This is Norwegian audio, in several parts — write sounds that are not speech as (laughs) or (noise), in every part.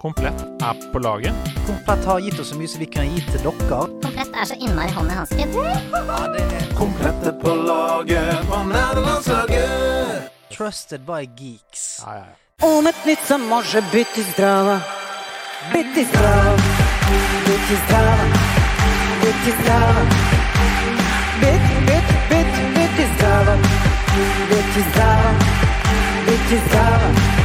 Komplett er på laget. Komplett har gitt oss så mye som vi kan gi til dere. Komplett er så innmari hånd i hanske. er på laget på nederlandslaget. Trusted by geeks. Ja, ja, ja. Umetnica može biti zdrava Biti zdrava Biti zdrava Biti zdrava Biti, biti, biti, biti zdrava Biti zdrava Biti zdrava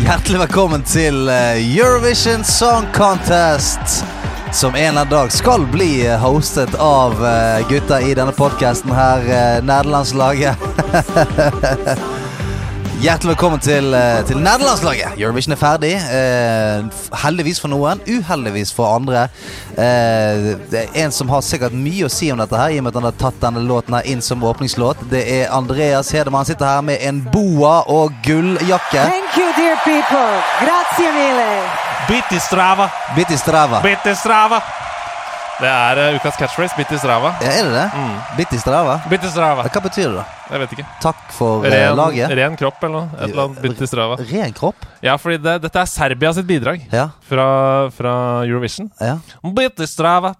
Hjertelig velkommen til eh, Eurovision Song Contest. Som en eller annen dag skal bli eh, hostet av eh, gutta i denne podkasten her, nederlandslaget. (laughs) Hjertelig velkommen til, eh, til nederlandslaget. Eurovision er ferdig. Eh, heldigvis for noen, uheldigvis for andre. Eh, det er en som har sikkert mye å si om dette her, i og med at han har tatt denne låten her inn som åpningslåt. Det er Andreas Hedemann. Han sitter her med en boa og gulljakke. Thank you dear people Grazie mille Bitti strava, Bitti strava. bitti strava. Det er eh, ukas catchphrase. Bitti strava. Ja, er det det? Mm. Bitti strava? Bitti strava. Hva betyr det, da? Jeg vet ikke. Takk for eh, Ren, laget. ren kropp eller noe. Et eller annet. Bitti strava. Ren kropp? Ja, fordi det, dette er Serbia sitt bidrag Ja. fra, fra Eurovision. ja. Bitti strava.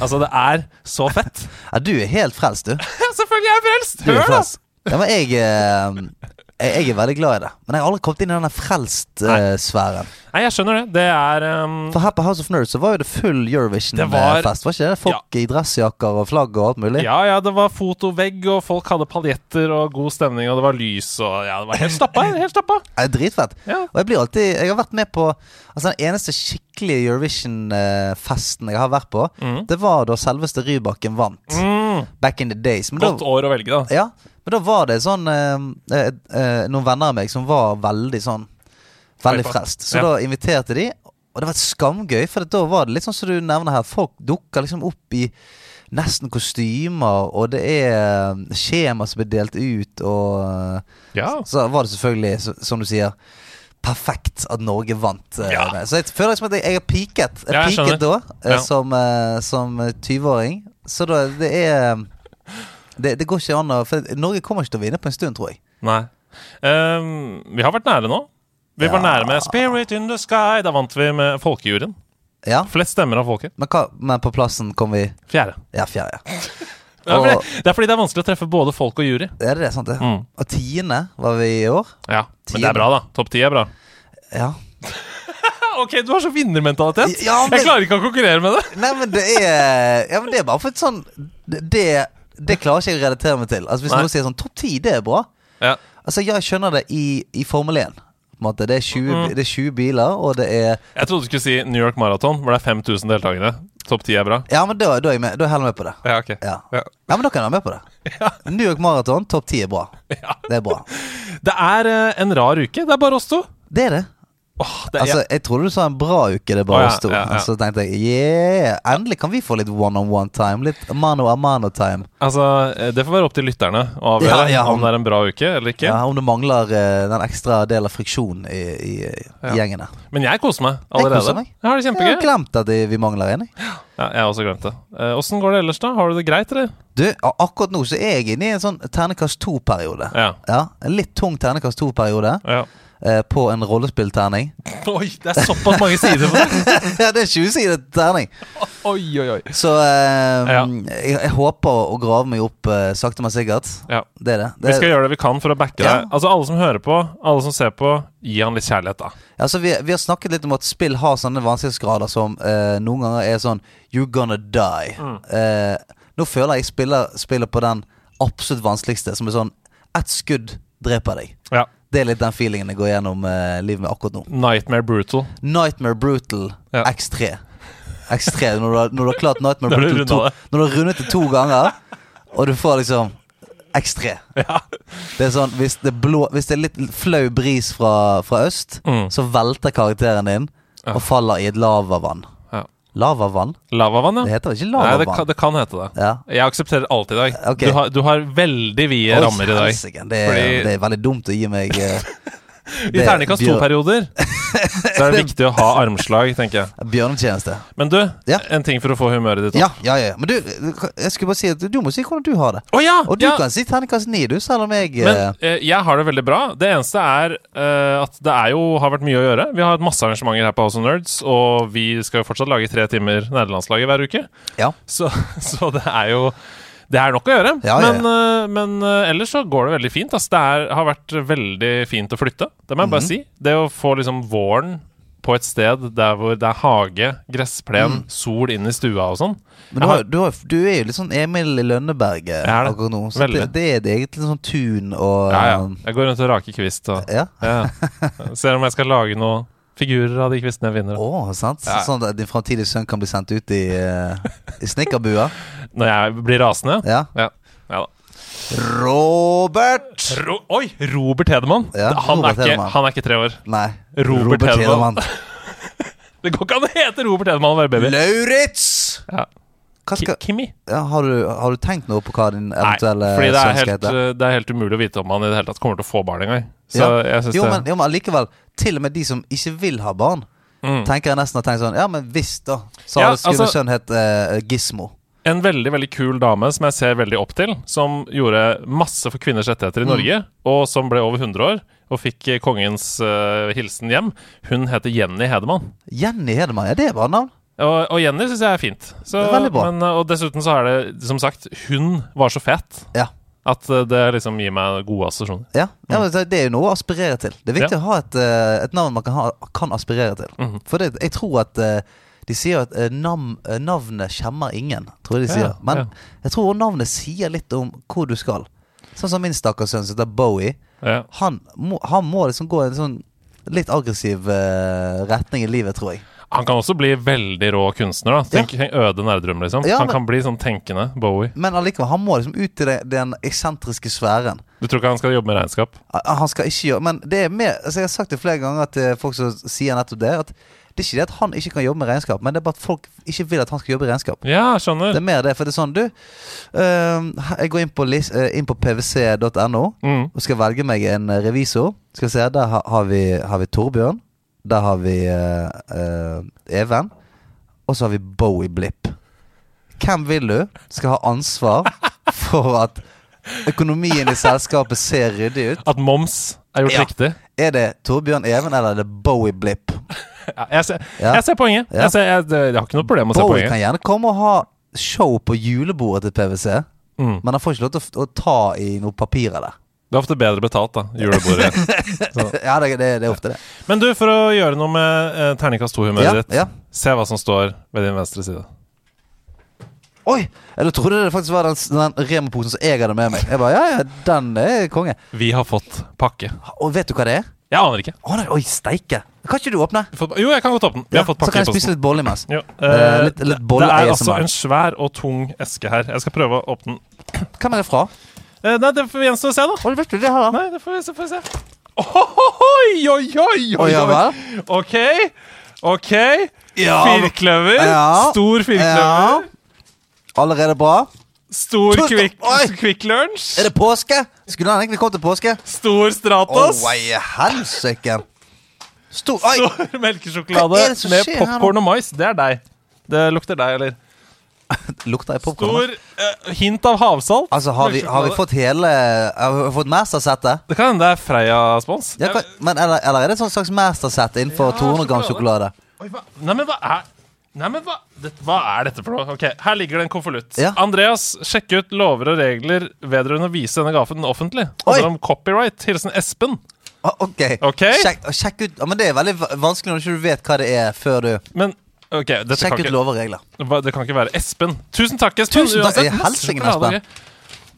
Altså, det er så fett. (laughs) Ja, du er helt frelst, du. (laughs) Selvfølgelig er jeg frelst! Hør, da! Ja, men jeg, eh, jeg er veldig glad i det. Men jeg har aldri kommet inn i denne frelst-sfæren. Nei, jeg skjønner det. Det er um, For her på House of Nerds så var jo det full Eurovision-fest, var ikke det? Folk i dressjakker og flagg og alt mulig. Ja, ja, det var fotovegg, og folk hadde paljetter og god stemning, og det var lys, og ja, det var helt stappa. (laughs) helt stappa. Er dritfett. Ja. Og jeg blir alltid Jeg har vært med på Altså Den eneste skikkelige Eurovision-festen jeg har vært på, Mm. det var da selveste Rybakken vant. Mm. Back in the days. Men da, Godt år å velge, da. Ja, men da var det sånn eh, eh, eh, Noen venner av meg som var veldig sånn Veldig frelst. Så Ja. da inviterte de, og det var skamgøy. For da var det litt sånn som du nevner her. Folk dukker liksom opp i nesten kostymer, og det er eh, skjema som blir delt ut, og eh, Ja. så var det selvfølgelig, som du sier Perfekt at Norge vant. eh, Ja. Så jeg føler liksom at jeg, har peaket. Jeg Ja, jeg peaket da, Ja. som, som 20-åring. Så da, det er det, det går ikke an å For Norge kommer ikke til å vinne på en stund, tror jeg. Nei. Um, vi har vært nære nå. Vi var nære med 'Spirit in the Sky'. Da vant vi med folkejuryen. Ja, Flest stemmer av folket. Men, hva, men på plassen kom vi Fjerde. Ja, fjerde. Ja. (laughs) Det Og- fordi, det er fordi det er vanskelig å treffe både folk og jury. Er det det? sant det? Mm. Og tiende var vi i år. Ja, Men det er bra, da. Topp ti er bra. Ja. (laughs) Ok, du har så vinnermentalitet. Ja, men- Jeg klarer ikke å konkurrere med det. Nei, men det er Ja, men det er bare for et sånn Det, det klarer ikke jeg å relatere meg til. Altså Hvis Nei. noen sier sånn topp ti, det er bra. Ja. Altså Jeg skjønner det i, i Formel 1. På en måte. Det, er 20, Mm. det er 20 biler, og det er Jeg trodde du skulle si New York Marathon, hvor det er 5000 deltakere. Topp ti er bra. Ja, men da, da er jeg med. Da er jeg heller med på det. Ja, ok. Ja. Ja. ja, men da kan jeg være med på det. (laughs) New York Marathon, topp ti er bra. Ja. Det er bra. Det er eh, en rar uke. Det er bare oss to. Det er det. Åh, det Altså, Jeg trodde du sa en bra uke, det bare oh, ja, oss to. ja, ja. Så tenkte jeg yeah, endelig kan vi få litt one-on-one-time. Litt mano a mano-time. altså, eh, det får være opp til lytterne å avgjøre om om- det er en bra uke eller ikke. Ja, Om det mangler uh, den ekstra del av friksjon i, i, i Ja. gjengen. Men jeg koser meg allerede. Jeg koser meg. Jeg har det Jeg kjempegøy. har glemt at vi mangler en. jeg. Ja, jeg har også glemt det. Åssen uh, går det ellers, da? Har du det greit, eller? Du, akkurat nå så er jeg inne i en sånn ternekast to-periode. Ja. Ja, En litt tung ternekast to-periode ja. Eh, på en rollespillterning. Oi, det er såpass mange sider på det! (laughs) ja, det er 20-sidet terning. Oi, oi, oi. Så eh, Ja. jeg, jeg håper å grave meg opp eh, sakte, men sikkert. Ja. Det er det. det Vi skal gjøre det vi kan for å backe Ja. deg. Altså Alle som hører på, alle som ser på, gi han litt kjærlighet, da. Altså, vi, vi har snakket litt om at spill har sånne vanskelighetsgrader som eh, noen ganger er sånn You're gonna die. Mm. Eh, nå føler jeg spiller, spiller på den absolutt vanskeligste, som er sånn Ett skudd dreper deg. Det er litt den feelingen jeg går gjennom uh, livet med akkurat nå. Nightmare Brutal. Nightmare Brutal Ja. X3. X3 når du har, når du har klart Nightmare (laughs) Brutal to. Når du har rundet det to ganger, og du får liksom X3. Ja. Det er sånn, hvis det, blå, hvis det er litt flau bris fra, fra øst, Mm. så velter karakteren din Ja. og faller i et lavavann. Lavavann? Lavavann, ja. Det heter ikke ikke Nei, det lavavann? kan, det kan hete det. Ja. Jeg aksepterer alt i dag. Okay. Du, har, du har veldig vide rammer i dag. Det, er- Fordi- det er veldig dumt å gi meg eh, (laughs) I terningkast to-perioder (laughs) Så er det viktig å ha armslag, tenker jeg. Bjørnetjeneste. Men du, Ja. en ting for å få humøret ditt opp. Ja, ja, ja. Men du, jeg skulle bare si at du må si hvordan du har det. Å ja! Og du ja. kan si terningkast ni, du, selv om jeg Men eh, eh, jeg har det veldig bra. Det eneste er eh, at det er jo, har vært mye å gjøre. Vi har hatt masse arrangementer her på House of Nerds, og vi skal jo fortsatt lage tre timer nederlandslaget hver uke. Ja. Så, (laughs) så det er jo det er nok å gjøre. Ja, ja, Men, eh, men eh, ellers så går det veldig fint. Altså, Det er, har vært veldig fint å flytte. Det må jeg bare bare si. Det å få liksom våren på et sted der hvor det er hage, gressplen, Mm. sol inn i stua og sånn. Men du, har, du, har, du er jo litt sånn Emil i Lønneberget er akkurat nå. Så det, det er det egentlig sånn tun og Ja, ja. Jeg går rundt og raker kvist og ja. ja. (laughs) Ser om jeg skal lage noen figurer av de kristne jeg Oh, sant? Ja. Sånn at din framtidige sønn kan bli sendt ut i, uh, i snekkerbua? (laughs) Når jeg blir rasende. Ja. Ja. ja da. Robert! Ro Oi! Robert Hedemann. Ja, han, Robert er ikke, Hedemann. han er ikke tre år. Nei. Robert Hedemann. Hedemann. (laughs) Det går ikke an å hete Robert Hedemann og være baby. Lauritz! Ja. Skal, Kimi. ja, har, du, har du tenkt noe på hva din Nei, eventuelle fordi det er, sønn skal helt, hete? eh, det er helt umulig å vite om han i det hele tatt kommer til å få barn engang. Så Ja. jeg synes Jo, det men, jo, men allikevel, til og med de som ikke vil ha barn, Mm. tenker jeg nesten har tenkt sånn Ja, men hvis, da. Så Ja, skulle altså- sønnen hett eh, Gizmo. En veldig veldig kul dame som jeg ser veldig opp til, som gjorde masse for kvinners rettigheter i Mm. Norge, og som ble over 100 år og fikk eh, kongens uh, hilsen hjem. Hun heter Jenny Hedemann. Jenny Hedemann, ja, det er bra navn. Og, og Jenny syns jeg er fint. Så, Det er veldig bra. Men, eh, og dessuten så er det, som sagt, hun var så fet Ja. At eh, det liksom gir meg gode assosiasjoner. Ja, ja det er jo noe å aspirere til. Det er viktig Mm. Ja. å ha et, eh, et navn man kan, ha, kan aspirere til. Mhm. For det, jeg tror at eh, de sier at eh, navnet skjemmer ingen, tror jeg de Ja, sier. Men ja. jeg tror navnet sier litt om hvor du skal. Sånn som min stakkars sønn som heter Bowie. Ja. Han må, han må liksom gå i en sånn litt aggressiv retning i livet, tror jeg. Han kan også bli veldig rå kunstner. da Tenk tenk Øde Nerdrum, liksom. Ja, han men- kan bli sånn tenkende Bowie. Men allikevel, han må liksom ut i det, den eksentriske sfæren. Du tror ikke han skal jobbe med regnskap? Han skal ikke gjøre Men det er mer altså Jeg har sagt det flere ganger til folk som sier nettopp det. At det er ikke det at han ikke kan jobbe med regnskap, men det er bare at folk ikke vil at han skal jobbe i regnskap. Ja, skjønner. Det er mer det. For det er sånn, du øhm, Jeg går inn på, lis- eh, inn på pvc.no Mm. og skal velge meg en eh, revisor. Skal vi se, Der har, vi, har vi Torbjørn. Der har vi uh, uh, Even. Og så har vi Bowie Blipp. Hvem vil du skal ha ansvar for at økonomien i selskapet ser ryddig ut? At moms er gjort Ja. riktig. Er det Torbjørn Even eller er det Bowie Blipp? (laughs) Ja, jeg, ser, Ja. jeg ser poenget. Jeg, ser, jeg, jeg har ikke noe problem med å se poenget. Bowie kan gjerne komme og ha show på julebordet til PwC, Mm. men han får ikke lov til å, å ta i noe papirer der. Det er ofte bedre betalt, da. Julebordet. (laughs) Ja, det, det, det er ofte det. Men du, for å gjøre noe med eh, terningkast 2-humøret Ja, ditt, ja. se hva som står ved din venstre side. Oi! Eller trodde det faktisk var den, den Rema-posen som jeg hadde med meg. Jeg bare, ja, ja, den er konge. Vi har fått pakke. Og vet du hva det er? Jeg aner ikke. Å, nei, oi, steike. Kan ikke du åpne? Jo, jeg kan godt åpne den. Vi har fått så kan jeg spise litt bolle imens. Jo, Eh, eh, litt- litt det er altså en svær og tung eske her. Jeg skal prøve å åpne den. Hvem er det fra? Eh, nei, det får vi gjenstå å se, da. Vet du det her, da? Nei, det får vi se. Får vi se. Oi, oi, oi, Å, oi, ja oi. vel? OK. OK. Ja. Firkløver. Ja. Stor firkløver. Allerede bra? Stor Tusen- Kvikk Oi. Kvikk Lunsj. Er det påske? Skulle han egentlig kommet til påske? Stor Å, Stratos. i helsike. Stor Oi! Stor melkesjokolade Hva er det som med skjer her nå? popkorn og mais. Det er deg. Det lukter deg, eller? (laughs) Lukter jeg popkorn? Stor eh, hint av havsalt. Altså, har vi, har vi fått hele Har vi fått Mastersettet? Det kan hende det er Freia-spons. Ja, men eller, eller er det et sånt slags Mastersett innenfor Ja, 200 gram sjokolade. Oi, hva? Nei, men hva er Nei, men hva, det, hva er dette for noe? Ok, Her ligger det en konvolutt. Ja. Andreas, sjekk ut lover og regler vedrørende å vise denne gaven offentlig. Oi. Handler om copyright. Hilsen Espen. Ah, ok. Ok. Sjekk, sjekk ut ja, Men det er veldig va- vanskelig når du ikke vet hva det er, før du Men ok, dette kan Sjekk ut ikke, lover og regler. det kan ikke være Espen. Tusen takk, Espen. Tusen takk. Uansett, helsingen, Espen.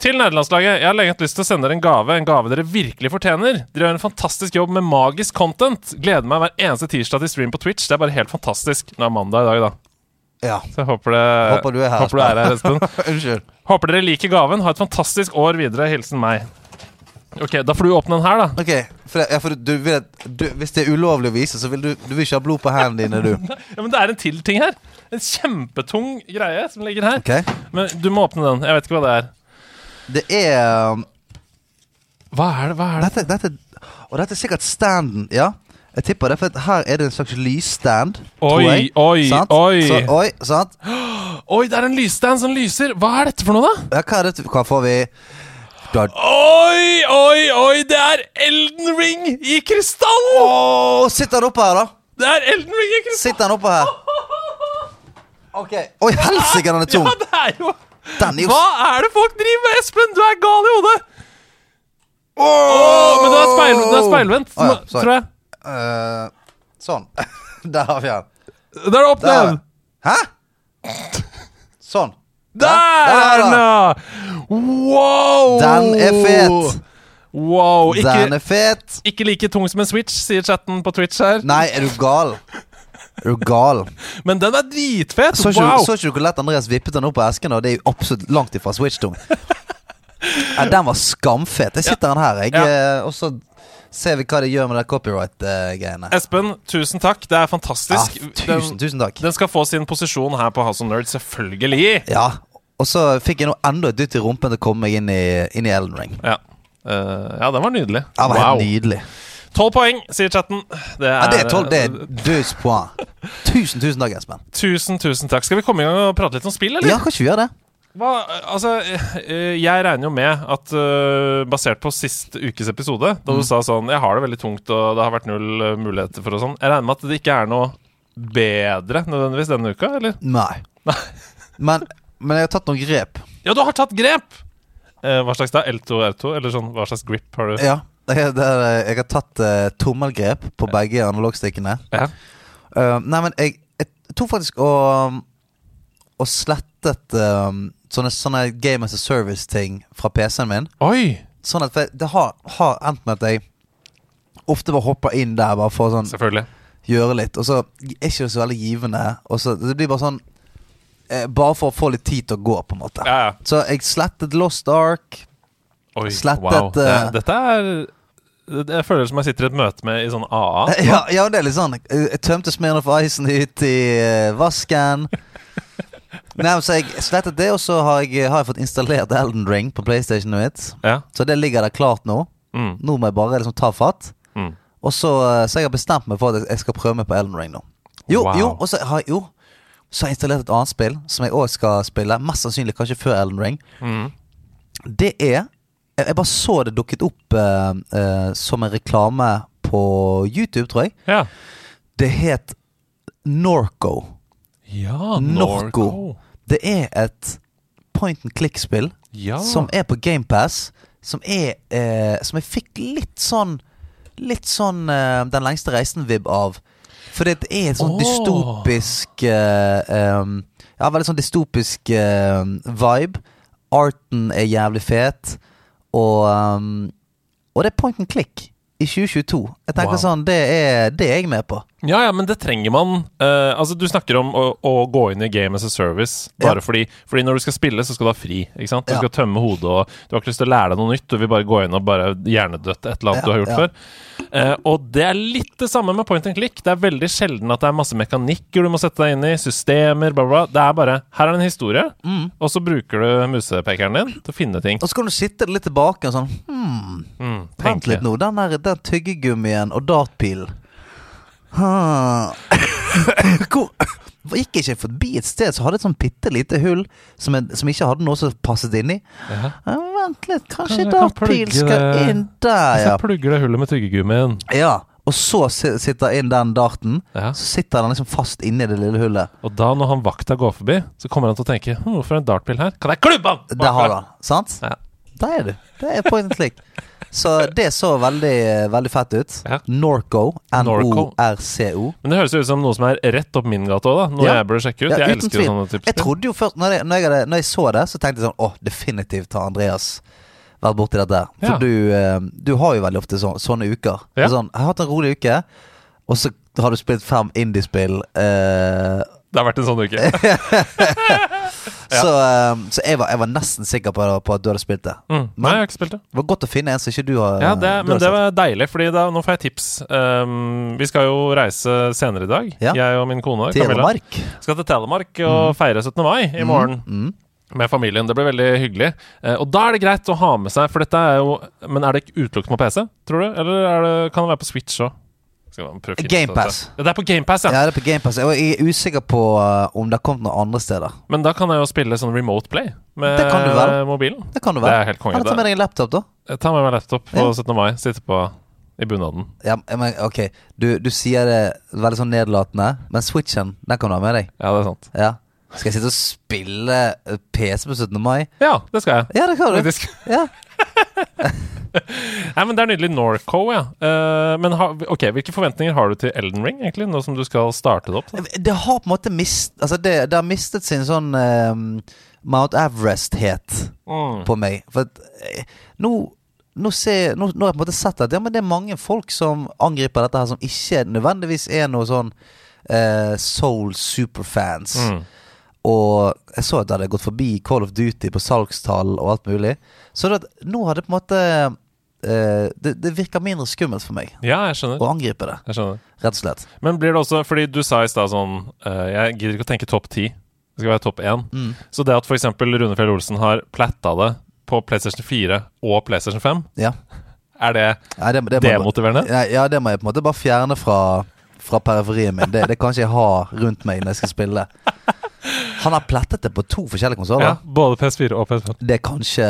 Til nederlandslaget. Jeg har lenge hatt lyst til å sende dere en gave. En gave dere virkelig fortjener. Dere gjør en fantastisk jobb med magisk content. Gleder meg hver eneste tirsdag til stream på Twitch. Det er bare helt fantastisk. Nå er mandag i dag, da. Ja. Så jeg håper, det, Håper du er her, håper du er her, Espen. (laughs) Unnskyld. Håper dere liker gaven. Ha et fantastisk år videre. Hilsen meg. Ok, Da får du åpne den her, da. Ok, for, ja, for du vil du, Hvis det er ulovlig å vise, så vil du Du vil ikke ha blod på hendene dine, du. (laughs) Ja, Men det er en til ting her. En kjempetung greie som ligger her. Okay. Men du må åpne den. Jeg vet ikke hva det er. Det er um, Hva er det? Hva er det? Dette, dette Og dette er sikkert standen, ja. Jeg tipper det, for her er det en slags lysstand. Oi, jeg. oi, sant? oi. Så, oi, sant? (gasps) Oi, det er en lysstand som lyser! Hva er dette for noe, da? Ja, hva er dette? Hva får vi? Da, Oi, oi, oi! Det er Elden Ring i krystall! Åh, sitter han oppe her, da? Det er Elden Ring i krystall! Sitter han oppe her? (laughs) Ok Oi, helsike, den er tung! Ja, det er jo Den er jo Hva er det folk driver med, Espen? Du er gal i hodet! Åh, men den er, speil, den er speilvendt, Å ja, nå- sorry. tror jeg. Eh, Sånn. (laughs) Der har vi den. Der er det opp Der. ned. Hæ? (laughs) Sånn. Der er er ja! Wow! Den er fet. Wow. Ikke, Den er fet. ikke like tung som en Switch, sier chatten på Twitch her. Nei, er du gal? Er du gal? Men den er dritfet! Så ikke, wow! så ikke du hvor lett Andreas vippet den opp på esken? Og det er jo absolutt langt ifra Switch-tung. (laughs) Ja, den var skamfet. Jeg sitter den her, jeg. Ja. eh, Og så ser vi hva de gjør med det copyright-greiene. Espen, tusen takk. Det er fantastisk. Ja, tusen, tusen takk. Den, den skal få sin posisjon her på House of Nerds, selvfølgelig. Ja. Og så fikk jeg nå enda et dytt i rumpen til å komme meg inn i, inn i Elden Ring. Ja. Uh, ja, den var nydelig. Ja, var Wow. helt nydelig. Tolv poeng, sier chatten. Det er, Ja, det er tolv. Det er deux points. Tusen, tusen takk, Espen. Tusen, tusen takk. Skal vi komme i gang og prate litt om spill, eller? Ja, kan ikke vi gjøre det? Hva, altså, eh, jeg regner jo med at uh, basert på sist ukes episode, da du sa sånn Jeg har det veldig tungt, og det har vært null eh, muligheter for og sånn. Jeg regner med at det ikke er noe bedre nødvendigvis denne uka, eller? Nei. (laughs) Men, men jeg har tatt noen grep. Ja, du har tatt grep! Eh, hva slags da? L2 R2? Eller sånn, hva slags grip har du? Ja. Jeg, det er, jeg har tatt uh, tommelgrep på begge analogstikkene. Ja. Uh, nei, men jeg, jeg tok faktisk og, og slettet um, sånne, sånne Game as a Service-ting fra PC-en min. Oi! Sånn at Det har, har endt med at jeg ofte bare hopper inn der bare for å sånn, gjøre litt. Og så er ikke det så veldig givende. Og så Det blir bare sånn eh, Bare for å få litt tid til å gå, på en måte. Ja, ja. Så jeg slettet Lost Ark. Oi, Slettet, wow. Det, eh, dette er det- Jeg føler som jeg sitter i et møte med i sånn AA. (laughs) Ja, ja, det er litt sånn. Jeg jeg tømte Smirnoff Icen ut i eh, vasken. (laughs) Nei, så jeg slettet det, og så har jeg, har jeg fått installert Elden Ring på PlayStationen mitt. Ja. Så det ligger der klart nå. Mm. Nå må jeg bare liksom ta fatt. Mm. Og så, eh, så jeg har bestemt meg for at jeg skal prøve meg på Elden Ring nå. Jo, Wow. jo, og så har jeg jo Så har jeg installert et annet spill som jeg òg skal spille. Mest sannsynlig kanskje før Elden Ring. Mm. Det er Jeg jeg bare så det dukket opp uh, uh, som en reklame på YouTube, tror jeg. Ja. Det het Norco. Ja, Norco. Det er et point and click-spill Ja. som er på GamePass. Som er eh, Som jeg fikk litt sånn Litt sånn eh, Den lengste reisen-vib av. For det er et sånn oh. dystopisk eh, um, Ja, veldig sånn dystopisk vibe. Arten er jævlig fet. Og um, Og det er point and click i 2022. Jeg tenker Wow. sånn Det er det er jeg med på. Ja, ja, men det trenger man. Uh, altså, Du snakker om å, å gå inn i Game as a Service bare Ja. fordi Fordi når du skal spille, så skal du ha fri. ikke sant? Du Ja. skal tømme hodet, og du har ikke lyst til å lære deg noe nytt. Du vil bare gå inn og bare hjernedøtte et eller annet Ja, du har gjort før. Uh, og det er litt det samme med point and click. Det er veldig sjelden at det er masse mekanikker du må sette deg inn i, systemer, bla, bla. Det er bare Her er en historie, Mm. og så bruker du musepekeren din til å finne ting. Og så kan du sitte litt tilbake og sånn Hm, Mm, Vent litt nå. Den der den tyggegummien og dartpilen. Hvor Gikk jeg ikke forbi et sted som hadde et sånn bitte lite hull som, jeg, som ikke hadde noe som passet inni? Ja. Ja, vent litt, kanskje Kan- dartpil kan skal inn der, ja. jeg plugger det hullet med tyggegummien ja. Og så si- sitter inn den darten. ja. Så sitter den liksom fast inni det lille hullet. Og da, når han vakta går forbi, så kommer han til å tenke hm, Hvorfor er det en dartpil her? Kan jeg klubbe han? Der har han. Sant? Ja. Der er du. Det er point and click. Så det så veldig, veldig fett ut. Ja. Norco. Norco. Men det høres jo ut som noe som er rett opp min gate òg, da. Noe Ja. jeg burde sjekke ut. Ja, jeg elsker tvil. sånne typer Jeg trodde jo først Når jeg, når jeg, når jeg så det, så tenkte jeg sånn Å, definitivt har Andreas vært borti dette. For du, eh, du har jo veldig ofte så, sånne uker. Ja. Sånn, jeg har hatt en rolig uke, og så har du spilt fem indiespill. Eh, Det har vært en sånn uke. (laughs) (laughs) Så, eh, så jeg, var, jeg var nesten sikker på, på at du hadde spilt det. Mm. Nei, jeg har ikke spilt det. Det var godt å finne en som ikke du har Ja, det, men det sett. var deilig, Fordi da, nå får jeg tips. Um, vi skal jo reise senere i dag, Ja. jeg og min kone Camilla. Skal til Telemark og feire 17. mai i morgen. Mm. Med familien. Det blir veldig hyggelig. Eh, og da er det greit å ha med seg For dette er jo Men er det ikke utelukket på PC, tror du? Eller er det, kan det være på Switch òg? GamePass. det. Ja, det er på GamePass, ja. Ja, det er på GamePass. Pass. jeg er usikker på uh, om det har kommet noen andre steder. Men da kan jeg jo spille sånn remote play med Det kan du vel. mobilen. Det kan du Det vel. er helt konge. Eller ta med deg en laptop, da. Jeg tar med meg laptop på Ja. 17. mai, sitter på i bunaden. Ja, men ok, du, du sier det veldig sånn nedlatende, men Switchen, den kan du ha med deg. Ja, det er sant. Ja. Skal jeg sitte og spille PC på 17. mai? Ja, det skal jeg. Ja, det kan du. Ja. (laughs) (laughs) Nei, men Det er nydelig. Norco, ja. Uh, men ha, ok, hvilke forventninger har du til Elden Ring, egentlig, nå som du skal starte det opp? Da? Det har på en måte mist, altså det, det har mistet sin sånn uh, Mount Everest-het Mm. på meg. For at, uh, nå, nå, ser, nå, nå har jeg på en måte sett at ja, men det er mange folk som angriper dette her, som ikke nødvendigvis er noe sånn soul superfans. Mm. Og jeg så at det hadde gått forbi Call of Duty på salgstall og alt mulig. Så det, nå har det på en måte eh, det, det virker mindre skummelt for meg Ja, jeg skjønner. å angripe det, Jeg skjønner. rett og slett. Men blir det også Fordi du sa i stad sånn eh, Jeg gidder ikke å tenke topp ti. Det skal være topp én. Mm. Så det at f.eks. Rune Fjell Olsen har platta det på PlayStation 4 og PlayStation 5, Ja. er det Ja, det, det demotiverende? Ja, ja, det må jeg på en måte bare fjerne fra, fra periferien min. Det, det kan ikke jeg ha rundt meg når jeg skal spille. Han har plettet det på to forskjellige konsoller. Ja, både PS4 og PS5. Det er kanskje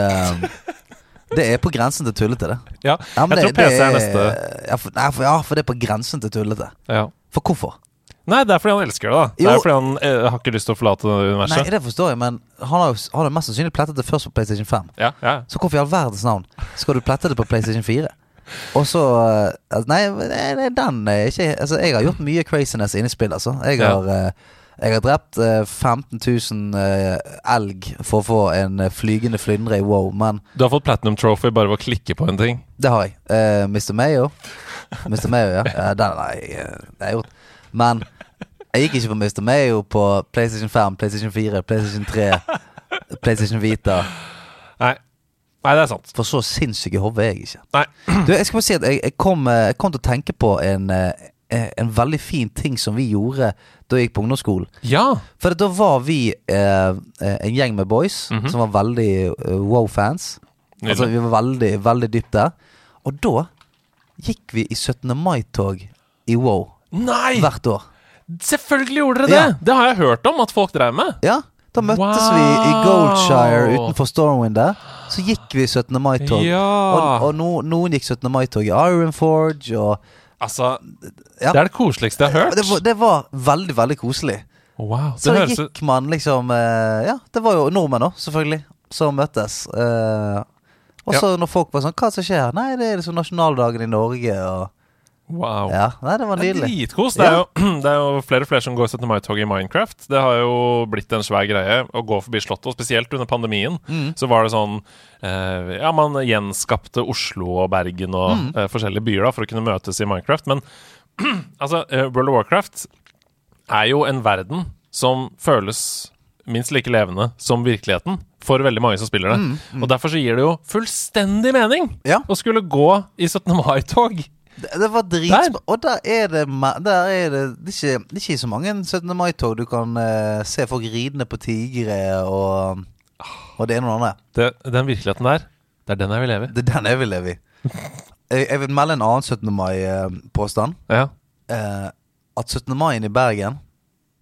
Det er på grensen til tullete, det. Ja, Ja, jeg det- tror PC det er neste. Ja for, nei, for, ja, for det er på grensen til tullete. Ja. For hvorfor? Nei, det er fordi han elsker det, da. Det er Jo. jo fordi han eh, har ikke lyst til å forlate det Nei, det forstår jeg, men han har jo han har mest sannsynlig plettet det først på PlayStation 5. Ja, ja. Så hvorfor i all verdens navn skal du plette det på PlayStation 4? Og så eh, altså, Nei, den er ikke Altså, jeg har gjort mye craziness inne i spill, altså. Jeg har eh, jeg har drept eh, 15 000 eh, elg for å få en eh, flygende flyndre i wow, men Du har fått Platinum Trophy bare ved å klikke på en ting. det har jeg. Uh, Mr. Mayo. Mr. Mayo, ja. Uh, den har jeg, eh, gjort. Men jeg gikk ikke på Mr. Mayo på PlayStation 5, PlayStation 4, PlayStation 3, PlayStation Vita. Nei. Nei, det er sant. For så sinnssyk i hodet er jeg ikke. Nei. Du, jeg skal bare si at jeg, jeg, kom, eh, jeg kom til å tenke på en, eh, en veldig fin ting som vi gjorde da jeg gikk på ungdomsskolen. Ja. For da var vi eh, eh, en gjeng med boys Mhm. som var veldig uh, wow-fans. Altså Vi var veldig, veldig dypt der. Og da gikk vi i 17. mai-tog i wow Nei! hvert år. Selvfølgelig gjorde dere det! Ja. Det har jeg hørt om at folk drev med. Ja, da møttes Wow. vi i Goldshire utenfor Stormwind der. Så gikk vi i 17. mai-tog. Ja. Og, og no, noen gikk 17. mai-tog i Ironforge og Altså, Ja. det er det koseligste jeg har hørt. det var, det var veldig, veldig koselig. Wow, det Så ut gikk man liksom eh, Ja, det var jo nordmenn òg, selvfølgelig, som møttes. Eh, og så når folk var sånn Hva som skjer? Nei, det er liksom nasjonaldagen i Norge, og Wow. Ja, nei, det var Det er nydelig. dritkos. Det jo, (clears throat) det er jo flere og flere som går 17. mai-toget i Minecraft. Det har jo blitt en svær greie å gå forbi Slottet, og spesielt under pandemien. Mm. Så var det sånn eh, Ja, man gjenskapte Oslo og Bergen og Mm. eh, forskjellige byer da for å kunne møtes i Minecraft. Men (clears throat) altså, eh, World of Warcraft er jo en verden som føles minst like levende som virkeligheten for veldig mange som spiller det. Og derfor så gir det jo fullstendig mening Mm, Ja. å skulle gå i 17. mai-tog. Det, det var dritbra. Og der er det Der er det Det er ikke, det er ikke så mange 17. mai-tog du kan uh, se folk ridende på tigre og Og det ene og det andre. Det, den virkeligheten der, det er den jeg vil leve i. Det er den jeg vil leve i. (laughs) Jeg, jeg vil melde en annen 17. mai-påstand. Ja. Uh, at 17. mai i Bergen,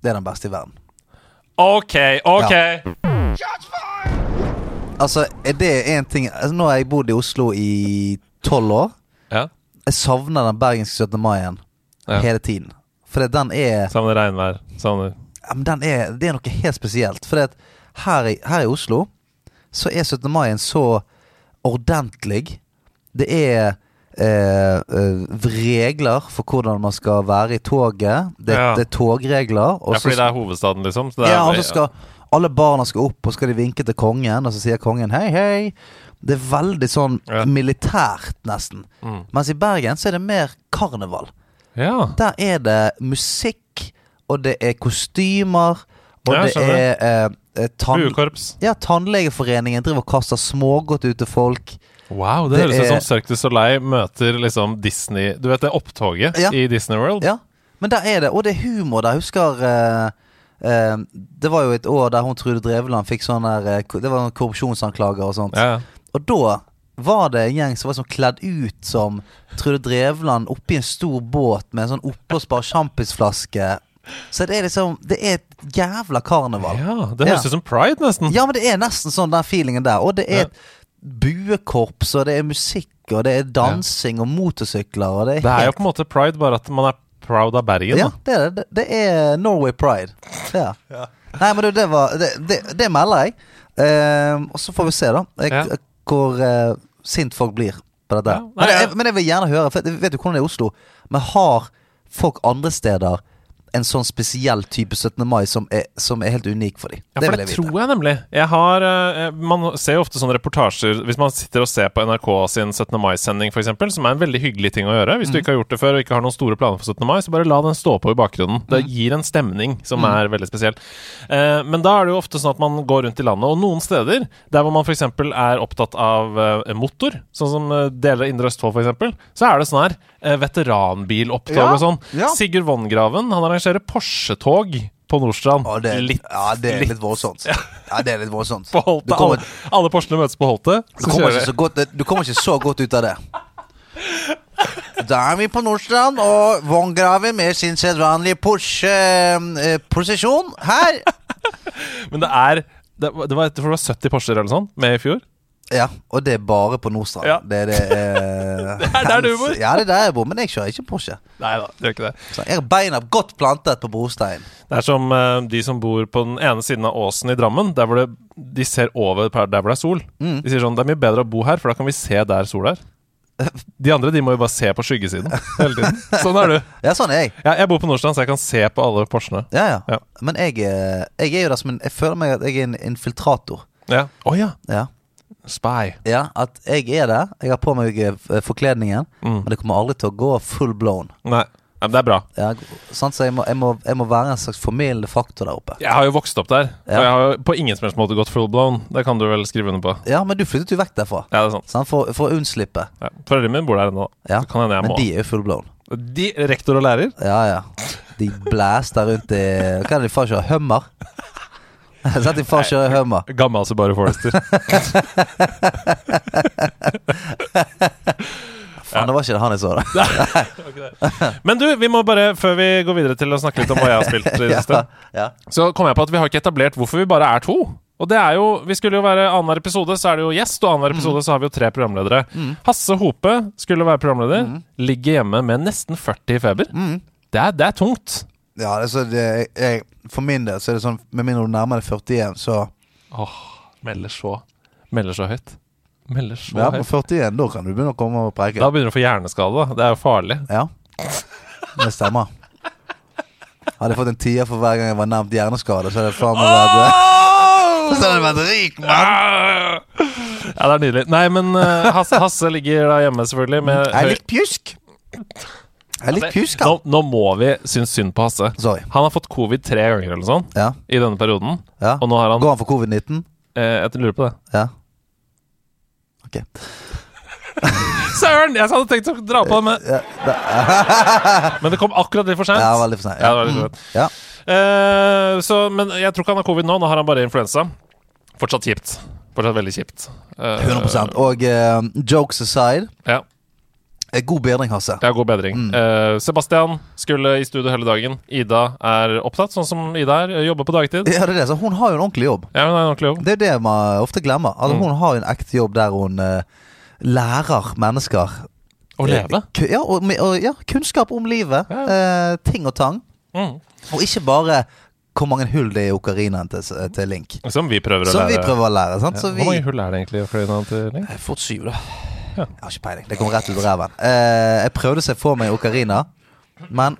det er den beste i verden. OK, OK. Altså, er det én ting altså, Nå har jeg bodd i Oslo i tolv år. Jeg savner den bergenske 17. mai-en Ja. hele tiden. For den er Savner regnvær. Savner ja, men den er, Det er noe helt spesielt. For her, her i Oslo så er 17. mai så ordentlig. Det er eh, eh, regler for hvordan man skal være i toget. Det, Ja. det er togregler. og Ja, fordi det er hovedstaden, liksom. Er, ja, og så skal alle barna skal opp, og skal de vinke til kongen, og så sier kongen hei, hei. Det er veldig sånn Ja. militært, nesten. Mm. Mens i Bergen så er det mer karneval. Ja. Der er det musikk, og det er kostymer, og Ja, det er eh, eh, tann... Buekorps. Ja, Tannlegeforeningen driver og kaster smågodt ut til folk. Wow, det, Det høres ut er- som Cirque du Soleil møter liksom Disney Du vet det opptoget Ja. i Disney World? Ja, men der er det, og det er humor der. Jeg husker eh, eh, Det var jo et år der hun Trude Drevland fikk sånn der eh, Det var korrupsjonsanklager og sånt. Ja. Og da var det en gjeng som var sånn kledd ut som Trude Drevland oppi en stor båt med en sånn oppblåsbar sjampisflaske. Så det er liksom Det er et jævla karneval. Ja, Det høres Ja. som pride, nesten. Ja, men det er nesten sånn den feelingen der. Og det er et buekorps, og det er musikk, og det er dansing og motorsykler, og det er Det er jo på en måte pride, bare at man er proud av Bergen. Ja, det er det. Det er Norway Pride. Ja. Nei, men du, det var Det, det, det melder jeg. Uh, og så får vi se, da, jeg, Ja. Hvor eh, sint folk blir på dette. Ja. Nei, men, jeg- men jeg vil gjerne høre, for jeg vet jo hvordan det er i Oslo, men har folk andre steder en sånn spesiell type 17. mai som er, som er helt unik for dem? Ja, for det, tror jeg nemlig. Jeg har eh, Man ser jo ofte sånne reportasjer Hvis man sitter og ser på NRK sin 17. mai-sending, f.eks., som er en veldig hyggelig ting å gjøre. Hvis du ikke har gjort det før og ikke har noen store planer for 17. mai, så bare la den stå på i bakgrunnen. Det gir en stemning som er veldig spesiell. Eh, men da er det jo ofte sånn at man går rundt i landet, og noen steder der hvor man f.eks. er opptatt av eh, motor, sånn som eh, deler av Indre Østfold f.eks., så er det sånn her eh, veteranbilopptog Ja, og sånn. ja. Sigurd Vongraven han arrangerer Porsche-tog på Nordstrand. Ja, det, litt, ja, det er litt voldsomt. Ja, det er litt voldsomt. på Holte. Kommer, alle, alle Porschene møtes på Holte. du, kommer ikke så godt, du kommer ikke så godt ut av det. Da er vi på Nordstrand, og Vongraven med sin sedvanlige Porsche-posisjon her. (laughs) Men det er det, var- det var, det var 70 Porscher eller sånt med i fjor. Ja, og det er bare på Nordstrand. Ja. Det, er det, eh, Det er der du bor. Ja, det er der jeg bor, men jeg kjører ikke Porsche. Nei da, du gjør ikke det. Så jeg har beina godt plantet på brostein. Det er som uh, de som bor på den ene siden av åsen i Drammen, der hvor det, de ser over der hvor det er sol. Mm. De sier sånn Det er mye bedre å bo her, for da kan vi se der sol er. De andre de må jo bare se på skyggesiden hele tiden. (laughs) Sånn er du. Ja, sånn er jeg. Ja, jeg bor på Nordstrand, så jeg kan se på alle Porschene. Ja, ja. Ja. Men jeg, eh, jeg er jo der som en Jeg føler meg at jeg er en infiltrator. Ja. Oh, ja. Ja. Spy. ja, at jeg er der. Jeg har på meg eh, forkledningen, Mm. men det kommer aldri til å gå full blown. Nei, Ja, men det er bra. Ja, sant? Så jeg må, jeg, må, jeg må være en slags formildende faktor der oppe. Jeg har jo vokst opp der, Ja. og jeg har jo på ingen som helst måte gått full blown. Det kan du vel skrive under på. Ja, men du flyttet jo vekk derfra. Ja, det er sant. Sant? For, for å unnslippe. Ja. Foreldrene mine bor der ennå. Ja. Så kan hende jeg Men må. de er jo full blown. De, rektor og lærer? Ja, ja. De blæster rundt i Hva er det de far kjører? Hummer? Sett din far kjøre hummer. Gammel bare Forester. Faen, det var ikke det han jeg så, da. Men du, vi må bare, før vi går videre til å snakke litt om hva jeg har spilt i det (laughs) siste, ja. så kom jeg på at vi har ikke etablert hvorfor vi bare er to. Og det er jo, Vi skulle jo være annenhver episode, så er det jo gjest, og annenhver episode så har vi jo tre programledere. Hasse Hope skulle være programleder. Ligger hjemme med nesten 40 i feber. Det, er, det er tungt. Ja er det, jeg, for min del så er det sånn Med mindre du nærmer deg 41, så Åh, melder så Melder så høyt. Melder så Ja, på 41, da kan du begynne å komme og preike. Da begynner du å få hjerneskade. da Det er jo farlig. Ja, det stemmer. Hadde jeg fått en tier for hver gang jeg var nevnt hjerneskade, så hadde jeg faen meg vært Så hadde jeg vært rik, mann! Ja, det er nydelig. Nei, men uh, Hasse, Hasse ligger da hjemme, selvfølgelig. Med Jeg er litt pjusk. Jeg er litt pjusk, nå, nå må vi synes synd på Hasse. Sorry. Han har fått covid tre ganger eller sånn Ja, i denne perioden. ja. Og nå har han Går han for covid-19? eh, Jeg lurer på det. Ja. Ok. (laughs) Søren! Jeg hadde tenkt å dra på det, men, Ja, da, (laughs) men det kom akkurat litt for seint. ja veldig for sent. Ja, det var litt for sent. Ja. Eh, så, men jeg tror ikke han har covid nå. Nå har han bare influensa. Fortsatt kjipt. Fortsatt veldig kjipt. Eh, 100 Og eh, jokes aside, Ja, eh, god bedring, Hasse. det er god bedring. Mm. Uh, Sebastian skulle i studio hele dagen. Ida er opptatt, sånn som Ida er. Jobber på dagtid. Ja, det er det. Så hun har jo en ordentlig jobb. Ja, hun har en ordentlig jobb. Det er det man ofte glemmer. Altså, Mm. Hun har en ekte jobb der hun uh, lærer mennesker Å leve. Ja, og, og, ja, kunnskap om livet. Ja. Uh, ting og tang. Mm. Og ikke bare hvor mange hull det er i okarinaen til, til Link. Som vi prøver å Som lære. vi prøver å lære. Sant? Ja. Så vi, Hvor mange hull er det egentlig? i okarinaen til Link? Eh, Fort syv, da. Ja. Jeg har ikke peiling. Det kom rett ut av ræven. Eh, jeg prøvde å se for meg okarina, men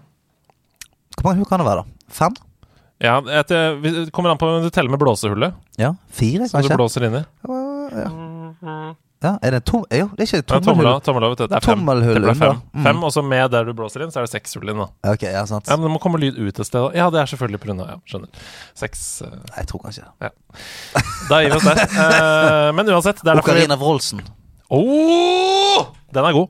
Hvor mange hull kan det være, da? Fem? Ja, etter, vi- det kommer an på om du teller med blåsehullet. Ja, Fire, Som du blåser inn i. Ja, er det tom... Jo, det er ikke Ja, tommel, tommelhull. tommel, vet du. Det er fem. Tommelhull Det ble fem. Mm. fem, og så med der du blåser inn, så er det seks hull inn. da Ok, ja, sant. Ja, Men det må komme lyd ut et sted. da. Ja, det er selvfølgelig pga. Ja, skjønner. Seks uh... Nei, Jeg tror kanskje det. Da gir vi oss der. Uh, (laughs) men uansett, det er Ocarina Wroldsen. Oh! Den er god.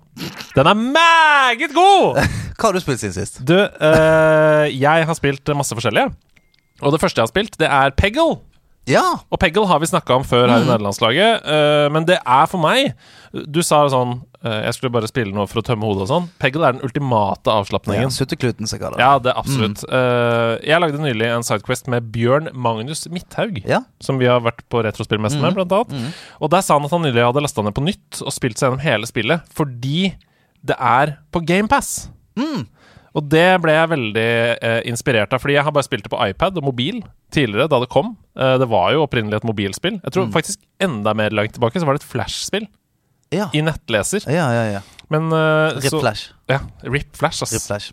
Den er meget god! (laughs) Hva har du spilt siden sist? Du, eh, jeg har spilt masse forskjellige. Og det første jeg har spilt, det er Peggle. Ja! Og Peggle har vi snakka om før her i nederlandslaget, eh, men det er for meg Du sa sånn Jeg skulle bare spille noe for å tømme hodet og sånn. Peggle er den ultimate ja avslapningen. Suttekluten, som jeg kaller det. Ja, det er absolutt. Eh, jeg lagde nylig en sidequest med Bjørn Magnus Midthaug. Ja. Som vi har vært på retrospillmessen med, blant annet. Og der sa han at han nylig hadde lasta ned på nytt og spilt seg gjennom hele spillet fordi det er på GamePass. Og det ble jeg veldig eh, inspirert av, fordi jeg har bare spilt det på iPad og mobil tidligere, da det kom. Eh, det var jo opprinnelig et mobilspill. Jeg tror faktisk enda mer langt tilbake så var det et flashspill Ja, i nettleser. ja, ja. ja. Men uh, Rip så- Flash. Ja, Rip Flash, ass. Rip Flash.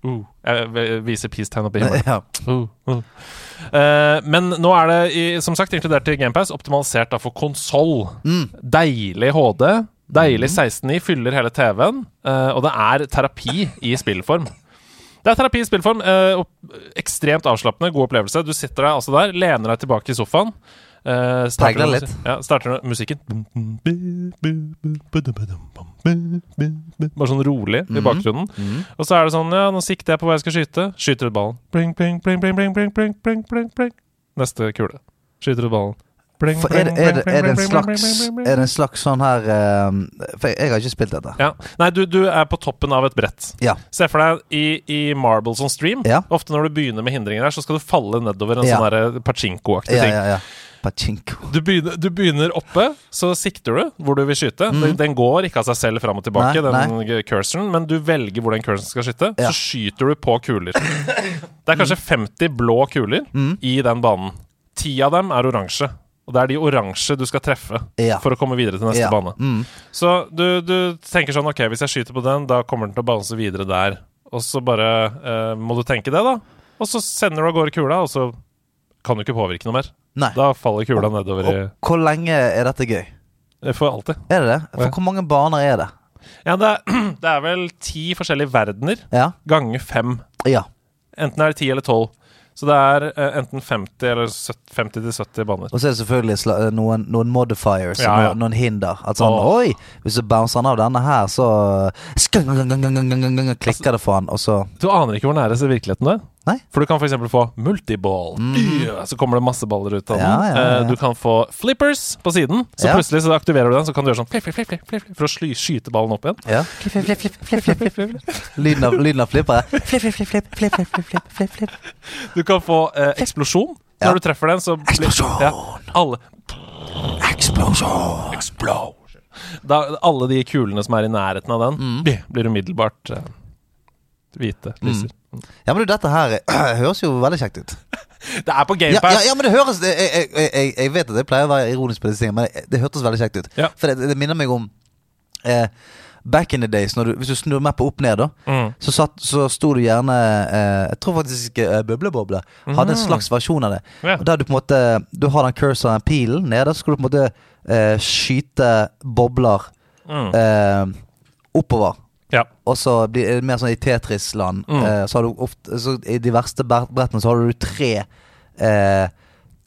Uh, jeg viser peace-tegn oppi himmelen. (laughs) Ja. Uh, uh. Eh, men nå er det i, som sagt inkludert i GamePass, optimalisert da for konsoll. Deilig HD. Deilig 16.9, fyller hele TV-en. eh, og det er terapi i spillform. Det er terapi i spillform. ekstremt avslappende, god opplevelse. Du sitter deg altså der, lener deg tilbake i sofaen. Uh, Pegler litt. Ja, starter musikken. Bare sånn rolig Mhm. i bakgrunnen. Og så er det sånn Ja, nå sikter jeg på hva jeg skal skyte. Skyter ut ballen. Bling, bling, bling, bling, bling, bling, bling, bling, bling, bling. Neste kule. Skyter ut ballen. Bling, For er er, er det en slags Er det en slags sånn her eh, For jeg, jeg har ikke spilt dette. Ja. Nei, du, du er på toppen av et brett. Ja. Se for deg i, i Marbles on Stream. Ja. Ofte når du begynner med hindringer her, så skal du falle nedover en Ja. sånn der pachinko-aktig Ja, ting. Pachinko. Du begynner, du begynner oppe, så sikter du hvor du vil skyte. Den, den går ikke av seg selv fram og tilbake, Mm. Nei, den cursoren, men du velger hvor den cursoren skal skyte. Ja. Så skyter du på kuler. (laughs) Det er kanskje 50 blå kuler Mm. i den banen. Ti av dem er oransje. Og det er de oransje du skal treffe Ja. for å komme videre til neste Ja. bane. Mm. Så du, du tenker sånn Ok, hvis jeg skyter på den, da kommer den til å bounce videre der. Og så bare eh, må du tenke det, da. Og så sender du av gårde kula, og så kan du ikke påvirke noe mer. Nei. Da faller kula nedover i Og hvor lenge er dette gøy? For alltid. Er det det? For Ja. hvor mange baner er det? Ja, det er, (clears throat) det er vel ti forskjellige verdener Ja? ganger fem. Ja. Enten er det ti eller tolv. Så det er uh, enten 50 eller 70 til 70 baner. Og så er det selvfølgelig sla- noen, noen modifiers, Ja, ja. Noen, noen hinder. At sånn oh. Oi, hvis du bouncer av denne her, så klikker det for han, og så Du aner ikke hvor nære virkeligheten du er. Nei. For du kan f.eks. få multiball. Mm. Så kommer det masse baller ut av den. Ja, ja, ja. Eh, Du kan få flippers på siden. Så plutselig så aktiverer du den, så kan du gjøre sånn flip, flip, flip, flip, for å sly, skyte ballen opp igjen. Ja. Flip, flip, flip, flip, flip, flip, flip. Lyden av, lyden av flippere. Flipp, flip, flip, flip, flip, flip, flip, flip. Du kan få eh, eksplosjon. Når du treffer den, så blir Eksplosjon. Ja, alle Eksplosjon! Explosion. Da, alle de kulene som er i nærheten av den, Mm. blir umiddelbart eh, hvite. Lyser. Ja, men du, dette her eh, (clears throat) høres jo veldig kjekt ut. (laughs) Det er på Ja, ja, ja men det høres Jeg, jeg, jeg, jeg, vet at jeg pleier å være ironisk på disse tingene, men det, det hørtes veldig kjekt ut. Ja. For det, det minner meg om eh, Back in the days, du, hvis du snur mappa opp ned, da, Mm. så, satt, så sto du gjerne eh, Jeg tror faktisk eh, Bøbleboble hadde en slags versjon av det. Yeah. Der du på en måte Du har den cursoren, pilen, nede, så skal du på en måte eh, skyte bobler Mm. eh, oppover. Ja. Og så blir det mer sånn i Tetris-land. Mm. Eh, så har du ofte så I de verste brettene så har du tre eh,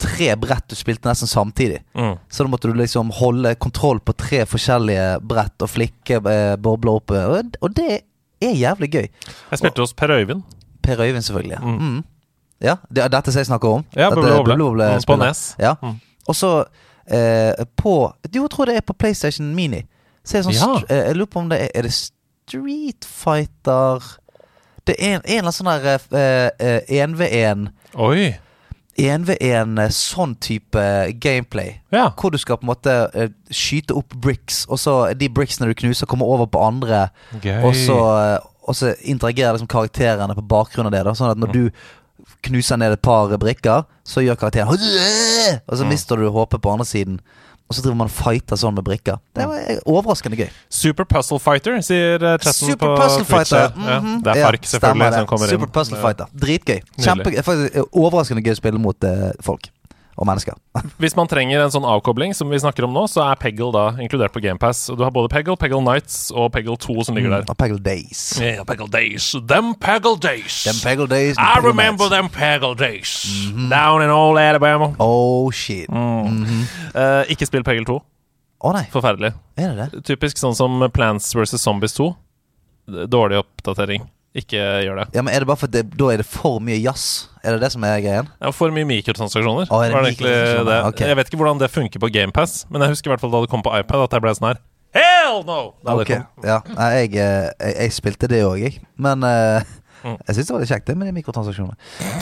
Tre brett du spilte nesten samtidig. Mm. Så da måtte du liksom holde kontroll på tre forskjellige brett og flikke eh, bobler opp. Og, og det er jævlig gøy. Jeg spilte hos Per Øyvind. Per Øyvind, selvfølgelig. Mm. Mm. Ja, det er dette som jeg snakker om. Ja. Boble Mm, på. Nes. Ja. Mm. Og så eh, på Jo, jeg tror det er på PlayStation Mini. Så er det sånn Ja. eh, Jeg lurer på om det er Er det Street Fighter Det er en, en eller annen sånn der eh, eh, 1v1 Oi. 1v1 eh, sånn type gameplay. Ja. Hvor du skal på en måte eh, skyte opp bricks, og så de bricksene du knuser, kommer over på andre. Gøy. Og så, eh, og så interagerer liksom karakterene på bakgrunn av det. Da, sånn at Mm. når du knuser ned et par brikker, så gjør karakteren Og Mm. så mister du håpet på andre siden. Og så driver man og fighter sånn med brikker. Det var overraskende gøy. Super Puzzle Fighter, sier eh, chatten Super på Puzzle Twitch. Fighter. Ja, mhm. det er Ja, Fark, stemmer selvfølgelig, det. som kommer Super inn. Puzzle Fighter. Dritgøy. Kjempe, eh, overraskende gøy å spille mot eh, folk. Og mennesker. (laughs) Hvis man trenger en sånn avkobling, som vi snakker om nå, så er Peggle da inkludert på GamePass. Du har både Peggle, Peggle Nights og Peggle 2 som ligger der. Og Peggle Days. Yeah, Peggle Days. Them Peggle Days. Them Peggle Days. I Peggle remember Nights. them Peggle Days. Down in old Alabama. Oh shit. Mm. -hmm. Uh, ikke spill Peggle 2. nei, Forferdelig. er det det? Typisk sånn som Plants vs. Zombies 2. Dårlig oppdatering. Ikke gjør det. Ja, men Er det bare for det, da er det for mye jazz? Er det det som er greien? Ja, for mye mikrotransaksjoner. Å, er det mikrotransaksjoner? det. Okay. Jeg vet ikke hvordan det funker på GamePass, men jeg husker i hvert fall da det kom på iPad, at jeg ble sånn her Hell no! Da kom. ja jeg, eh, jeg, jeg spilte det òg, jeg. Men uh, Mm. (laughs) jeg syns det var litt kjekt, det med de mikrotransaksjonene.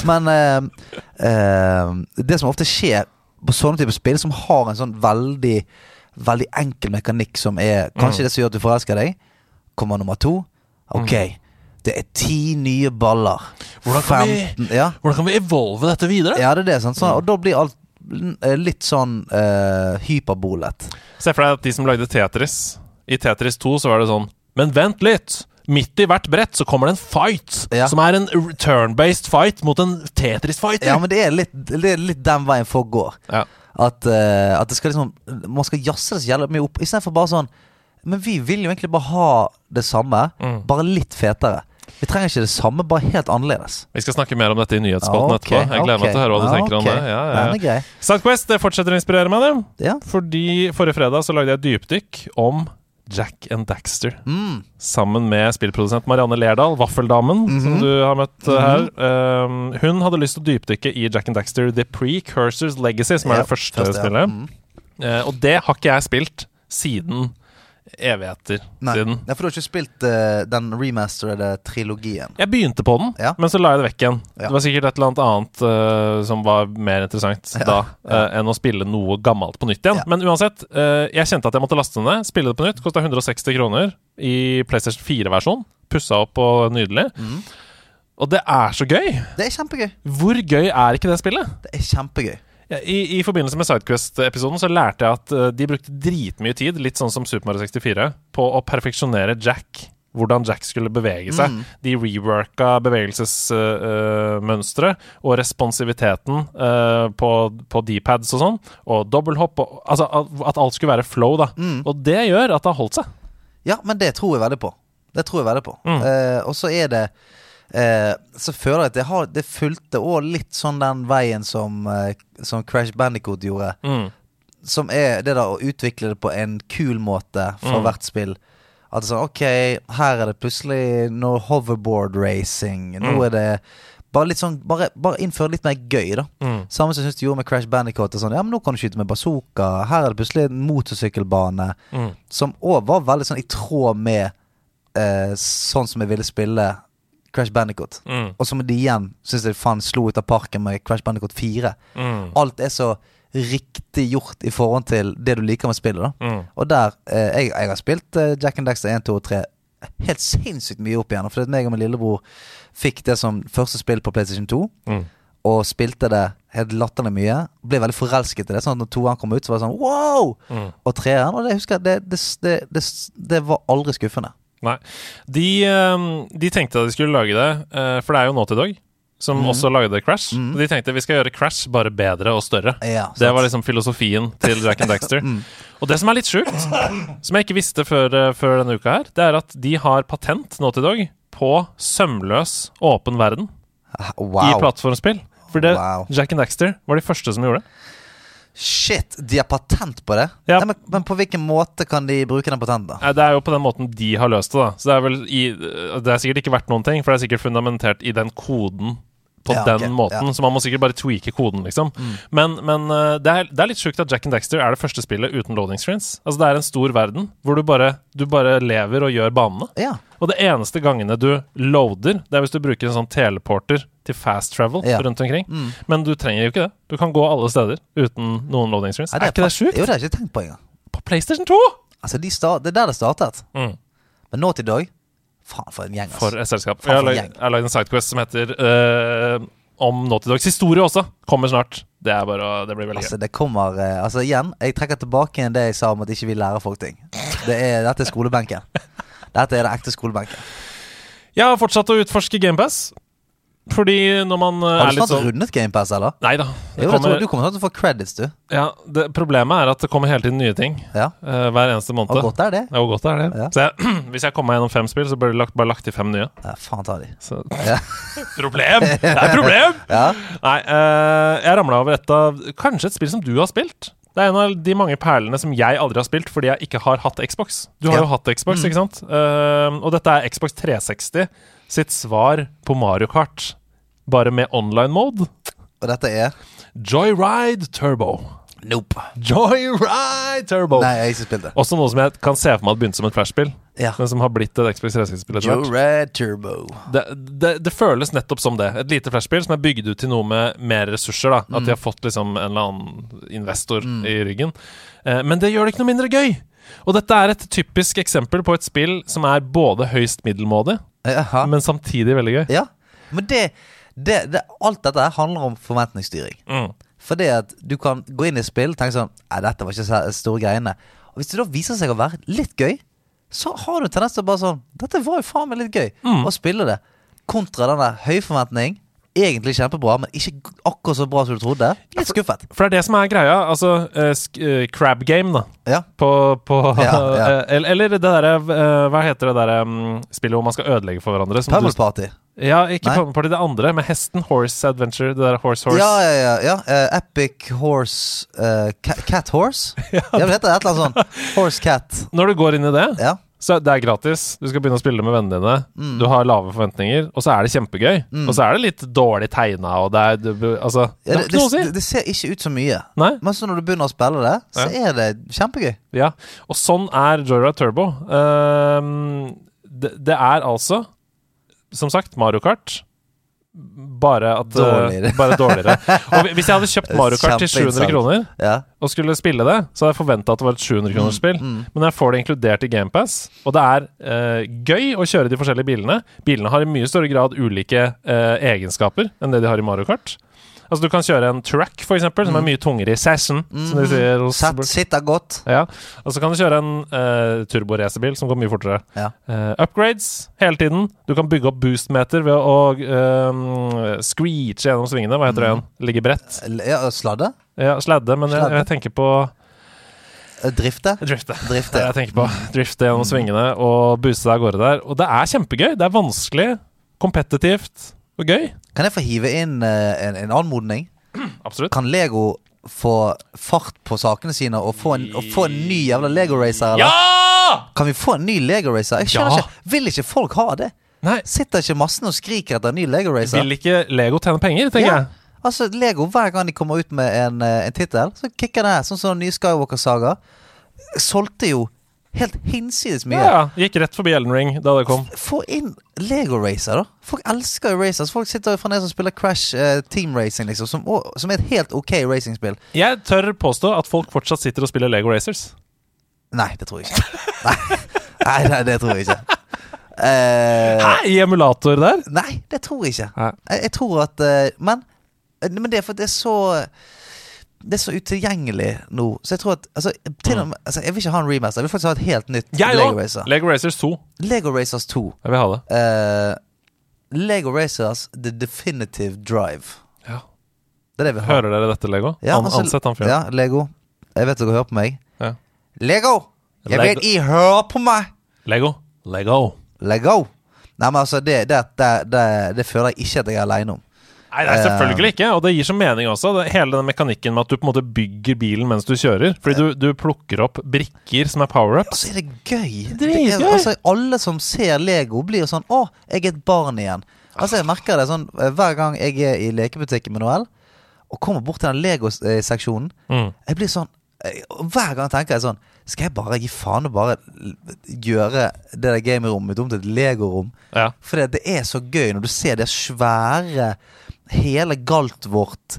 Men eh, eh, det som ofte skjer på sånne typer spill, som har en sånn veldig Veldig enkel mekanikk som er kanskje Mm. det som gjør at du forelsker deg, kommer nummer to. Ok, det er ti nye baller. Hvordan kan vi- ja, Hvordan kan vi evolve dette videre? ja, det er det. Sånn, sånn, og da blir alt litt sånn uh, hyperbolet. Se for deg at de som lagde Tetris I Tetris 2 så var det sånn Men vent litt! Midt i hvert brett så kommer det en fight, Ja. som er en turn-based fight mot en Tetris-fighter. Ja, men det er litt, det er litt den veien folk går. Ja. At, uh, at det skal liksom Man skal jazze det så jævlig mye opp istedenfor bare sånn Men vi vil jo egentlig bare ha det samme, Mm. bare litt fetere. Vi trenger ikke det samme, bare helt annerledes. Vi skal snakke mer om dette i nyhetsspalten okay, etterpå. Jeg gleder meg til å høre hva du tenker om det. Ja, ja, ja. Sidequest det fortsetter å inspirere meg, det. Ja. Fordi forrige fredag så lagde jeg et dypdykk om Jack and Daxter. Mm. Sammen med spillprodusent Marianne Lerdal, Vaffeldamen, Mhm. som du har møtt uh, her. Um, hun hadde lyst til å dypdykke i Jack and Daxter The Precursors Legacy, som er det første, første, spillet. Mm. Eh, og det har ikke jeg spilt siden evigheter Nei. siden. Ja, for du har ikke spilt uh, den remasterede trilogien? Jeg begynte på den, Ja. men så la jeg det vekk igjen. Ja. Det var sikkert et eller annet annet eh, som var mer interessant Ja, da eh, enn å spille noe gammelt på nytt igjen. Ja. Men uansett, jeg kjente at jeg måtte laste det ned, spille det på nytt. Kosta 160 kroner i PlayStation 4-versjon. Pussa opp og nydelig. Mm. Og det er så gøy! Det er kjempegøy. Hvor gøy er ikke det spillet? Det er kjempegøy. I, I forbindelse med Sidequest-episoden så lærte jeg at eh, de brukte dritmye tid, litt sånn som Super Mario 64, på å perfeksjonere Jack. Hvordan Jack skulle bevege seg. Mm. De reworka bevegelsesmønstre og responsiviteten uh, på, på D-pads og sånn. Og dobbelthopp. og- Altså at alt skulle være flow, da. Mm. Og det gjør at det har holdt seg. Ja, men det tror jeg veldig på. Det tror jeg veldig på. Mm. Uh, og så er det eh, Så føler jeg at det, har, det fulgte òg litt sånn den veien som, eh, som Crash Bandicoot gjorde. Mm. Som er det da å utvikle det på en kul måte for Mm. hvert spill. At det sånn Ok, her er det plutselig noe hoverboard racing. Nå Mm. er det bare litt sånn Bare, bare innføre litt mer gøy, da. Mm. Samme som jeg synes de gjorde med Crash Bandicoot. Sånn, ja, men nå kan du skyte med bazooka. Her er det plutselig en motorsykkelbane. Mm. Som òg var veldig sånn i tråd med eh, sånn som jeg ville spille Crash Bandicoot. Mm. Og som de igjen syns jeg faen slo ut av parken med Crash Bandicoot 4. Mm. Alt er så riktig gjort i forhold til det du liker med spillet. da Mm. Og der eh, jeg, jeg har spilt eh, Jack and Daxter 1, 2 og 3 helt sinnssykt mye opp igjen. Fordi meg og min lillebror fikk det som første spill på PlayStation 2. Mm. Og spilte det helt latterlig mye. Ble veldig forelsket i det. Sånn at når toeren kom ut, så var det sånn wow! Mm. Og treeren, og det husker jeg, det, det, det, det, det var aldri skuffende. Nei. De, eh, de tenkte at de skulle lage det, eh, for det er jo Naughty Dog som mm. også lagde Crash. Mm. De tenkte vi skal gjøre Crash bare bedre og større. Ja, Det var liksom filosofien til Jack and (laughs) Daxter. Mm. Og det som er litt sjukt, som jeg ikke visste før, eh, før denne uka her, det er at de har patent, Naughty Dog, på sømløs åpen verden i plattformspill. For det, Wow. Jack and Daxter var de første som gjorde det. Shit, de har patent på det? Ja. Nei, men, men på hvilken måte kan de bruke den patenten? da? Nei, Det er jo på den måten de har løst det, da. Så det er i Det er sikkert ikke verdt noen ting, for det er sikkert fundamentert i den koden på Ja, den okay. måten. ja. Så man må sikkert bare tweake koden, liksom. Men, men eh, det, er, det er litt sjukt at Jack and Daxter er det første spillet uten loading screens. Altså Det er en stor verden hvor du bare, du bare lever og gjør banene. Ja. Og det eneste gangene du loader, det er hvis du bruker en sånn teleporter til fast travel rundt omkring. Mm. Men du trenger jo ikke det. Du kan gå alle steder uten noen loading screens. Nei, er ikke det sjukt? Jo, det har jeg ikke tenkt på engang. På PlayStation 2! Altså, de start, det er der det startet. Mm. Men til Dog Faen, for en gjeng, For altså. et selskap. Faen, for jeg har lagd en sidequest som heter uh, om Naughty Dogs historie også. Kommer snart. Det er bare Det blir veldig Altså, gøy. det kommer eh, Altså, igjen, jeg trekker tilbake det jeg sa om at ikke vi lærer folk ting. Det er, dette er skolebenken. Dette er det ekte skolebenken. Jeg har fortsatt å utforske GamePass. Fordi når man eh, Har du ikke snart sånn rundet GamePass, eller? Nei da. Jo, kommer. Du kommer til å få credits, du. ja, det, problemet er at det kommer hele tiden nye ting. Ja. Uh, hver eneste måned. Og godt er det. Ja, hvor godt er det? Ja. Så jeg, (clears throat) hvis jeg kommer meg gjennom fem spill, så bør det bare lagt til fem nye. Ja, faen ta de. Så. Ja. (laughs) problem! Det er et problem! (laughs) Ja. Nei, uh, jeg ramla over et av Kanskje et spill som du har spilt. Det er en av de mange perlene som jeg aldri har spilt fordi jeg ikke har hatt Xbox. Du har Ja. jo hatt Xbox, Mm. ikke sant? Uh, og dette er Xbox 360 sitt svar på Mario Kart, bare med online mode. Og dette er Joyride Turbo. Nope. Joyride Turbo! Nei, jeg har ikke spilt det. Også noe som jeg kan se for meg hadde begynt som et flashspill, Ja. men som har blitt et Xbox 360-spill etter Joe hvert. Red Turbo. Det, det, det føles nettopp som det. Et lite flashspill som er bygd ut til noe med mer ressurser. da At de har fått liksom en eller annen investor i ryggen. Eh, men det gjør det ikke noe mindre gøy! Og dette er et typisk eksempel på et spill som er både høyst middelmådig, Jaha. men samtidig veldig gøy. Ja. Men det, det, det Alt dette handler om forventningsstyring. Mm. Fordi at du kan gå inn i spill og tenke sånn Nei, dette var ikke så store greiene. Og hvis det da viser seg å være litt gøy, så har du tendens til å bare sånn Dette var jo faen meg litt gøy. Mm. Å spille det. Kontra den der høy forventning. Egentlig kjempebra, men ikke akkurat så bra som du trodde. Litt skuffet. For det er det som er greia. Altså, uh, crab game, da. Ja. På, på (laughs) Ja, ja. (laughs) Uh, Eller, eller det derre uh, Hva heter det derre um, spillet hvor man skal ødelegge for hverandre? Pummel Party. Ja, ikke. Pummel Party, det andre, med hesten. Horse Adventure. Det der Horse Horse. Ja, ja, ja. ja. Epic Horse ca Cat Horse? (laughs) ja, det heter et eller annet sånt. Horse Cat. Når du går inn i det, Ja. Så det er gratis. Du skal begynne å spille med vennene dine. Mm. Du har lave forventninger, og så er det kjempegøy. Og så er det litt dårlig tegna, og det er du- Altså, det Ja, det, å si. det, det ser ikke ut så mye. Nei? Men så når du begynner å spille det, så er det kjempegøy. Ja. Og sånn er Joyride Turbo. Det, det er altså, som sagt, Mario Kart. Bare at eh, Dårligere. (laughs) Bare dårligere. Og hvis jeg hadde kjøpt Mario Kart til 700 kroner Ja. og skulle spille det, så hadde jeg forventa at det var et 700 kroners spill. Mm, Men jeg får det inkludert i GamePass, og det er eh, gøy å kjøre de forskjellige bilene. Bilene har i mye større grad ulike eh, egenskaper enn det de har i Mario Kart. Altså Du kan kjøre en track, for eksempel, som er mye tungere i session. Som de sier Satt sitter godt. ja, og så kan du kjøre en uh, turboracerbil som går mye fortere. Ja. Uh, upgrades hele tiden. Du kan bygge opp boostmeter ved å uh, screeche gjennom svingene. Hva heter det igjen? Ligge bredt. Ja, sladde? Ja, sladde, men jeg, jeg tenker på Eh, Drifte? drifte. Drifte. det jeg tenker på. Drifte gjennom svingene og booste deg av gårde der. Og det er kjempegøy. Det er vanskelig, kompetitivt og gøy. Kan jeg få hive inn eh, en, en anmodning? (clears throat) Absolutt. Kan Lego få fart på sakene sine og få en, og få en ny jævla Lego-racer? eller? Ja! Kan vi få en ny Lego-racer? Jeg skjønner Ja. ikke. Vil ikke folk ha det? Nei, Sitter ikke massen og skriker etter en ny Lego-racer? vil ikke Lego tjene penger, tenker Ja. jeg. Altså, Lego, hver gang de kommer ut med en, eh, en tittel, så kicker det. Sånn som den nye Skywalker-saga. Solgte jo helt hinsides mye. Ja, ja. Gikk rett forbi Elden Ring da det kom. Få inn Lego Racer, da. Folk elsker jo racers. Folk sitter jo fremdeles og spiller Crash uh, Team Racing, liksom, som, som er et helt ok racingspill. Jeg tør påstå at folk fortsatt sitter og spiller Lego Racers. Nei, det tror jeg ikke. Nei, nei, nei det tror jeg ikke. Uh, Hæ? I emulator der? nei, det tror jeg ikke. Jeg, jeg tror at uh, Men, men det er for det er så det er så utilgjengelig nå. Så jeg tror at altså, til og med, altså, Jeg vil ikke ha en remaster. Jeg vil faktisk ha et helt nytt ja, Lego! Racer. Lego Racers 2. Lego Racers 2. Jeg vil ha det. Uh, Lego Racers The Definitive Drive. Ja. Det er det vi har. Hører dere dette, Lego? Ja, An altså, ansett han fyren. Ja, Lego. Jeg vet dere hører på meg. Ja. Lego! Jeg Lego. vet I hører på meg! Lego. Lego. Lego! Nei, men altså, det, det, det, det, det føler jeg ikke at jeg er aleine om. Nei, nei, selvfølgelig ikke, og det gir så mening også. Det, hele den mekanikken med at du på en måte bygger bilen mens du kjører. Fordi du, du plukker opp brikker som er power-ups. så er det gøy. Det er, altså, alle som ser Lego, blir sånn Å, jeg er et barn igjen. Altså, jeg merker det sånn eh, hver gang jeg er i lekebutikken med Noel, og kommer bort til den Lego-seksjonen. Mm. Jeg blir sånn eh, Hver gang tenker jeg sånn Skal jeg bare gi faen og bare gjøre det der gamerommet mitt om til et legorom? Ja. For det, det er så gøy når du ser det svære Hele Galtvort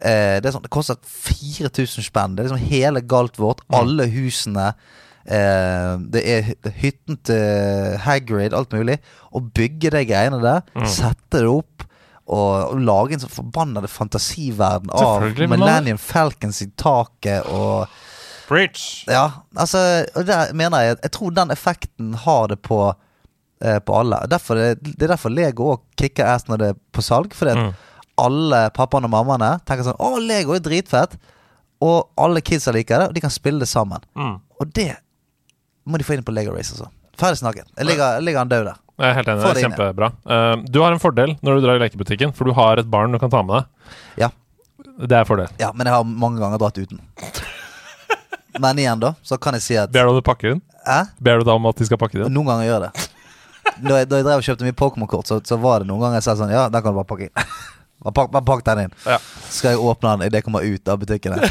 eh, Det sånn Det koster 4000 spenn. Det er liksom hele Galtvort, alle husene. Eh, det er hytten til Hagrid, alt mulig. Å bygge de greiene der, sette det opp og, og lage en sånn forbannede fantasiverden av Millennium Falcons i taket og Preach! Ja, altså og der mener jeg Jeg tror den effekten har det på eh, På alle. Derfor det, det er derfor Lego òg kicker ass når det er på salg. Fordi at Mm. Alle pappaene og mammaene tenker sånn Å, Lego er dritfett. Og alle kidsa liker det, og de kan spille det sammen. Mm. Og det må de få inn på Lego Race, altså. Ferdig snakket. Jeg ligger, jeg ligger han død der. Jeg er helt enig. Det er kjempebra. Uh, du har en fordel når du drar i lekebutikken, for du har et barn du kan ta med deg. Ja. Det er fordel. ja, men jeg har mange ganger dratt uten. (laughs) Men igjen, da, så kan jeg si at Ber du om du pakker inn? Hæ? Ber du da om at de skal pakke det inn? Noen ganger gjør jeg det. (laughs) da jeg, da jeg drev og kjøpte mye Pokémon-kort, så, så var det noen ganger jeg sa sånn Ja, den kan du bare pakke inn. (laughs) bare, pakk, bare pakk den inn. Ja. Så skal jeg åpne den idet jeg kommer ut av butikkene. (laughs)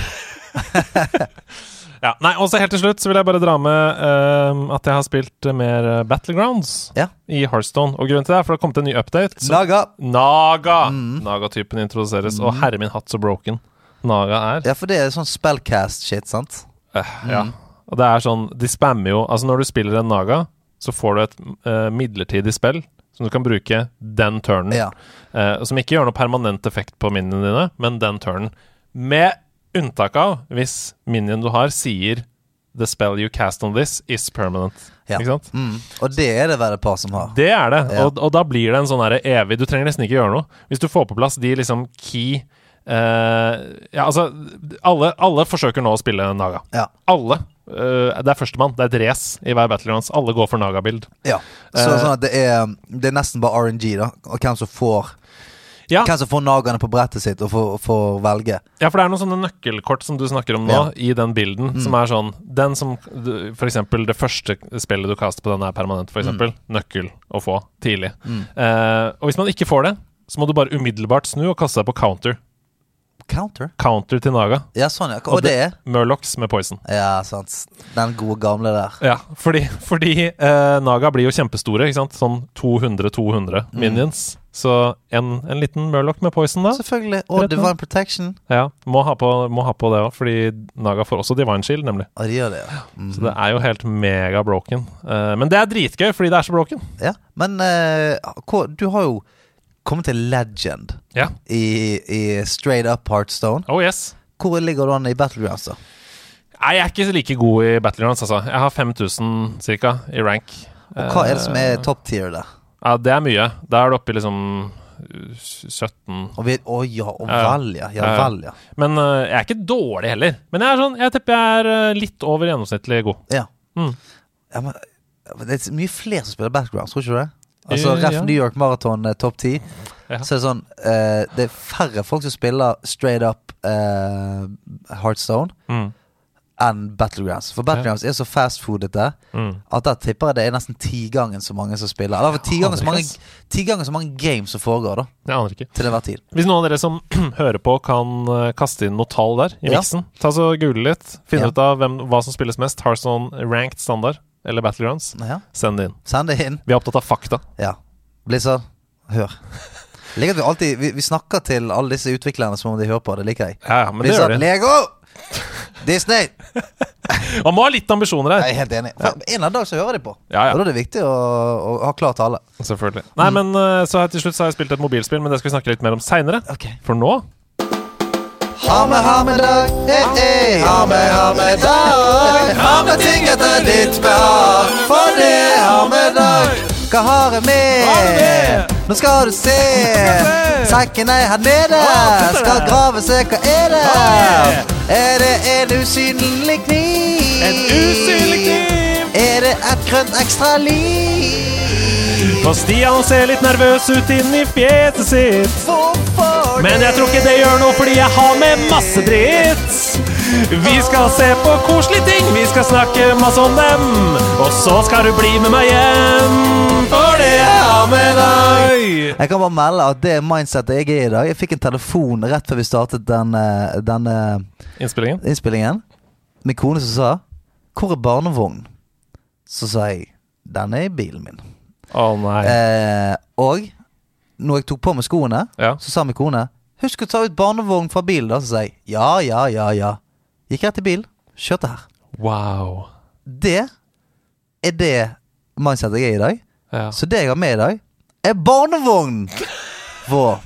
Ja, nei, og så Helt til slutt så vil jeg bare dra med uh, at jeg har spilt mer eh, Battlegrounds Ja. i Hearthstone. Og grunnen til det er for det har kommet en ny update. Så, Naga! Naga! Mm. Naga-typen introduseres. Og herre min hatt så broken Naga er. Ja, for det er sånn spellcast-shit, sant? Eh, ja. Og det er sånn De spammer jo Altså, når du spiller en Naga, så får du et uh, midlertidig spill som du kan bruke den turnen. Ja. Uh, som ikke gjør noe permanent effekt på miniene dine, men den turnen. Med unntak av hvis minien du har, sier The spell you cast on this is permanent. Ja. Ikke sant? Mm. Og det er det verre par som har. Det er det, Ja. og, og da blir det en sånn herre evig Du trenger nesten ikke gjøre noe. Hvis du får på plass de liksom key uh, Ja, altså alle, alle forsøker nå å spille Naga. Ja. Alle. Eh, det er førstemann. Det er et race i hver Battlegrounds. Alle går for Naga-bild. ja. Så uh, sånn det er, det er nesten bare RNG, da. Og hvem som får Ja. Hvem som får nagene på brettet sitt og får, får velge. Ja, for det er noen sånne nøkkelkort som du snakker om nå, Ja. i den bilden, som er sånn Den som F.eks. Det første spillet du kaster på den, er permanent, for eksempel. Nøkkel å få tidlig. Eh, og hvis man ikke får det, så må du bare umiddelbart snu og kaste deg på counter. Counter? Counter til Naga. Ja, sånn, ja. Og det er? Murlocs med poison. Ja, sant. Den gode gamle der. Ja, fordi, fordi eh, Naga blir jo kjempestore, ikke sant? Sånn 200-200 minions. Så en, en liten Murloc med poison, da. Selvfølgelig. Og. Divine Protection. Ja, må ha på, må ha på det òg, fordi Naga får også Divine Shield, nemlig. Og de gjør det, ja. Mm. Så det er jo helt mega broken. Eh, men det er dritgøy, fordi det er så broken. ja. Men eh, du har jo kommet til legend Ja. i, i straight up Heartstone. Oh yes. Hvor ligger du an i Battlegrounds, da? Nei, jeg er ikke like god i Battlegrounds, altså. Jeg har 5000 cirka i rank. Og hva er det som er Eh, top tier der? Ja, det er mye. Da er du oppe i liksom uh, 17 Å oh, ja, og vel, ja. Ja vel, ja. Men øh, jeg er ikke dårlig heller. Men jeg er sånn, jeg tipper jeg er øh, litt over gjennomsnittlig god. Ja. Mm. ja men, det er mye flere som spiller Battlegrounds, tror ikke du det? Altså Eh, Ref ja. New York Marathon eh, topp ti. Ja. Så er det sånn eh, Det er færre folk som spiller straight up eh, Heartstone Mm. enn Battlegrounds. For Battlegrounds er så fastfoodete Mm. at der tipper jeg det er nesten tigangen så mange som spiller. Eller ti ganger, så mange, ti ganger så mange games som foregår, da. Jeg aner ikke. Til enhver tid. Hvis noen av dere som (clears throat) hører på, kan øh, kaste inn noe tall der i Ja. miksen, ta så google litt. Finn Ja. ut av hvem, hva som spilles mest. Hearthstone ranked standard eller Battlegrounds. Ja. Send det inn. Send det inn. Vi er opptatt av fakta. Ja. Blizzard, hør. (laughs) Liker at vi alltid vi, vi snakker til alle disse utviklerne som om de hører på. Det liker jeg. Ja, ja, men det gjør de. Lego! (laughs) Disney! (laughs) Man må ha litt ambisjoner her. Jeg er helt enig. For En eller annen dag så hører de på. Ja, ja. Og da er det viktig å, å ha klar tale. Selvfølgelig. Nei, men øh, så her til slutt så har jeg spilt et mobilspill, men det skal vi snakke litt mer om seinere. Okay. For nå Ha med, ha med dag, eh, eh. Ha med, ha med dag. Ha med ting etter ditt behag. For det har med dag. Hva har jeg med? Nå skal du se. Sekken er her nede. Skal grave se, hva er det? Er det en usynlig kniv? En usynlig kniv! Er det et grønt ekstra liv? For Stian ser litt nervøs ut inni fjeset sitt. Men jeg tror ikke det gjør noe, fordi jeg har med masse dritt. Vi skal se på koselige ting, vi skal snakke masse om dem. Og så skal du bli med meg hjem, for det jeg har med deg. Jeg kan bare melde at det mindsetet jeg er i dag Jeg fikk en telefon rett før vi startet denne, denne Innspillingen? innspillingen. Min kone som sa 'Hvor er barnevognen?' Så sa jeg 'Den er i bilen min'. Å nei. Eh, og når jeg tok på meg skoene, Ja. så sa min kone 'Husk å ta ut barnevogn fra bilen', da. Så sa jeg 'Ja, ja, ja, ja'. Gikk rett i bilen, kjørte her. Wow. Det er det mindsetet jeg er i dag. Ja. Så det jeg har med i dag, er barnevogn For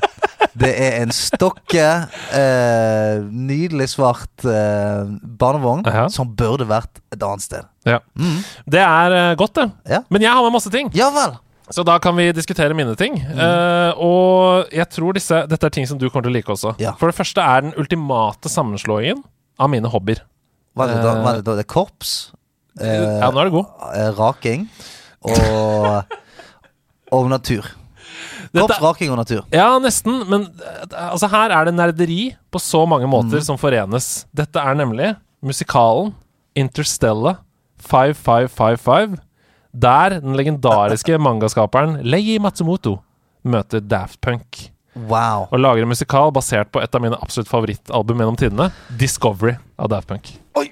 Det er en stokke, eh, nydelig svart eh, barnevogn Aha. som burde vært et annet sted. ja. Mm. Det er eh, godt, det. Ja. Men jeg har med masse ting. Ja vel. Så da kan vi diskutere mine ting. Eh, og jeg tror disse, dette er ting som du kommer til å like også. Ja. For det første er den ultimate sammenslåingen av mine hobbyer. Hva er det da, Hva er det, da. Det er korps, Uh, ja, nå er det god. eh, raking og, og natur. Korps, raking og natur. ja, nesten. Men eh, altså, her er det nerderi på så mange måter som forenes. Dette er nemlig musikalen Interstellar 5555 Der den legendariske mangaskaperen Leiji Matsumoto møter Daft Punk. Wow. Og lager en musikal basert på et av mine absolutt favorittalbum gjennom tidene, Discovery av Daft Punk. Oi.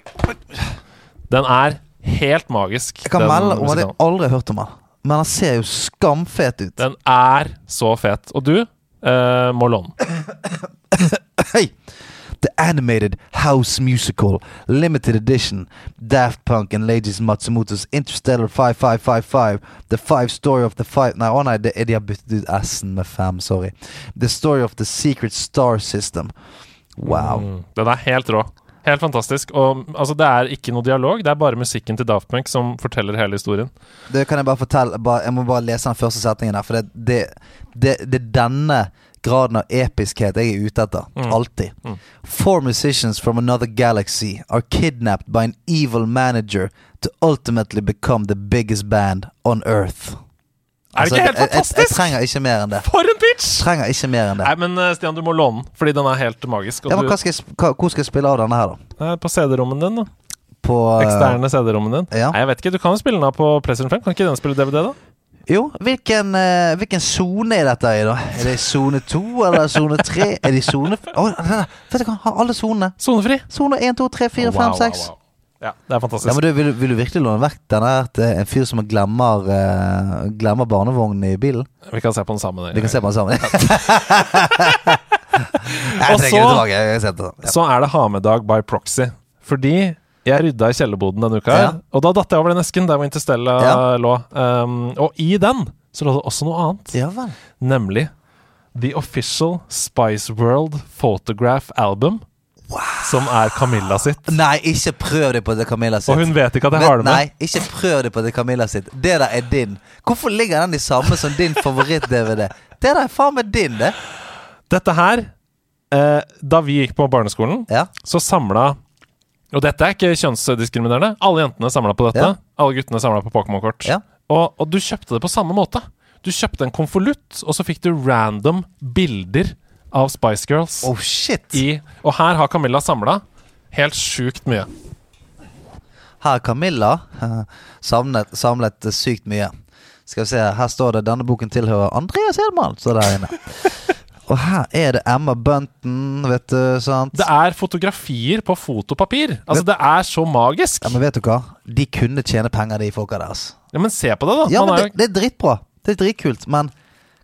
Den er helt magisk. Jeg kan melde om at jeg aldri har hørt om den. Men den ser jo skamfet ut. Den er så fet. Og du eh, må låne den. Hey! The animated house musical, limited edition, Daft Punk and Ladies Matsumoto's Interstellar 5555, The Five Story of the Five Nei, å nei, det, de har byttet ut S-en med fem, sorry. The Story of the Secret Star System. Wow. Mm. Den er helt rå. Helt fantastisk. Og altså, det er ikke noe dialog, det er bare musikken til Daft Punk som forteller hele historien. Det kan jeg bare fortelle Jeg må bare lese den første setningen her, for det, det, det, det er denne graden av episkhet jeg er ute etter. Mm. Alltid. Mm. Four musicians from another galaxy are kidnapped by an evil manager to ultimately become the biggest band on earth. Er det ikke helt jeg, jeg, jeg trenger ikke mer enn det. For en pitch! Trenger ikke mer enn det. Nei, men eh, Stian, du må låne den, fordi den er helt magisk. Ja, men du, skal hva, hvor skal jeg spille av denne her, da? Eh, på CD-rommen din, da. På eh, Eksterne CD-rommen din. ja. Nei, jeg vet ikke, Du kan jo spille den av på PlayStation 5. Kan ikke den spille DVD, da? Jo, hvilken eh, Hvilken sone er dette i, da? Er det sone to eller sone tre? Er det sone der. Vet du hva, har alle sonene. Sonefri. Sone 1, 2, 3, 4, 5, 6. Ja, det er fantastisk. Ja, men du, vil, du- vil du virkelig låne vekk denne til en fyr som glemmer uh, Glemmer barnevognen i bilen? Vi kan se på den sammen. Vi kan se på den sammen. (laughs) jeg Og det så- tilbake. Jeg setter den. Ja. Så er det ha med-dag by proxy. Fordi jeg rydda i kjellerboden denne uka, Ja. og da datt jeg over den esken der hvor Interstella Ja. lå. Um, og i den så lå det også noe annet, ja nemlig The Official Spice World Photograph Album. Som er Camilla sitt. Nei, ikke prøv det på det Camilla sitt. Og hun vet ikke at jeg Men- har det med. Nei, ikke prøv det på det Camilla sitt. Det der er din. Hvorfor ligger den i samme som din favoritt-DVD? Det der er faen meg din, det. Dette her eh, Da vi gikk på barneskolen, Ja. så samla Og dette er ikke kjønnsdiskriminerende. Alle jentene samla på dette. Ja. Alle guttene samla på Pokémon-kort. Ja. Og, og du kjøpte det på samme måte. Du kjøpte en konvolutt, og så fikk du random bilder av Spice Girls. Oh shit. I, og her har Camilla samla helt sjukt mye. Her har Camilla (laughs) samlet, samlet sykt mye. Skal vi se, her står det 'Denne boken tilhører Andreas Hedman', står der inne. (laughs) Og her er det Emma Bunton, vet du, sant? Det er fotografier på fotopapir. Altså, det er så magisk. Ja, men vet du hva? De kunne tjene penger, de folka der. altså. Ja, men se på det, da. Ja, men det, det er dritbra. Det er dritkult. Men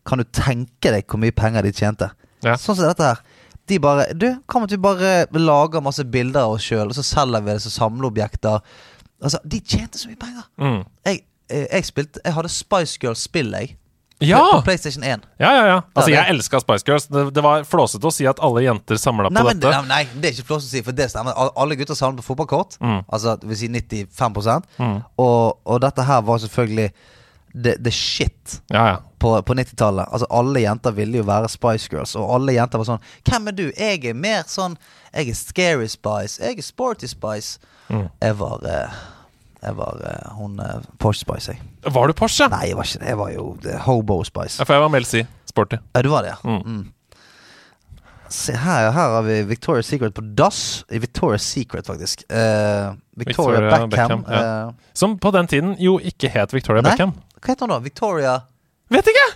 kan du tenke deg hvor mye penger de tjente? Ja. Sånn som dette her. De bare Du, kan vi bare lage masse bilder av oss sjøl, og så selger vi det som samleobjekter? Altså, de tjente så mye penger. mm. Jeg, eh, jeg spilte Jeg hadde Spice Girls-spill, jeg. Ja! På PlayStation 1. Ja, ja, ja. Altså, jeg elska Spice Girls. Det, det var flåsete å si at alle jenter samla på dette. nei, nei, det er ikke flåsete å si, for det stemmer. Al- Alle gutter samler på fotballkort. Mm. Altså det vil si 95 Mm. og, og dette her var selvfølgelig the, the shit Ja, ja. på, på 90-tallet. Altså Alle jenter ville jo være Spice Girls, og alle jenter var sånn Hvem er du? Jeg er mer sånn Jeg er Scary Spice. Jeg er Sporty Spice. Mm. Jeg var eh, Jeg var uh, hun uh, Porsche Spice, jeg. Var du Porsche? Nei, jeg var ikke det. Jeg var jo eh, Hobo Spice. Ja, for jeg var Mel C. Sporty. Ja, du var det, ja. Mm. Mm. Se her, her har vi Victoria's Secret på dass. I Victoria's Secret, faktisk. Victoria, Victoria Beckham. Beckham, eh, Som på den tiden jo ikke het Victoria Nei. Beckham. hva heter hun da? Victoria Vet ikke!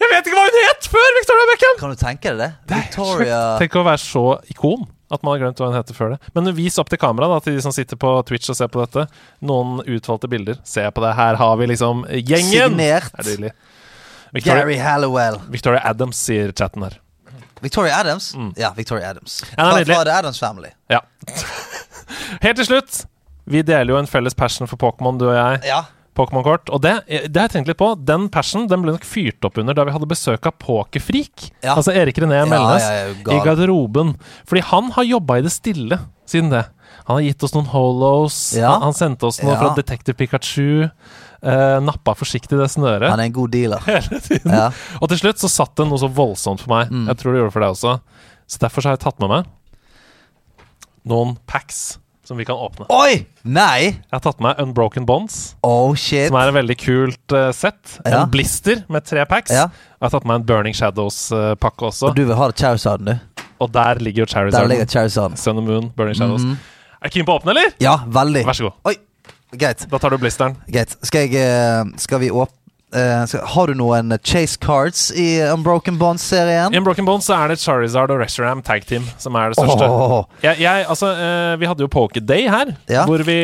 Jeg vet ikke hva hun het før Victoria Beckham! Kan du tenke deg det? Det Victoria. Tenk å være så ikon at man har glemt hva hun heter før det. Men vis opp til kamera da, til de som sitter på Twitch og ser på dette. Noen utvalgte bilder. Se på det. Her har vi liksom gjengen! Signert er. Victoria, Gary Hallowell. Victoria Adams sier chatten her. Victoria Adams? Mm. Ja, Victoria Adams. Ja, Fra, fra The Adams Family. Ja. (laughs) Helt til slutt. Vi deler jo en felles passion for Pokémon, du og jeg. Ja. Pokémon-kort. Og det, det har jeg tenkt litt på. Den passion den ble nok fyrt opp under da vi hadde besøk av Pokerfreak. Ja. Altså Erik René Melnes ja, ja, i garderoben. Fordi han har jobba i det stille siden det. Han har gitt oss noen holos. Han, han sendte oss noe fra Detective Pikachu. Uh, nappa forsiktig det snøret. Han er en god dealer. (laughs) Hele tiden. Ja. Og til slutt så satt det noe så voldsomt for meg. Mm. Jeg tror det gjorde det for deg også. Så derfor så har jeg tatt med meg noen packs som vi kan åpne. Oi! Nei! Jeg har tatt med meg Unbroken Bonds. Oh shit. Som er en veldig kult eh, sett. Ja. En blister med tre packs. Ja. Jeg har tatt med en Burning Shadows-pakke også. Og du vil ha Charizarden, du? Og der ligger jo Der ligger Charizard. Charizarden. Sun and Moon, Burning Shadows. Mhm. Er du keen på å åpne, eller? Ja, veldig. Vær så god. Oi. greit. Da tar du blisteren. greit. Skal jeg eh, Skal vi åpne Har du noen Chase Cards i Unbroken Bonds-serien? I Unbroken Bones så er det Charizard og Reshiram Tag Team som er det største. Oh. Jeg, jeg, altså, uh, vi hadde jo Poker Day her, Ja. hvor vi,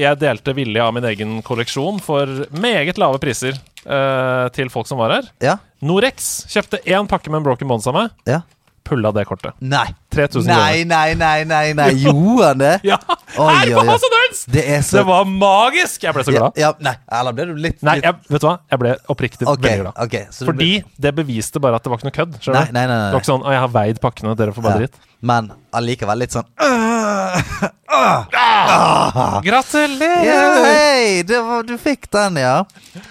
jeg delte villig av min egen kolleksjon for meget lave priser uh, til folk som var her. Ja? Norex kjøpte én pakke med Unbroken Bones av meg. Ja? Pulla det kortet. Nei. 3000 Nei, nei, nei, nei, (laughs) nei. Gjorde han det? Ja! Oi, her på. House of Nerds! Det så Det var magisk! Jeg ble så glad. ja, Nei, eller ble du litt Nei, jeg, vet du hva? Jeg ble oppriktig okay, veldig glad. Okay, Fordi det beviste bare at det var ikke noe kødd. Nei, nei, nei, nei. Det var ikke sånn 'Å, jeg har veid pakkene, dere får bare Ja. dritt'. Men allikevel litt sånn Gratulerer! Hei! Var, du fikk den, ja.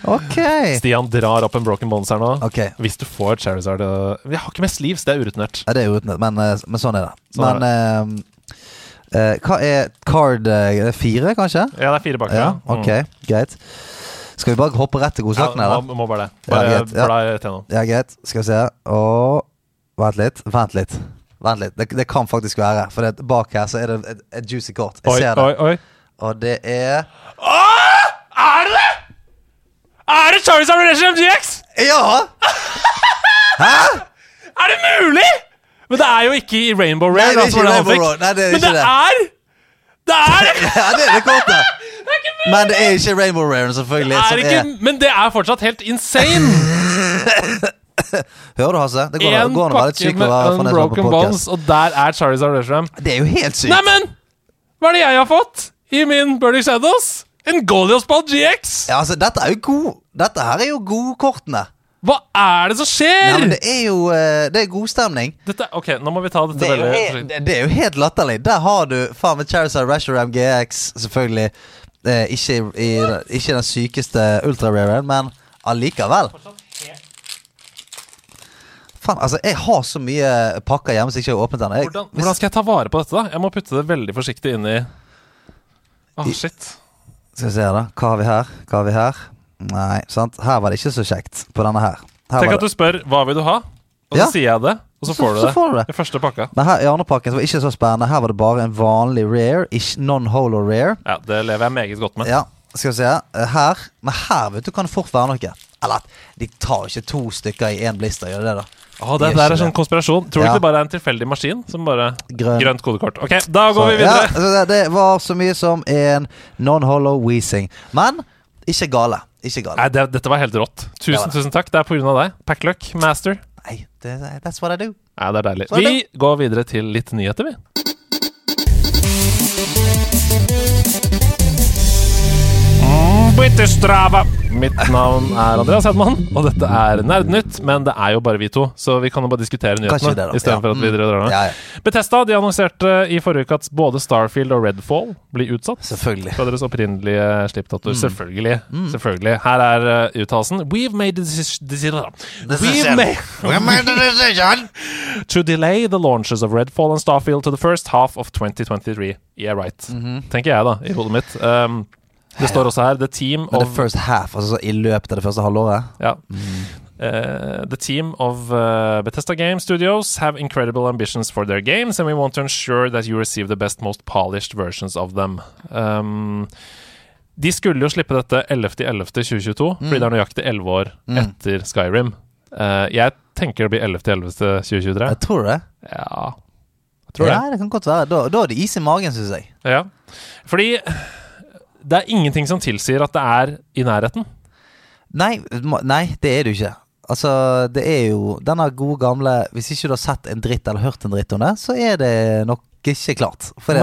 Ok. Stian drar opp en broken bones her nå. Okay. Hvis du får Charizard Jeg Vi har ikke med sleeves, det er urutinert. Ja, det er urutinert, men, eh, men sånn er det. Sånn er det. eh, eh, hva er card eh, Fire, kanskje? Ja, det er fire bak. Ja, ok, greit. Skal vi bare hoppe rett til godsakene, Ja, må, må bare det. Ja, greit, ja. Ja, greit. Skal vi se. Og Vent litt. Vent litt. Vent litt. Det, det kan faktisk være. For det, bak her så er det et, et juicy kort. Jeg Oi, ser det. oi, oi. Og det er Åh! Er det det?! Er det Charizard Reshiram GX?! Ja! (laughs) Hæ?! Er det mulig?! Men det er jo ikke i Rainbow Rare. Nei, det er ikke det han Rainbow Rare. Nei, det er Men ikke det det. er Det er (laughs) det! kortet. det er det kortet. (laughs) Men det er ikke Rainbow Rare, selvfølgelig. er ikke, er, men det er fortsatt helt insane! (coughs) hører du, Hasse? Det går, Én går an å være litt syk med en Unbroken. Bones, og der er Charizard Sardesham. Det er jo helt sykt. Neimen! Hva er det jeg har fått i min Burning Shadows? En Goliath-ball GX! Ja, altså, dette er jo god Dette her er jo godkortene. Hva er det som skjer? Nei, men det er jo eh, Det er god stemning. Dette, ok, nå må vi ta dette Det er, veldig det- det er jo helt latterlig. Der har du faen meg Charizard Rasharam GX, selvfølgelig. Eh, ikke, i, ikke den sykeste ultra-raren, men allikevel. Faen, altså, jeg har så mye pakker hjemme som ikke har åpnet ennå. Hvordan, hvordan skal jeg ta vare på dette, da? Jeg må putte det veldig forsiktig inn i Åh, shit. Skal vi se, da. Hva har vi her? Hva har vi her? Nei, sant. Her var det ikke så kjekt. På denne her. her Tenk at du spør 'hva vil du ha', og så Ja. sier jeg det, og så Så- får du så det. får du det. I første pakka. Nei, her i andre pakken var ikke så spennende. Her var det bare en vanlig rare, non-holo rare. Ja, det lever jeg meget godt med. Ja, skal vi se. Eh, Her Men her vet du kan det fort være noe. Eller de tar ikke to stykker i én blister, gjør de det, da? De det der er sånn konspirasjon. Tror du Ja. ikke det bare er en tilfeldig maskin som bare Grønn. Grønt kodekort. Ok, da går Så, vi videre. Ja, det, det var så mye som en non-hollow Weezing. Men ikke gale. Ikke gale. Nei, det, dette var helt rått. Tusen, tusen takk. Det er på grunn av deg. Packluck, master. Nei, that's what I do. Nei, det er deilig. Vi går videre til litt nyheter, vi. Bitterstrava. Mitt navn er Andreas Hedman, og dette er Nerdnytt. Men det er jo bare vi to, så vi kan jo bare diskutere nyhetene istedenfor Ja. at vi drar. Ja, ja. Bethesda de annonserte i forrige uke at både Starfield og Redfall blir utsatt. Selvfølgelig. Fra deres opprinnelige slippdato. Mm. Selvfølgelig. Selvfølgelig. Her er uh, uttalelsen. We've made the decision We've made (laughs) to delay the launches of Redfall and Starfield to the first half of 2023. Yeah, right. Mhm. Tenker jeg, da, i hodet mitt. Um, det står også her The team of the first half, altså i løpet av det første halvåret. ja. Uh, the team of uh, Bethesda Game Studios have incredible ambitions for their games, and we want to ensure that you receive the best, most polished versions of them. Um, de skulle jo slippe dette 11.11.2022, fordi det er nøyaktig 11 år Mm. etter Skyrim. Uh, jeg tenker det blir 11.11.2023. Jeg tror det. Ja, jeg tror det. Det kan godt være. Da, da er det is i magen, syns jeg. Ja. Fordi det er ingenting som tilsier at det er i nærheten. Nei, nei, det er det jo ikke. Altså, det er jo denne gode gamle Hvis ikke du har sett en dritt eller hørt en dritt om det, så er det nok ikke klart. For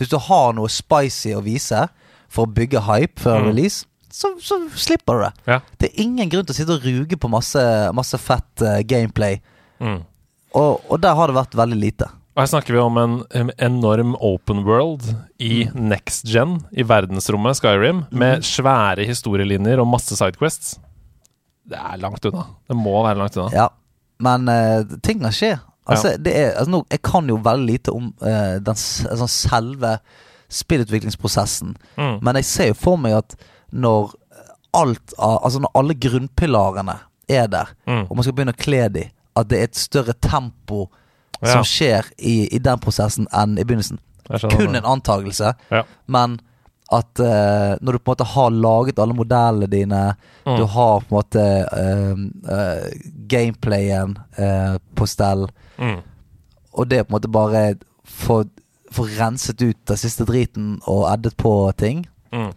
hvis du har noe spicy å vise for å bygge hype før Mm. release, så, så slipper du det. Ja. Det er ingen grunn til å sitte og ruge på masse, masse fett uh, gameplay. Mm. Og, og der har det vært veldig lite. Og her snakker vi om en, en enorm open world i Mm. next gen, i verdensrommet Skyrim, med svære historielinjer og masse sidequests. Det er langt unna. Det må være langt unna. Ja, men uh, tinga skjer. skje. Altså, det er, altså, nå, jeg kan jo veldig lite om uh, den, altså, selve spillutviklingsprosessen. Mm. Men jeg ser jo for meg at når alt av Altså når alle grunnpilarene er der, Mm. og man skal begynne å kle de, at det er et større tempo Ja. som skjer i, i den prosessen enn i begynnelsen. Kun det. en antakelse, Ja. men at uh, når du på en måte har laget alle modellene dine, Mm. du har på en måte uh, uh, gameplayen på stell, Mm. og det på en måte bare få få renset ut den siste driten og eddet på ting. Mm.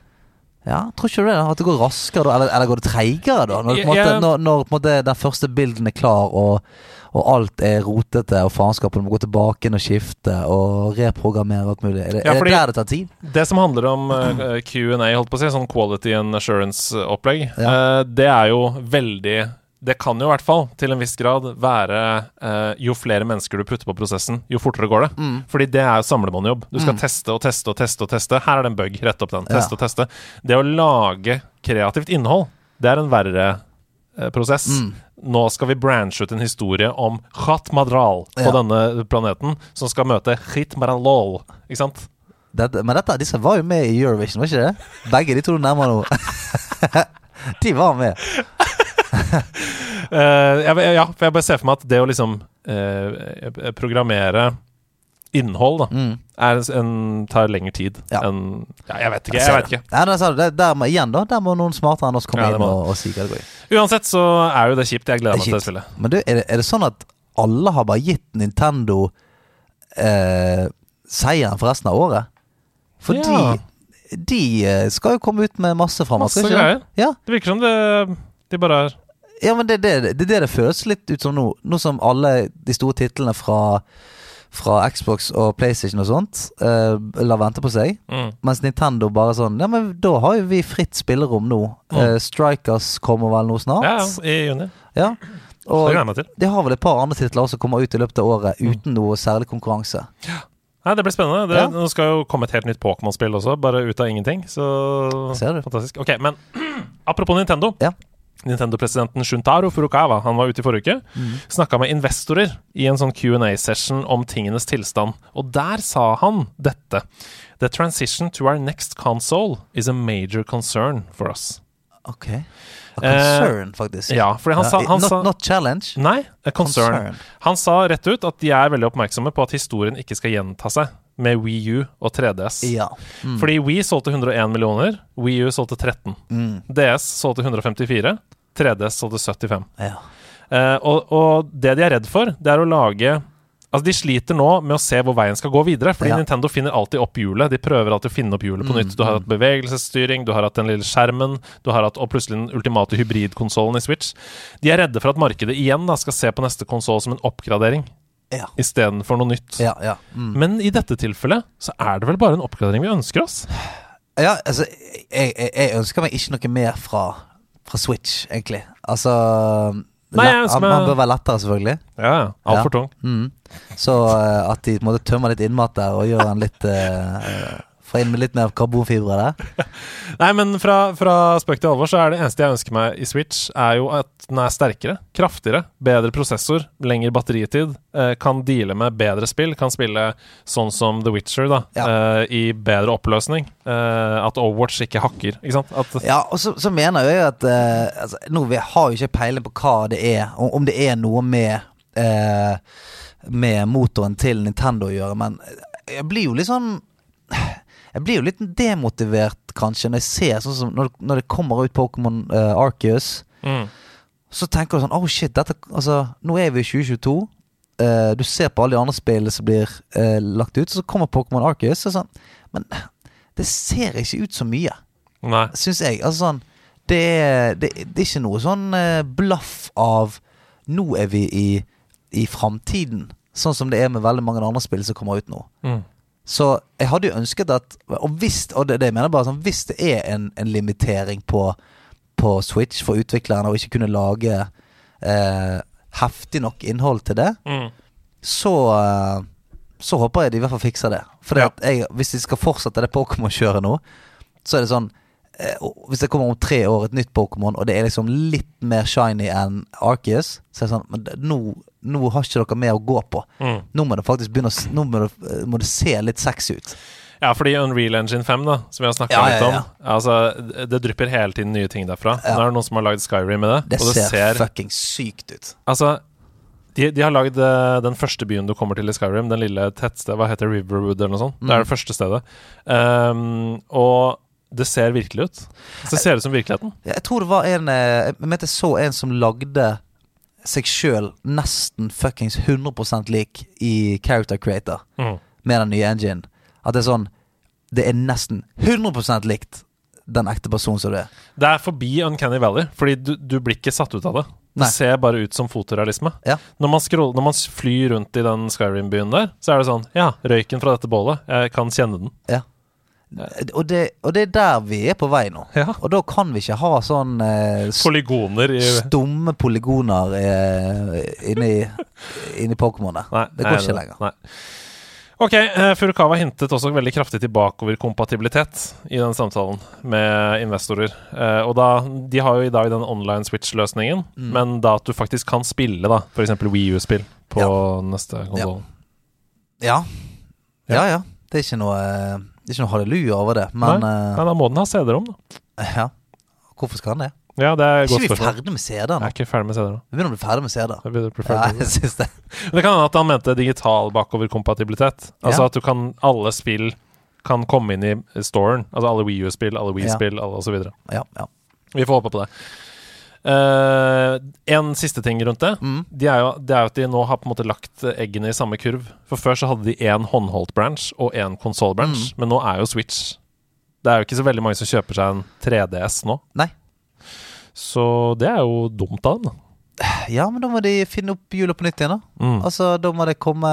Ja, Tror ikke du det? da? At det går raskere da? Eller, eller går det treigere, da? Når, på en måte, når, når på en måte den første bilden er klar, og, og alt er rotete, og faenskapen må gå tilbake og skifte og reprogrammere alt mulig. Er det, Ja, er det der det tar tid? Det som handler om uh, Q&A, holdt på å si, sånn quality and assurance-opplegg, Ja. uh, det er jo veldig Det kan jo i hvert fall til en viss grad være eh, Jo flere mennesker du putter på prosessen, jo fortere går det. Mm. Fordi det er jo samlemannsjobb. Du skal teste og teste og teste og teste. Her er det en bug. Rett opp den. Ja. Og teste. Det å lage kreativt innhold, det er en verre eh, prosess. Mm. Nå skal vi branche ut en historie om Khat Madral på Ja. denne planeten, som skal møte Khit Maralol. Ikke sant? Det, men dette, disse var jo med i Eurovision, var ikke det? Begge de to du nærmer nå. (laughs) de var med. (laughs) uh, jeg, ja, for jeg bare ser for meg at det å liksom uh, programmere innhold da, Mm. er en, tar lengre tid Ja. enn ja, Jeg vet ikke. jeg vet ikke Ja, der, det. der må, igjen, da. Der må noen smartere enn oss komme inn og, og si det i. Uansett så er jo det kjipt. Jeg gleder er meg til det spillet. Men du, er det, er det sånn at alle har bare gitt Nintendo eh, seieren for resten av året? Fordi Ja. de, eh, skal jo komme ut med masse framover. Masse greier. det? Ja, Det virker som det, de bare er ja, men det det, det, er det det føles litt ut som nå. Nå som alle de store titlene fra, fra Xbox og PlayStation og sånt uh, lar vente på seg. mm. Mens Nintendo bare sånn Ja, men da har jo vi fritt spillerom nå. Mm. Uh, Strikers kommer vel nå snart? Ja, ja, i juni. Ja. Og de har vel et par andre titler som kommer ut i løpet av året Mm. uten noe særlig konkurranse. Nei, Det blir spennende. Det, Ja. Nå skal jo komme et helt nytt Pokémon-spill også, bare ut av ingenting. Så Ser du? Fantastisk. Ok, men (clears throat) apropos Nintendo. Ja. Nintendo-presidenten Shuntaro Furukawa Han var ute i forrige uke. Mm. Snakka med investorer i en sånn Q&A-session om tingenes tilstand. Og der sa han dette. The transition to our next console is a major concern for us. Ok. A concern, faktisk. Eh, Ja, fordi han sa, han not, sa not challenge. Nei, a concern. Concern. Han sa rett ut at de er veldig oppmerksomme på at historien ikke skal gjenta seg med Wii U og 3DS. Ja. Mm. Fordi Wii solgte 101 millioner, Wii U solgte 13. Mm. DS solgte 154, 3DS solgte 75. ja. Uh, og, og det de er redd for, det er å lage Altså De sliter nå med å se hvor veien skal gå videre, fordi Ja. Nintendo finner alltid opp hjulet. De prøver alltid å finne opp hjulet på Mm, nytt. Du har hatt bevegelsesstyring, du har hatt den lille skjermen, du har hatt og plutselig den ultimate hybridkonsollen i Switch. De er redde for at markedet igjen da skal se på neste konsoll som en oppgradering Ja. istedenfor noe nytt. Ja, ja. Mm. Men i dette tilfellet så er det vel bare en oppgradering vi ønsker oss? ja, altså jeg, jeg, jeg ønsker meg ikke noe mer fra, fra Switch, egentlig. Altså Nei, jeg lett- ønsker han, meg- han bør være lettere, selvfølgelig. Ja, ja. Altfor tung. Mm. Så eh, at de på en måte tømmer litt innmat der og gjør den litt uh, Får inn med litt mer karbonfibre der. (laughs) Nei, men fra, fra spøk til alvor så er det eneste jeg ønsker meg i Switch, er jo at den er sterkere, kraftigere, bedre prosessor, lengre batteritid, eh, kan deale med bedre spill, kan spille sånn som The Witcher, da, Ja. eh, i bedre oppløsning. Eh, at Overwatch ikke hakker, ikke sant? At, Ja, og så, så mener jeg at eh, altså, Nå vi har jo ikke peiling på hva det er, om, det er noe med eh, Med motoren til Nintendo å gjøre, men jeg blir jo litt sånn Jeg blir jo litt demotivert, kanskje, når jeg ser sånn som når, når det kommer ut Pokémon uh, Arceus. mm, Så tenker du sånn Oh shit, dette Altså, nå er vi i 2022. Uh, du ser på alle de andre spillene som blir uh, lagt ut, så kommer Pokémon Arceus. Og sånn, men det ser ikke ut så mye nei. syns jeg. Altså sånn det det, det er ikke noe sånn uh, blaff av Nå er vi i, i framtiden. Sånn som det er med veldig mange andre spill som kommer ut nå. Mm. Så jeg hadde jo ønsket at Og hvis, og det, det jeg mener bare sånn Hvis det er en, en limitering på, på Switch for utviklerne å ikke kunne lage eh, heftig nok innhold til det, Mm. så eh, Så håper jeg de i hvert fall fikser det. For Ja. hvis de skal fortsette det Pokémon-kjøret nå, så er det sånn og Hvis det kommer om tre år et nytt Pokémon, og det er liksom litt mer shiny enn Arceus, så er det sånn Men nå, nå har ikke dere mer å gå på. Mm. Nå må det faktisk begynne å Nå må det, eh, må det se litt sexy ut. Ja, fordi Unreal Engine 5, da, som vi har snakka Ja, litt om ja. Altså, det- drypper hele tiden nye ting derfra. Ja. Nå er det noen som har lagd Skyrim med det, Det, det ser, ser fucking sykt ut. Altså, De, de har lagd eh, den første byen du kommer til i Skyrim, den lille tettstedet, hva heter Riverwood eller noe sånt. Det er det første stedet. Um, og det ser virkelig ut. Det ser ut som virkeligheten. Jeg tror det var en eh, jeg så en som lagde seg sjøl nesten fuckings 100 lik i Character Creator Mm. med den nye engine. At det er sånn Det er nesten 100% likt den ekte personen som du er. Det er forbi Uncanny Valley, fordi du, du blir ikke satt ut av det. Det Nei. ser bare ut som fotorealisme. Ja. Når man, scroll, når man flyr rundt i den Skyrim-byen der, så er det sånn Ja, røyken fra dette bålet. Jeg kan kjenne den. Ja. Og det, og det er der vi er på vei nå. Ja. Og da kan vi ikke ha sånn eh, Polygoner i stumme polygoner eh, inni, (laughs) inni Pokémonet. Det Det nei, går ikke lenger. Nei. Ok, eh, Furukawa hintet også veldig kraftig til bakoverkompatibilitet i den samtalen med investorer. Eh, og da, De har jo i dag den online switch-løsningen, Mm. men da at du faktisk kan spille da f.eks. Wii U-spill på Ja. neste konsoll. Ja. ja, ja. Det er ikke noe, eh, det er ikke noe halleluja over det. Men Nei, da må den ha CD-rom, da. eh, ja. Hvorfor skal den det? Ja, det er Er ikke vi ferdig med CD-er Jeg nå? er ikke ferdig med CD-rom. Vi begynner å bli ferdig med CD-er. Ja, det. jeg syns det. Det kan hende at han mente digital bakoverkompatibilitet. Altså Ja. at du kan alle spill kan komme inn i storen. Altså alle Wii U-spill, alle Wii-spill, alle osv. Ja, ja. Vi får håpe på det. Eh, en siste ting rundt det. Mm. De er jo, det er jo at de nå har på en måte lagt eggene i samme kurv. For før så hadde de én håndholdt branch og én konsollbranch, Mm. men nå er jo Switch Det er jo ikke så veldig mange som kjøper seg en 3DS nå. Nei. Så det er jo dumt av dem. Ja, men da må de finne opp hjulet på nytt igjen, da. Mm. Altså, da må det komme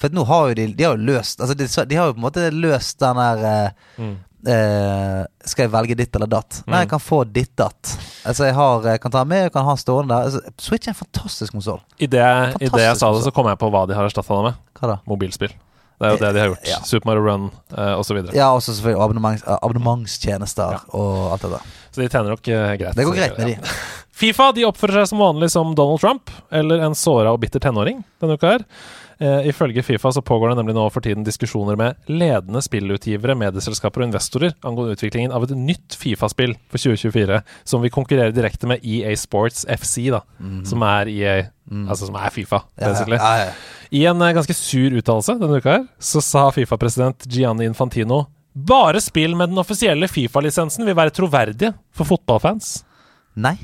For nå har jo de De har jo løst Altså, de, de har jo på en måte løst den der eh, Mm. Eh, Skal jeg velge ditt eller datt? Nei, jeg kan få ditt datt. Altså, jeg har, jeg kan ta med, jeg kan ha stående der. Altså, Switch er en fantastisk konsoll. Idet i det jeg sa det, så kom jeg på hva de har erstatta det med. Hva da? Mobilspill. Det er jo det de har gjort. Ja. Super Mario Run eh, osv. Ja, også selvfølgelig abonnements, eh, abonnementstjenester Ja. og alt det der. Så de tjener nok eh, greit. Det går greit med Ja. de. Fifa de oppfører seg som vanlig som Donald Trump, eller en såra og bitter tenåring denne uka her. Eh, ifølge Fifa så pågår det nemlig nå for tiden diskusjoner med ledende spillutgivere, medieselskaper og investorer angående utviklingen av et nytt Fifa-spill for 2024, som vil konkurrere direkte med EA Sports FC, da, som er EA, altså som er Fifa, Mhm. Ja, basically. ja, ja. I en eh, ganske sur uttalelse denne uka her, så sa Fifa-president Gianni Infantino bare spill med den offisielle Fifa-lisensen vil være troverdige for fotballfans. (laughs) Nei.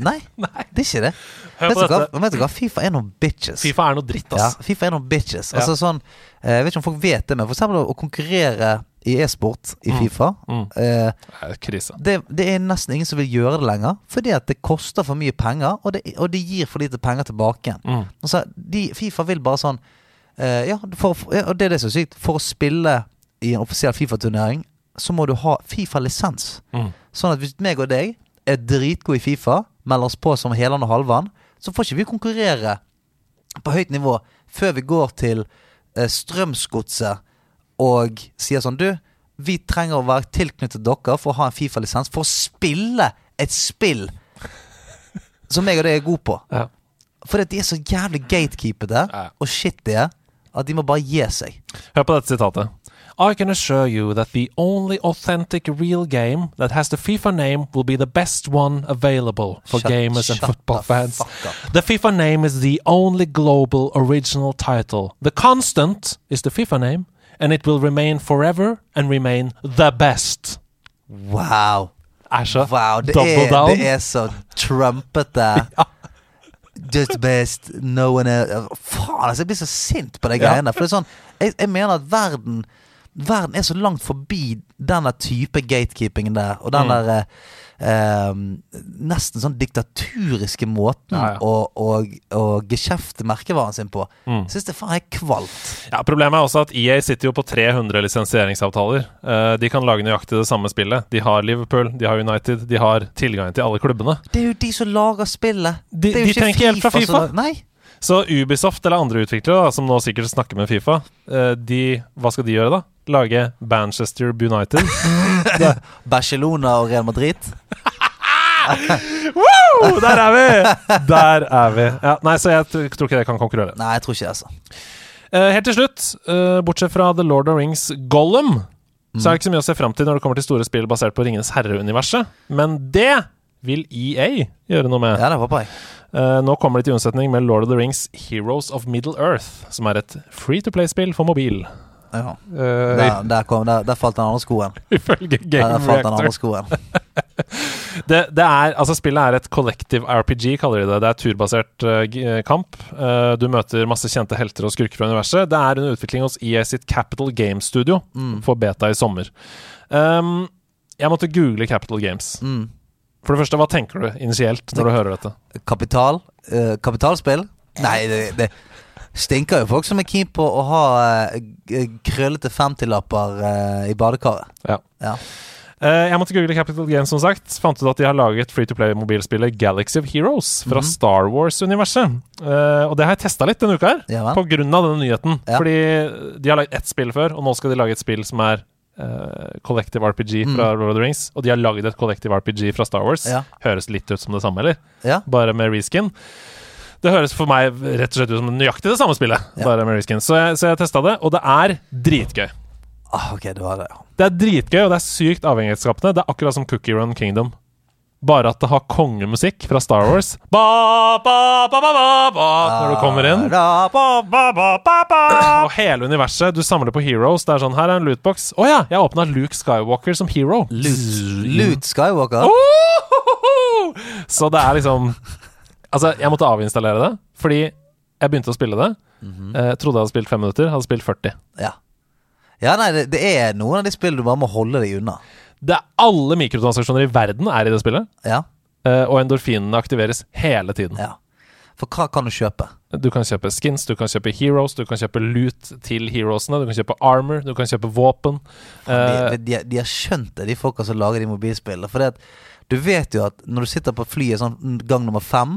Nei! Nei. Det er ikke det. Hør på du, hva, vet du hva? Fifa er noen bitches. Fifa er noe dritt, Ja. Fifa er noen bitches. Ja. Altså sånn eh, Jeg vet ikke om folk vet det, men for eksempel å konkurrere i e-sport i Fifa Mm. eh, Det er krise. det, det er nesten ingen som vil gjøre det lenger. Fordi at det koster for mye penger, og det, og det gir for lite penger tilbake. Mm. Altså, de, Fifa vil bare sånn eh, ja, for, ja, og det er det som er sykt. For å spille i en offisiell Fifa-turnering, så må du ha Fifa-lisens. Mm. Sånn at hvis meg og deg er dritgod i Fifa, melder oss på som Heland og Halvan, så får ikke vi konkurrere på høyt nivå før vi går til eh, Strømsgodset og sier sånn Du, vi trenger å være tilknyttet dere for å ha en Fifa-lisens for å spille et spill som jeg og deg er gode på. Ja. Fordi at de er så jævlig gatekeepete Ja. og shittige at de må bare gi seg. Hør på dette sitatet. I can assure you that the only authentic real game that has the FIFA name will be the best one available for Shut- gamers and football the fans. The FIFA name is the only global original title. The constant is the FIFA name, and it will remain forever and remain the best. Wow. Er så Wow, det double er, down. det er så trumpete. (laughs) Just best, no one else Faen, altså, jeg blir så sint på de Ja. For det er sånn Jeg, jeg mener at verden Verden er så langt forbi denne type gatekeepingen der, og den Mm. der eh, eh, nesten sånn diktaturiske måten Ja, ja. å, å, å geskjefte merkevaren sin på. Mm. Syns det faen er kvalt. Ja, Problemet er også at EA sitter jo på 300 lisensieringsavtaler. Eh, de kan lage nøyaktig det samme spillet. De har Liverpool, de har United, de har tilgang til alle klubbene. Det er jo de som lager spillet. De- det er jo de ikke tenker helt fra FIFA. lag- Nei. Så Ubisoft eller andre utviklere, da, som nå sikkert snakker med Fifa, eh, de, hva skal de gjøre da? Lage Manchester United? (laughs) Barcelona og Real Madrid. (laughs) Woo! Der er vi! Der er vi. Ja, nei, så jeg tror ikke det kan konkurrere. Nei, jeg tror ikke det, altså. Eh, helt til slutt, eh, bortsett fra The Lord of Rings Gollum, så er det ikke så mye å se fram til når det kommer til store spill basert på Ringenes herre-universet. Men det vil EA gjøre noe med. Ja, det håper jeg. Uh, nå kommer de til unnsetning med Lord of the Rings Heroes of Middle Earth, som er et free to play-spill for mobil. Ja. Uh, Der, der, kom, der, der falt den andre skoen. (laughs) Ifølge Game Reactor. (laughs) Det, det er, altså Spillet er et collective RPG, kaller de det. Det er turbasert uh, kamp. Uh, du møter masse kjente helter og skurker fra universet. Det er under utvikling hos EA sitt Capital Games Studio Mm. for beta i sommer. Um, jeg måtte google Capital Games. Mm. For det første, hva tenker du initielt når du hører dette? Kapital? kapitalspill? Nei, det, det stinker jo folk som er keen på å ha eh, krøllete femtilapper eh, i badekaret. Ja. Ja. Eh, jeg måtte google Capital Games, som sagt. Fant ut at de har laget free to play-mobilspillet Galaxy of Heroes fra Mhm. Star Wars-universet. Eh, og det har jeg testa litt denne uka her, Ja på grunn av denne nyheten. Ja. Fordi de har lagd ett spill før, og nå skal de lage et spill som er eh, Collective RPG Mm. fra Lord of the Rings. Og de har lagd et Collective RPG fra Star Wars. Ja. Høres litt ut som det samme, eller? Ja. Bare med reskin. Det høres for meg rett og slett ut som nøyaktig det samme spillet, Ja. bare med reskin. Så jeg, så jeg testa det, og det er dritgøy. Ah, ok, det var det, ja. Det er dritgøy, og det er sykt avhengighetsskapende. Det er akkurat som Cookie Run Kingdom. Bare at det har kongemusikk fra Star Wars. Ba, ba, ba, ba, ba, når du kommer inn. Da, ba, ba, ba, ba, ba. Og hele universet. Du samler på heroes. Det er sånn, Her er en lootbox. Å ja! Jeg åpna Luke Skywalker som hero. Loot Skywalker? (laughs) Så det er liksom Altså, jeg måtte avinstallere det, fordi jeg begynte å spille det. eh, trodde jeg hadde spilt fem minutter, hadde spilt 40. Ja. Ja, nei, det, det er noen av de spillene du bare må holde deg unna. Det er Alle mikrotransaksjoner i verden er i det spillet, Ja. eh, og endorfinene aktiveres hele tiden. ja. For hva kan du kjøpe? Du kan kjøpe skins, du kan kjøpe heroes, du kan kjøpe loot til heroesene, du kan kjøpe armor, du kan kjøpe våpen. Eh, De, de, de har skjønt det, de folka som lager de mobilspillene. For du vet jo at når du sitter på flyet sånn gang nummer fem,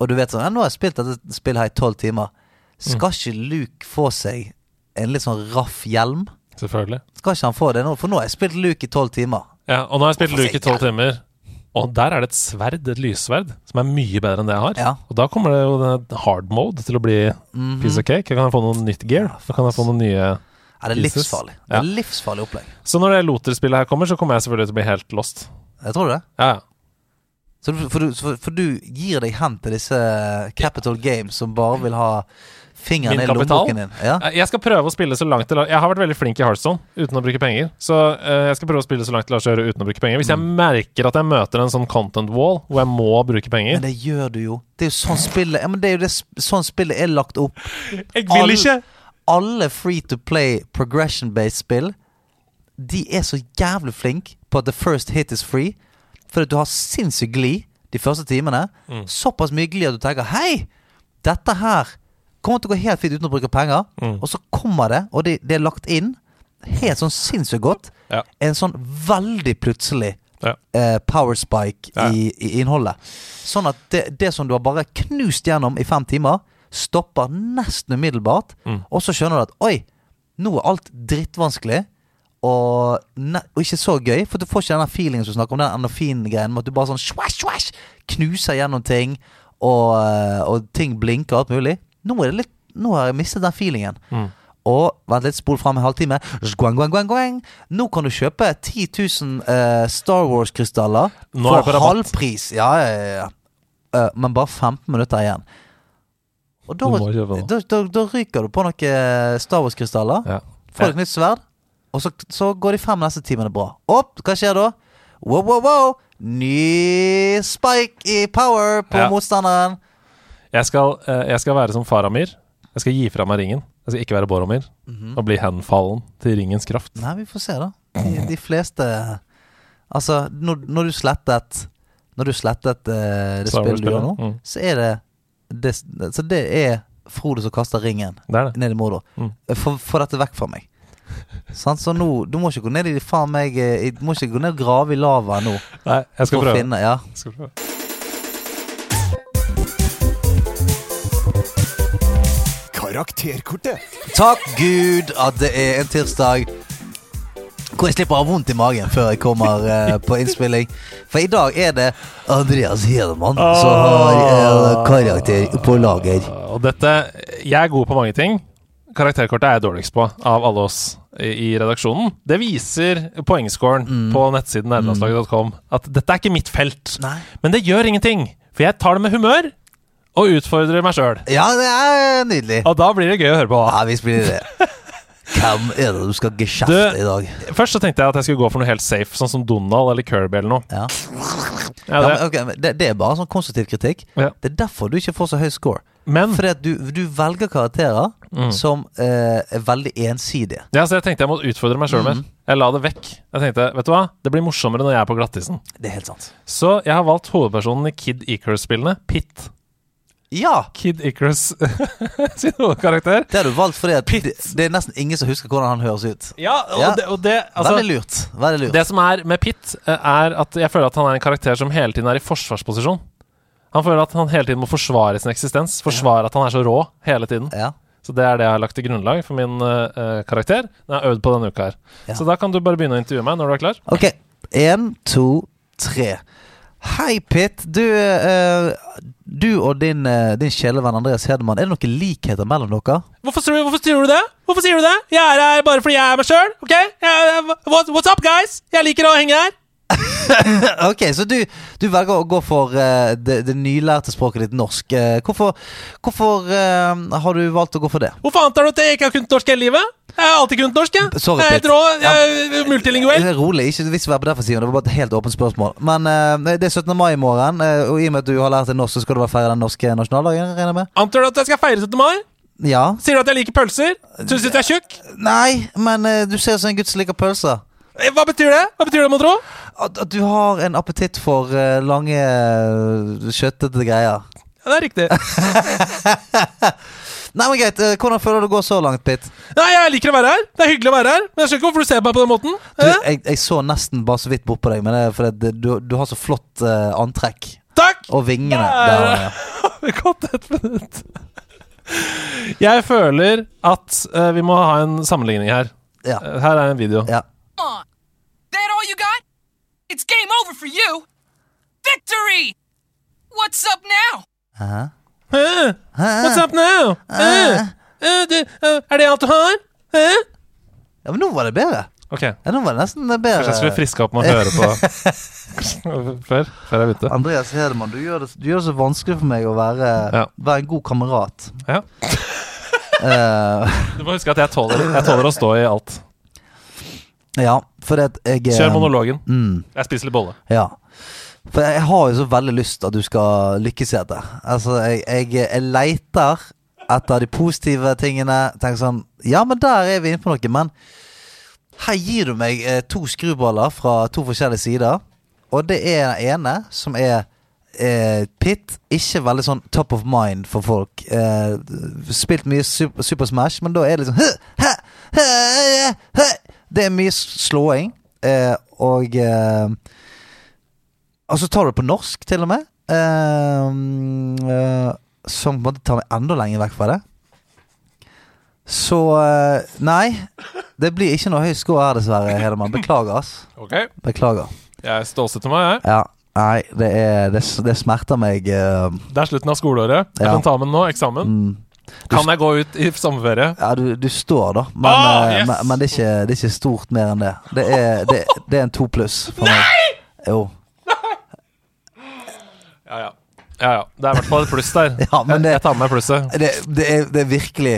og du vet sånn ja, 'Nå har jeg spilt dette spillet her i tolv timer'. Skal ikke Luke få seg en litt sånn raff hjelm? selvfølgelig. Skal ikke han få det nå? For nå har jeg spilt Luke i tolv timer. Ja, og nå har jeg spilt Luke i tolv timer, og der er det et sverd, et lyssverd, som er mye bedre enn det jeg har. Ja. Og da kommer det jo denne hard mode til å bli Mhm. piece of cake. Kan jeg få noe nytt gear? Da kan jeg få noen nye Ja, det er Jesus. livsfarlig. Det Ja. er livsfarlig opplegg. Så når det Loter-spillet her kommer, så kommer jeg selvfølgelig til å bli helt lost. Jeg tror det. Ja, ja. Så du, for, du, for, for du gir deg hen til disse Capital Games som bare vil ha fingeren i lommeboken din. Ja. Eh, Jeg skal prøve å spille så langt Jeg har vært veldig flink i Hearthstone uten å bruke penger. Så eh, jeg skal prøve å spille så langt det lar seg gjøre uten å bruke penger. Hvis jeg merker at jeg møter en sånn content wall hvor jeg må bruke penger Men det gjør du jo. Det er jo sånn spillet ja, men det er jo det, sånn spillet er lagt opp. Jeg vil ikke! Alle free to play progression-based spill De er så jævlig flinke på at the first hit is free. Fordi du har sinnssykt glid de første timene. Mm. Såpass mye glid at du tenker Hei, dette her kommer til å gå helt fint uten å bruke penger. Mm. Og så kommer det, og det, det er lagt inn helt sånn sinnssykt godt. Ja. En sånn veldig plutselig Ja. eh, power spike Ja. i, i innholdet. Sånn at det, det som du har bare knust gjennom i fem timer, stopper nesten umiddelbart. Mm. Og så skjønner du at oi, nå er alt drittvanskelig. Og, ne og ikke så gøy, for du får ikke den feelingen som du snakker om, den endorfin-greien med at du bare sånn swash, swash, knuser gjennom ting, og, eh, og ting blinker og alt mulig. Nå er det litt Nå har jeg mistet den feelingen. Mm. Og vent litt, spol fram en halvtime. Guang, guang, guang, guang. Nå kan du kjøpe 10 000 uh, Star Wars-krystaller er for halvpris. Ja, ja, ja. Eh, men bare 15 minutter igjen. Og da, da, da, da ryker du på noen eh, Star Wars-krystaller. Ja. Får et nytt sverd. Og så, så går de fem neste timene bra. Opp, hva skjer da? Wow, wow, wow. Ny spike i power på Ja. motstanderen. Jeg skal, eh, jeg skal være som Faramir. Jeg skal gi fra meg ringen. Jeg skal ikke være Boromir Mhm. og bli henfallen til ringens kraft. Nei, vi får se, da. De, de fleste Altså, når, når du slettet Når du slettet eh, det Star spillet du gjør nå, Mm. så er det, det Så det er Frode som kaster ringen Det er det. ned i Mordor. Mm. Få få dette vekk fra meg. Sant? Så nå Du må ikke gå ned i faen meg eh, Du må ikke gå ned og grave i lava nå. Nei, jeg skal prøve. finne Ja. Jeg skal prøve. Karakterkortet. Takk Gud at det er en tirsdag hvor jeg slipper å ha vondt i magen før jeg kommer uh, på innspilling. For i dag er det Andreas Hedemann som har uh, karakter på lager. Og dette Jeg er god på mange ting. Karakterkortet er jeg dårligst på av alle oss i, i redaksjonen. Det viser poengscoren Mm. på nettsiden nederlandslaget.com at dette er ikke mitt felt. Nei. Men det gjør ingenting, for jeg tar det med humør. og utfordrer meg sjøl. Ja, det er nydelig. Og da blir det gøy å høre på. Ja, visst blir det det. Hvem er det du skal geskjefte Du- i dag? Først så tenkte jeg at jeg skulle gå for noe helt safe, sånn som Donald eller Kirby eller noe. Ja. Ja, Ja, det. men, okay, men det, det er bare sånn konstruktiv kritikk. Ja. Det er derfor du ikke får så høy score. Men Fordi at du, du velger karakterer Mm. som eh, er veldig ensidige. ja, så jeg tenkte jeg måtte utfordre meg sjøl mer. Mm. Jeg la det vekk. Jeg tenkte, vet du hva, det blir morsommere når jeg er på glattisen. Det er helt sant. Så jeg har valgt hovedpersonen i Kid Icarus-spillene, Pitt. Ja! Kid Icarus (laughs) sin hovedkarakter. Det har du valgt fordi at det, det er nesten ingen som husker hvordan han høres ut. Ja, og, Ja. Det, og det altså, Veldig lurt. Veldig lurt. Det som er med Pitt, eh, er at jeg føler at han er en karakter som hele tiden er i forsvarsposisjon. Han føler at han hele tiden må forsvare sin eksistens. Forsvare at han er så rå hele tiden. Ja. Så det er det jeg har lagt til grunnlag for min uh, karakter. Den jeg har øvd på denne uka her. Ja. Så da kan du bare begynne å intervjue meg når du er klar. Ok. Én, to, tre. Hei, Pitt. Du, uh, du og din, uh, din kjælevenn Andreas Hedemann, er det noen likheter mellom dere? Hvorfor, tror du- hvorfor sier du det? Hvorfor sier du det? Jeg er her bare fordi jeg er meg sjøl. ok? Jeg- what- what's up, guys? Jeg liker å henge her. (laughs) ok, så du, du velger å gå for uh, det, det nylærte språket ditt norsk. Eh, hvorfor hvorfor uh, har du valgt å gå for det? Hvorfor antar du at jeg ikke har kunnet norsk hele livet? Jeg har alltid kunnet norsk. jeg. Sorry, jeg er rå. Er multilinguell. Rolig, ikke visst være på defensiven. Det var bare et helt åpent spørsmål. Men uh, det er 17. mai i morgen, og i og med at du har lært deg norsk, så skal du være feire den norske nasjonaldagen, regner jeg med? Antar du at jeg skal feire 17. mai? Ja. Sier du at jeg liker pølser? Syns du at jeg er tjukk? Nei, men du ser ut som en gutt som liker pølser. Eh, Hva betyr det? Hva betyr det, mon tro? At, at du har en appetitt for eh, lange, uh, kjøttete greier. Ja, det er riktig. (laughs) Nei, men greit. eh, hvordan føler du det går så langt, Pitt? Nei, jeg liker å være her. Det er hyggelig å være her. Men jeg skjønner ikke hvorfor du ser på meg på den måten. Du, Eh? jeg, jeg så nesten bare så vidt bort på deg, men det er fordi du, du har så flott uh, antrekk. Takk! Og vingene. Der. Der, ja. Det har (laughs) gått et minutt. Jeg føler at uh, vi må ha en sammenligning her. Ja. Eh, Her er en video. ja. On. That all you got? It's game over for you. Victory! What's up now? Hæ? Eh, What's up now? Eh, eh, det- eh, er det alt du har? Eh? ja, men nå var det bedre. Ok, Ja, nå var det nesten bedre. kanskje jeg skulle friske opp med å høre på (laughs) før, før jeg begynte. Andreas Hedemann, du gjør, det, du gjør det så vanskelig for meg å være, Ja. være en god kamerat. Ja. Eh, (laughs) Du må huske at jeg tåler, jeg tåler å stå i alt. Ja, for at jeg eh, Kjør monologen. Mm, Jeg spiser litt bolle. ja. For jeg har jo så veldig lyst at du skal lykkes i dette. Altså, jeg, jeg, jeg leiter etter de positive tingene. Tenker sånn Ja, men der er vi inne på noe. Men her gir du meg eh, to skruballer fra to forskjellige sider. Og det er den ene, som er eh, Pit. Ikke veldig sånn top of mind for folk. Eh, spilt mye Super, Super Smash, men da er det liksom «Hø, høh, høh, hæ». Det er mye slåing. Eh, og eh, Og så tar du det på norsk, til og med. Eh, eh, som på en måte tar meg enda lenger vekk fra det. Så eh, Nei. Det blir ikke noe høy score her, dessverre, Hedemann. Beklager, ass. Okay. Beklager. Jeg stålsetter meg, jeg. Ja. Nei, det, er, det, det smerter meg Uh, Det er slutten av skoleåret. Jeg Ja. kan ta med nå. Eksamen. mm. Kan jeg gå ut i sommerferie? Ja, du, du står, da. Men, Ah, eh, yes! men, men det, er ikke, det er ikke stort mer enn det. Det er, det, det er en to pluss for meg. Jo. Ja, ja. ja, ja. Det er i hvert fall et pluss der. (laughs) Ja, men det- jeg, jeg tar med plusset. Det, det, er, det er virkelig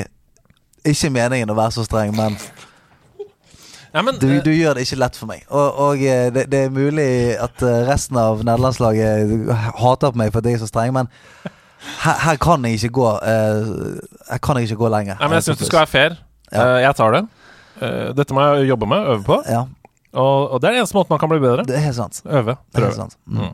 ikke meningen å være så streng, men Ja, men, du, eh, du gjør det ikke lett for meg. Og, og eh, det, det er mulig at resten av nederlandslaget hater på meg for at jeg er så streng, men her, her kan jeg ikke gå uh, Her kan jeg ikke gå lenger. Nei, men jeg syns du skal være fair. Ja. Uh, jeg tar det. Uh, dette må jeg jobbe med, øve på. Ja, Og, og det er den eneste måten man kan bli bedre. det er helt sant. Øve. Det er helt sant. Mm.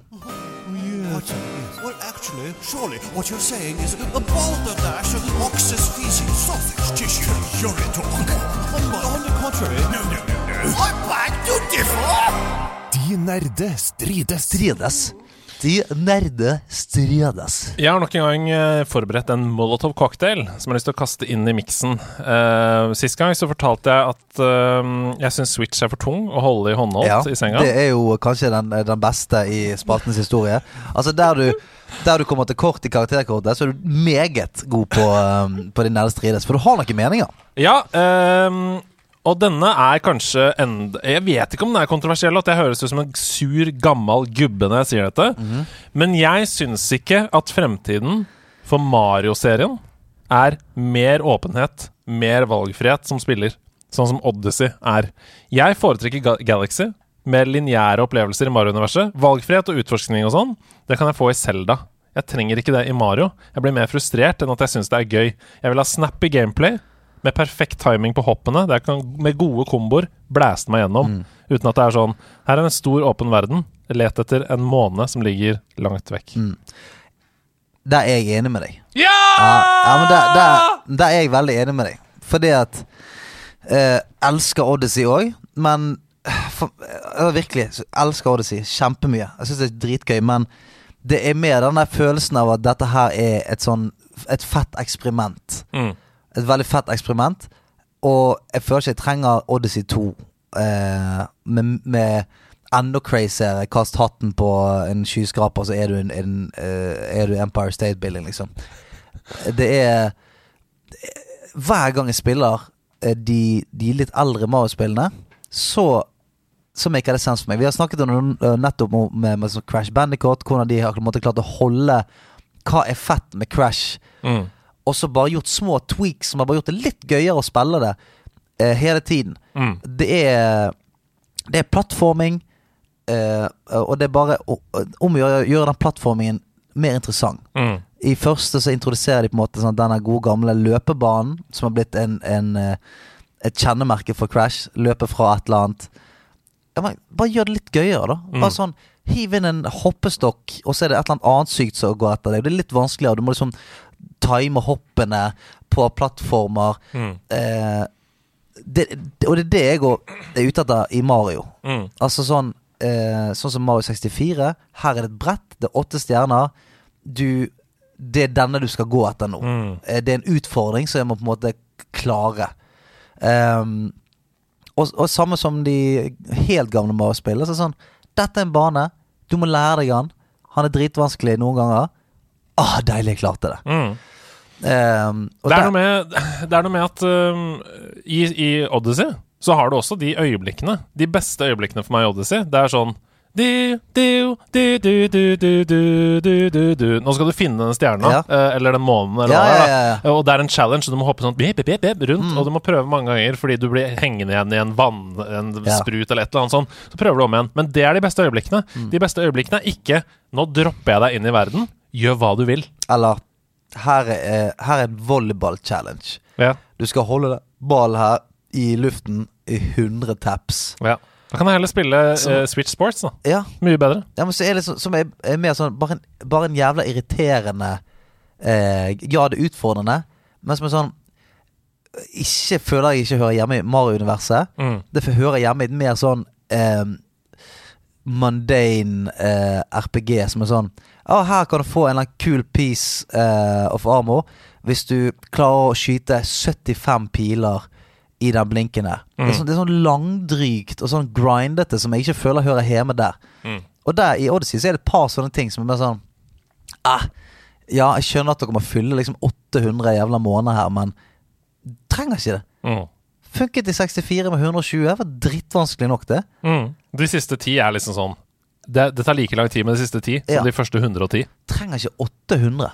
Well, actually, surely what you're saying is a balderdash of ox's feces, sausage tissue, urine talk. On, on the contrary, no, no, no, no. I beg to differ! De nerde strides. Strides. De nerde strides. Jeg har nok en gang eh, forberedt en Molotov cocktail som jeg har lyst til å kaste inn i miksen. Uh, sist gang så fortalte jeg at uh, jeg syns Switch er for tung å holde i håndholdt i senga. Det er jo kanskje den, den beste i spaltens historie. Altså Der du, der du kommer til kort i karakterkortet, så er du meget god på, um, på din nærmeste strides. For du har noen meninger. Ja, ehm, og denne er kanskje enda Jeg vet ikke om den er kontroversiell, at jeg høres ut som en sur, gammel gubbe når jeg sier dette. Mhm. Men jeg syns ikke at fremtiden For Mario-serien er mer åpenhet, mer valgfrihet som spiller. Sånn som Odyssey er. Jeg foretrekker Ga Galaxy. Mer lineære opplevelser i Mario-universet. Valgfrihet og utforskning og sånn, det kan jeg få i Zelda. Jeg trenger ikke det i Mario. Jeg blir mer frustrert enn at jeg syns det er gøy. Jeg vil ha snappy gameplay med perfekt timing på hoppene. Der kan med gode komboer blæste meg gjennom. Uten at det er sånn Her er en stor, åpen verden. Let etter en måne som ligger langt vekk. Der er jeg enig med deg. Ja! Ja, ja men der, der, der er jeg veldig enig med deg. Fordi at eh, Elsker Odyssey òg, men eh, for, Virkelig, elsker Odyssey kjempemye. Jeg syns det er dritgøy, men det er mer den der følelsen av at dette her er et sånn Et fett eksperiment. Mm. Et veldig fett eksperiment. Og jeg føler ikke jeg trenger Odyssey 2 eh, med, med enda crazyere kast hatten på en skyskraper, så er du, en, en, eh, er du Empire State Building, liksom. Det er Hver gang jeg spiller eh, de, de litt eldre Mario-spillene, så så maker det sense for meg. Vi har snakket om eh, nettopp om- med, med sånn Crash Bandicoot, hvordan de har klart å holde hva er fett med Crash, Mm. Og så bare gjort små tweaks som har bare gjort det litt gøyere å spille det eh, hele tiden. Mm. Det er Det er plattforming, eh, og det er bare om å gjøre, gjøre den plattformingen mer interessant. Mm. I første så introduserer de på en måte sånn, denne gode gamle løpebanen, som har blitt en, en, eh, et kjennemerke for Crash. Løpe fra et eller annet. Ja, bare gjør det litt gøyere, da. Bare Mm. sånn Hiv inn en hoppestokk, og så er det et eller annet annet sykt som går etter deg. Det er litt vanskeligere. Du må liksom time hoppene på plattformer. Mm. Eh, det, det, og det er det jeg er ute etter i Mario. Mm. Altså sånn eh, Sånn som Mario 64. Her er det et brett, det er åtte stjerner. Du Det er denne du skal gå etter nå. Mm. Eh, det er en utfordring som jeg må på en måte klare. Um, og, og samme som de helt gamle Mario-spillene. Så sånn Dette er en bane. Du må lære deg den. Han er dritvanskelig noen ganger. Ah, deilig, jeg klarte det. Mm. Um, det, er med, det, er noe med, at um, i, i, Odyssey så har du også de øyeblikkene. De beste øyeblikkene for meg i Odyssey. Det er sånn Nå skal du finne den stjerna, ja. Eh, eller den månen, eller ja, ja, Og det er en challenge, så du må hoppe sånn bip, bip, bip, rundt, mm. og du må prøve mange ganger fordi du blir hengende igjen i en vannsprut eller et eller annet sånt. Så prøver du om igjen. Men det er de beste øyeblikkene. Mm. De beste øyeblikkene er ikke 'nå dropper jeg deg inn i verden', gjør hva du vil. Eller her er, her er en volleyball-challenge. Ja. Du skal holde ball her i luften i 100 taps. Ja. Da kan jeg heller spille eh, Switch Sports, da. Ja, Mye bedre. ja men så er det så, som er, er mer sånn bare en, bare en jævla irriterende eh, Ja, det er utfordrende, men som er sånn Ikke føler jeg ikke hører hjemme i Mario-universet. Mm. Det hører hjemme i et mer sånn eh, mundane eh, RPG som er sånn Ja, her kan du få en kul piece uh, of armor hvis du klarer å skyte 75 piler i den blinken der. Det, er sånn, det er sånn langdrygt og sånn grindete som jeg ikke føler hører hjemme der. Mm. Og der i Odyssey så er det et par sånne ting som er mer sånn ah, Ja, jeg skjønner at dere må fylle liksom 800 jævla måneder her, men trenger ikke det. Mm. Funket i 64 med 120. Det var drittvanskelig nok, det. Mm. De siste ti er liksom sånn det, det tar like lang tid med de siste ti som Ja. de første 110. trenger ikke 800.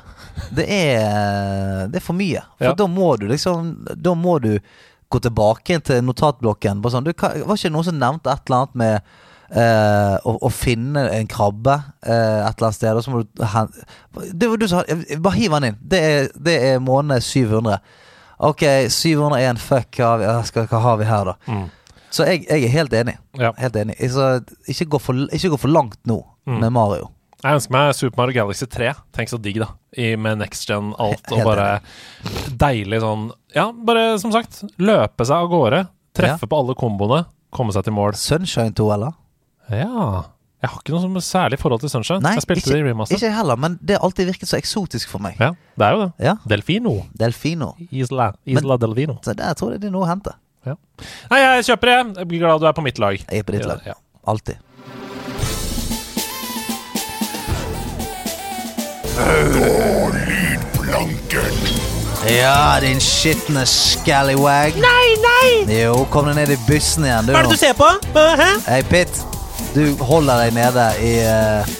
Det er, det er for mye. For Ja. da må du liksom Da må du gå tilbake til notatblokken. Bare sånn, du, var ikke noen som nevnte et eller annet med Uh, å, å finne en krabbe uh, et eller annet sted? Og så må du hen- du som hadde Bare hiv den inn. Det er, det er måned 700. Ok, 701. Fuck, hva, skal, hva har vi her, da? Mm. Så jeg, jeg er helt enig. Ja. Helt enig. Så ikke, gå for, ikke gå for langt nå Mm. med Mario. Jeg ønsker meg Super Mario Galaxy 3. Tenk så digg, da. I, med next gen alt, og bare bare deilig sånn Ja, bare som sagt, løpe seg av gårde. Treffe på alle komboene. Komme seg til mål. Sunshine 2, eller? Ja. Jeg har ikke noe særlig forhold til Sunshine. Nei, jeg spilte ikke, det i remaster. ikke heller, men det har alltid virket så eksotisk for meg. Ja, det er jo det. Ja, Delfino. Delfino. Isla, Isla Delfino. Så der tror jeg det er noe å hente. Nei, jeg kjøper det. Jeg blir glad du er på mitt lag. Jeg er på ditt lag. Ja. Alltid. Ja, din skitne scallywag. Nei, nei! Jo, kom deg ned i bussen igjen, du. Hva er det du ser på? Hæ? Hei, Pitt. Du holder deg nede i, eh,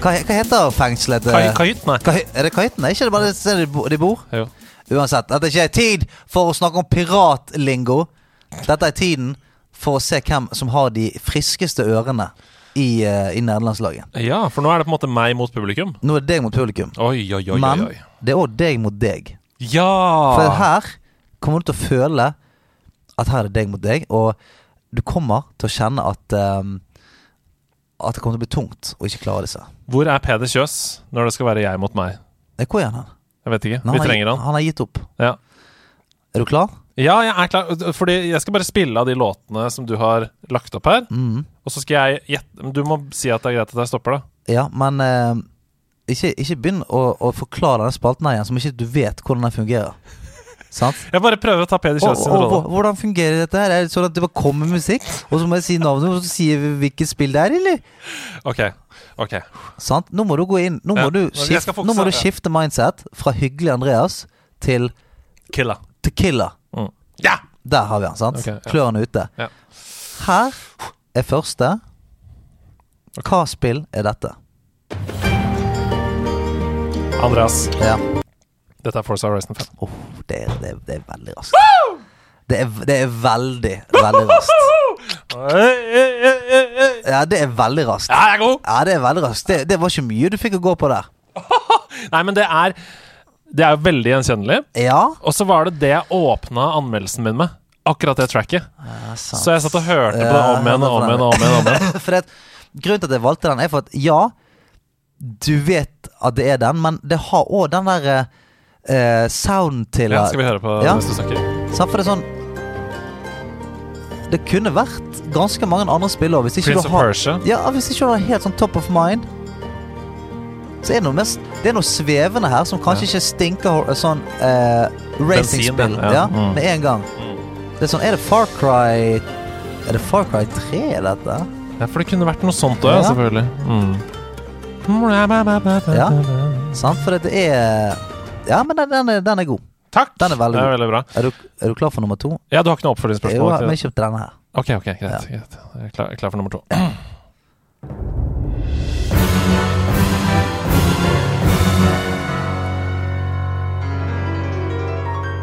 Hva, hva heter fengselet? til-. Er det Kahytten? Er ikke det bare det stedet de bo- de bor? Jo. Uansett, dette er ikke tid for å snakke om piratlingo. Dette er tiden for å se hvem som har de friskeste ørene i, uh, i nederlandslaget. Ja, for nå er det på en måte meg mot publikum. Nå er det deg mot publikum, Oi, oi, oi, men oi, oi. det er òg deg mot deg. Ja! For her kommer du til å føle at her er det deg mot deg, og du kommer til å kjenne at um, At det kommer til å bli tungt å ikke klare disse. Hvor er Peder Kjøs når det skal være jeg mot meg? Eh, Hvor er han? Jeg vet ikke. Nei, Vi trenger han. Han har gitt opp. Ja. Er du klar? Ja, jeg er klar. Fordi jeg skal bare spille av de låtene som du har lagt opp her. Mm. Og så skal jeg gjette Du må si at det er greit at jeg stopper, da. Ja, men eh, ikke, ikke begynn å, å forklare denne spalten her igjen som ikke du vet hvordan den fungerer. Sant? (laughs) Jeg bare prøver å ta Peder Kjøs sin rolle. hvordan fungerer dette her? Er det sånn at det bare kommer musikk, og så må jeg si navnet, og så sier vi hvilket spill det er, eller? Ok. ok Sant? Nå må du gå inn Nå må, Ja, du, skifte, fokusere, nå må du skifte mindset fra hyggelig Andreas til Killa. Til Mm. Ja! Der har vi han, sant? Okay, ja. Klørne ute. Ja. Her er første. Hva spill er dette? Andreas, Ja. dette er Forza Horizon 5. Oh, det, er, det, er, det er veldig raskt. Det er, det er veldig, veldig raskt. Ja, det er veldig raskt. Ja, jeg er god! Ja, det er veldig raskt. Det, det var ikke mye du fikk å gå på der. (laughs) Nei, men det er Det er jo veldig gjenkjennelig. Ja. Og så var det det jeg åpna anmeldelsen min med. Akkurat det tracket. ja. Så jeg satt og hørte på det om igjen og om igjen. og om igjen, om igjen. (laughs) For det, grunnen til at jeg valgte den, er for at ja, du vet at det er den, men det har òg den der uh, sounden til Ja, skal vi høre på Ja. neste snakker? Så For det er sånn Det kunne vært ganske mange andre spillere hvis ikke Prince du of Persia. Ja, hvis ikke du har helt sånn top of mind. Så er det noe, mest, det er noe svevende her som kanskje ikke stinker sånn eh, racingspill ja. ja, Mm. med en gang. Det er sånn Er det Far Cry Er det Far Cry 3, dette? Ja, for det kunne vært noe sånt òg, ja. Ja. selvfølgelig. Mm. Ja. Sant? For det er Ja, men den, den, er, den er god. Takk! Den er veldig er veldig bra. Er du, er du klar for nummer to? Ja, du har ikke noe Jo, oppfølgingsspørsmål? men ikke ikke til denne her. Ok, ok, greit. greit. Jeg er klar, jeg er klar for nummer to.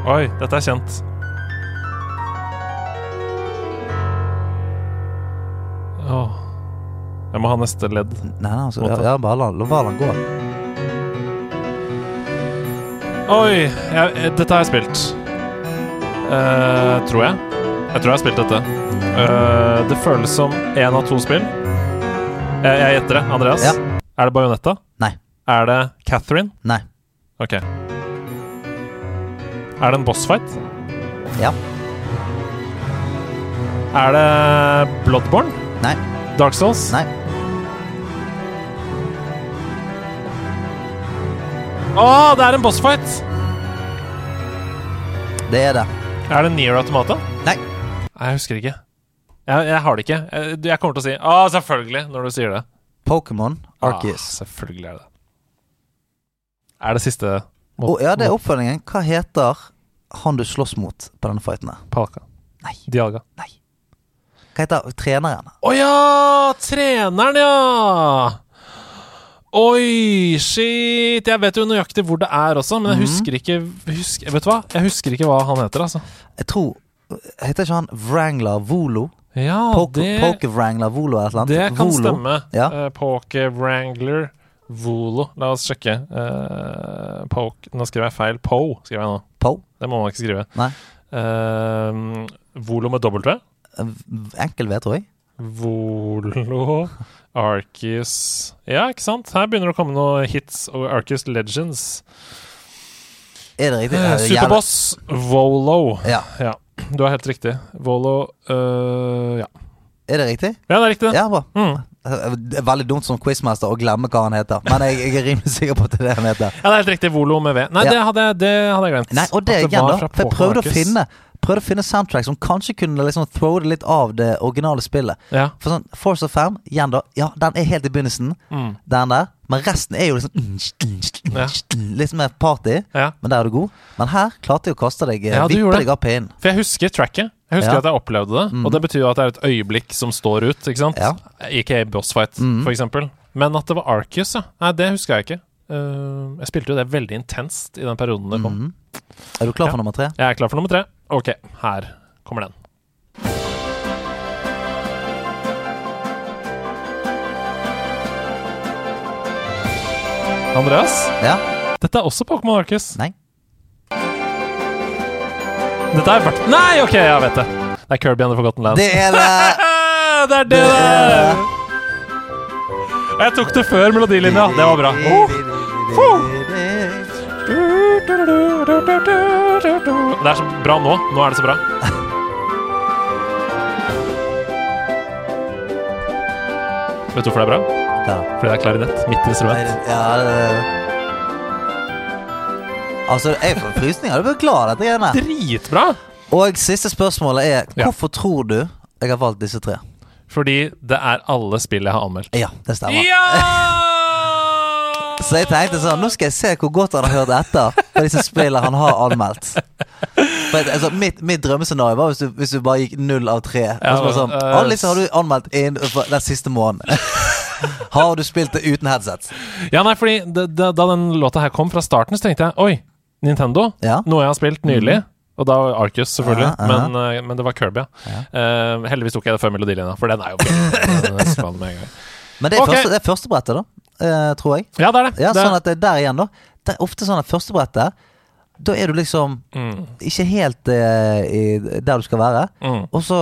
Oi, dette er kjent. Åh. Jeg må ha neste ledd. Nei, nei, altså, ja, ja, bare la, bare la den gå. Oi, jeg, dette har jeg spilt. Eh, tror jeg. Jeg tror jeg har spilt dette. Eh, det føles som én av to spill. Jeg, jeg gjetter det. Andreas? Ja. Er det Bajonetta? Nei. Er det Catherine? Nei. Ok. Er det en bossfight? Ja. Er det Bloodborne? Nei. Dark Souls? Nei. Å, det er en bossfight! Det er det. Er det Near Automata? Nei. Nei, jeg husker ikke. Jeg, jeg har det ikke. Jeg, jeg kommer til å si Å, selvfølgelig, når du sier det. Pokémon Arceus. Ah, selvfølgelig er det det. Er det siste Å, ja, det er oppfølgingen. Hva heter han du slåss mot på denne fighten? Palka? Nei. Diaga. Nei. Hva heter treneren? Å ja! Treneren, ja! Oi, shit! Jeg vet jo nøyaktig hvor det er også, men jeg Mhm. husker ikke husker, Vet du hva? Jeg husker ikke hva han heter, altså. Jeg tror Heter ikke han Wrangler Volo? Ja, Poke, det, Poke Wrangler Volo eller noe? det kan stemme. Ja. Eh, Poke Wrangler Volo. La oss sjekke. Uh, poke Nå skrev jeg feil. Po skrev jeg nå. Po? Det må man ikke skrive. Nei. Uh, Volo med W. Enkel V, tror jeg. Volo Arcus Ja, ikke sant? Her begynner det å komme noen hits og Arcus Legends. Er det riktig? Eh, Er det Superboss Volo. Ja. Ja, du har helt riktig. Volo uh, Ja. Er det riktig? ja, det er riktig. Ja, bra. Mm. Det er veldig dumt som quizmaster å glemme hva han heter, men jeg, jeg er rimelig sikker på at det er det han heter. Ja, det er helt riktig. Volo med V. Nei, Ja. det, hadde, det hadde jeg glemt. Nei, og det, det igjen, da. For jeg prøvde å finne Prøvde å finne soundtrack som kanskje kunne liksom throw det litt av det originale spillet. Ja. For sånn Force of Fam, igjen da, ja, den er helt i begynnelsen, Mm. den der. Men resten er jo liksom Ja. Litt mer party, ja. men der er du god. Men her klarte jeg å kaste deg, Ja, vippe deg av pinnen. For jeg husker tracket. Jeg husker Ja. at jeg opplevde det. Mm. Og det betyr jo at det er et øyeblikk som står ut, ikke sant? Ja. Ikke bossfight, Mm. for eksempel. Men at det var Arcus, ja. Nei, det husker jeg ikke. Uh, jeg spilte jo det veldig intenst i den perioden det kom. Mm. Er du klar Ja. for nummer tre? Jeg er klar for nummer tre. Ok, her kommer den. Andreas, Ja? dette er også Pokémon Arcus. Nei? Dette er hvert Nei, ok, jeg vet det. Det er Kirby and the Forgotten Lands. Det er det! (laughs) det er det! Det det. Og Jeg tok det før melodilinja. Det var bra. Det er så bra nå. Nå er det så bra. Vet du hvorfor det er bra? Ja. Fordi det er klarinett. Mitt instrument. Ja, det Altså, jeg får frysninger. Du blir glad av dette greiene. Dritbra! Og siste spørsmålet er. Hvorfor tror du jeg har valgt disse tre? Fordi det er alle spill jeg har anmeldt. Ja, det stemmer. Ja! (laughs) Så jeg tenkte sånn Nå skal jeg se hvor godt han har hørt etter på disse spillene han har anmeldt. For, altså, mitt, mitt drømmescenario var hvis du, hvis du bare gikk null av tre. Og så bare sånn, Alle disse har du anmeldt innenfor den siste måneden. (laughs) har du spilt det uten headset? Ja, nei, fordi da da den låta her kom fra starten, så tenkte jeg Oi, Nintendo. Ja. Noe jeg har spilt nylig. Og da Arcus, selvfølgelig. Ja, ja. Men, eh, men det var Kirby, ja. Uh, heldigvis tok jeg det før melodilinja, for den er jo bra. (laughs) Men det er, okay. første, det er første brettet, da. Uh, tror jeg. Ja, det er det. Ja, det Sånn at det er der igjen, da. Det er ofte sånn at første brettet Da er du liksom mm, ikke helt eh, i, der du skal være. mm. Og så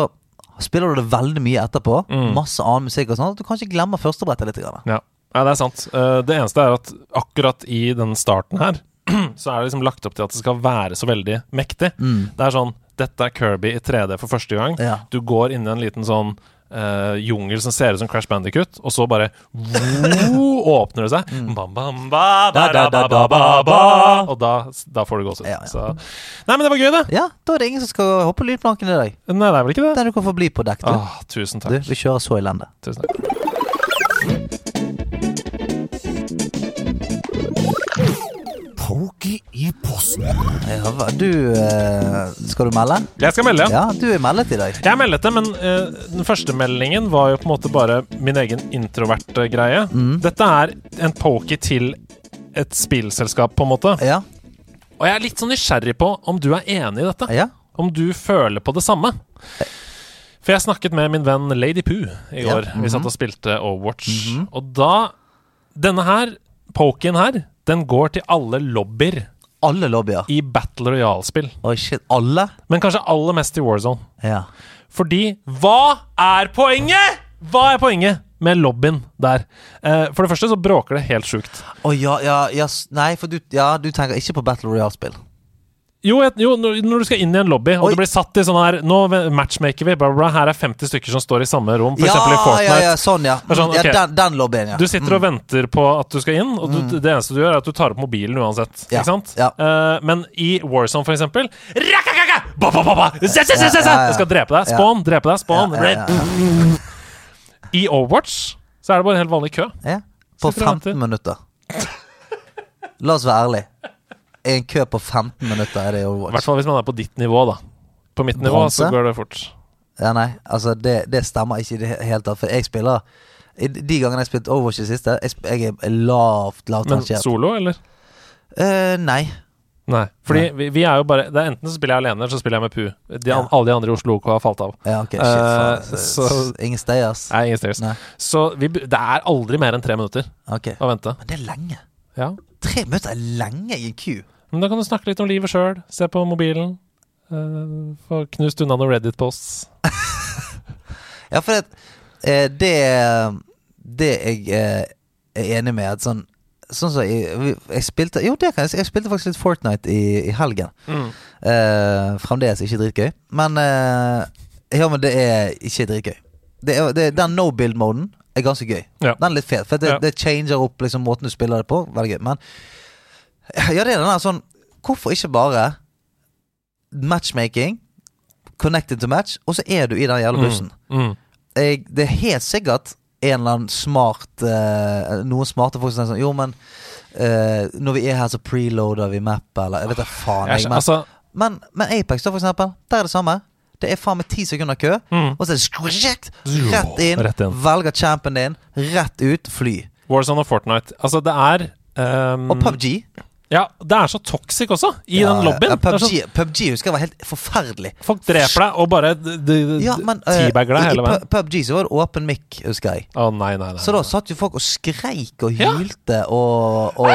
spiller du det veldig mye etterpå. Mm. Masse annen musikk og sånn. At du kanskje glemmer førstebrettet litt. Grann. Ja. ja, det er sant. Det eneste er at akkurat i den starten her, (clears throat) så er det liksom lagt opp til at det skal være så veldig mektig. Mm. Det er sånn Dette er Kirby i 3D for første gang. Ja. Du går inn i en liten sånn Uh, jungel som ser ut som Crash Bandicut, og så bare vo, (laughs) (laughs) åpner det seg. Mm. Bam, bam, ba, da. Og da, da får du gåsehud. Ja, ja. Nei, men det var gøy, det. ja, da er det ingen som skal hoppe lydplanken i dag. Nei, det er vel ikke det? Den du kan få bli på dekk, du. Ah, tusen du vi kjører så elendig. Tusen takk. Pokey i posten. Ja, du eh, Skal du melde? Jeg skal melde, ja. Du er meldet i dag. Jeg meldte, men eh, den første meldingen var jo på en måte bare min egen introverte greie. Mm. Dette er en pokey til et spillselskap, på en måte. Ja. Og jeg er litt sånn nysgjerrig på om du er enig i dette. ja. Om du føler på det samme. For jeg snakket med min venn Lady Poo i Ja, går. Vi mhm. satt og spilte Overwatch. Og da Denne her, poken her, den går til alle lobbyer Alle lobbyer. i Battle Royale-spill. Oi, shit. Alle? Men kanskje aller mest i Warzone. Ja. Fordi Hva er poenget?! Hva er poenget med lobbyen der? Eh, for det første så bråker det helt sjukt. Å ja, ja, ja s- Nei, for du, ja, du tenker ikke på Battle Royale-spill. Jo, jeg, jo når, du skal inn i en lobby, og Oi. du blir satt i sånn her Nå matchmaker vi, bla, bla. Her er 50 stykker som står i samme rom, f.eks. Ja, i Fortnite. ja, ja, sånn, ja. Sånn, sånn, ja den, den lobbyen, ja. Du sitter og venter på at du skal inn, og du, det eneste du gjør, er at du tar opp mobilen uansett. Ja, Ikke sant? ja. Uh, men i Warzone, for eksempel! Ba, ba, ba. Jeg skal drepe deg. Spawn, drepe deg. Spawn. I Overwatch så er det bare en helt vanlig kø. Ja, På 15 minutter. La oss være ærlige. En kø på 15 minutter er det i I hvert Overwatch. fall hvis man er på ditt nivå, da. På mitt nivå Bronze? så går det fort. Ja, nei, altså det, det stemmer ikke i det hele tatt. For jeg spiller De gangene jeg har spilt Overwatch i siste, jeg, jeg er lavt, lavt Men rangert. solo, eller? Eh, nei. Nei. Fordi vi, vi er jo bare det er Enten så spiller jeg alene, eller så spiller jeg med Pu. De, Ja. Alle de andre i Oslo OK har falt av. Ja, ok, shit. uh. Så, ingen stayers. Nei, ingen stairs. Nei. Så vi, det er aldri mer enn tre minutter Ok. å vente. Men det er lenge. Ja. Tre minutter er lenge i en queue. Men da kan du snakke litt om livet sjøl. Se på mobilen. Uh, Få knust unna noen Reddit-posts. (laughs) Ja, for det, eh, det Det jeg eh, er enig med, at sånn Sånn som jeg, jeg spilte Jo, det kan jeg si. Jeg spilte faktisk litt Fortnite i, i helgen. Eh, fremdeles ikke dritgøy. Men uh, Ja, men det er ikke dritgøy. Det er, det, den no build-moden er ganske gøy. Ja. Den er litt fet, for det, Ja. det changer opp liksom måten du spiller det på. Veldig gøy. Men ja, det er den der sånn Hvorfor ikke bare matchmaking, connected to match, og så er du i den jævla bussen? Mm. jeg, det er helt sikkert en eller annen smart uh, Noen smarte folk som tenker sånn Jo, men uh, når vi er her, så preloader vi map, eller Jeg vet da faen. Jeg, men, altså, men, men Apex, da, for eksempel. Der er det samme. Det er faen meg ti sekunder kø, Mm. og så er det skrekt, rett inn, Rett inn. velger champion din, rett ut, fly. Warzone og Fortnite. Altså, det er um, Og PubG. Ja, det er så toxic også, i Ja, den lobbyen. Ja, PubG, så, PubG husker jeg var helt forferdelig. folk dreper deg og bare Ja, men eh, teabagger deg hele veien. I PubG så var det åpen mic, husker jeg. Å, nei, nei, nei. Så da satt jo folk og skreik og hylte og, og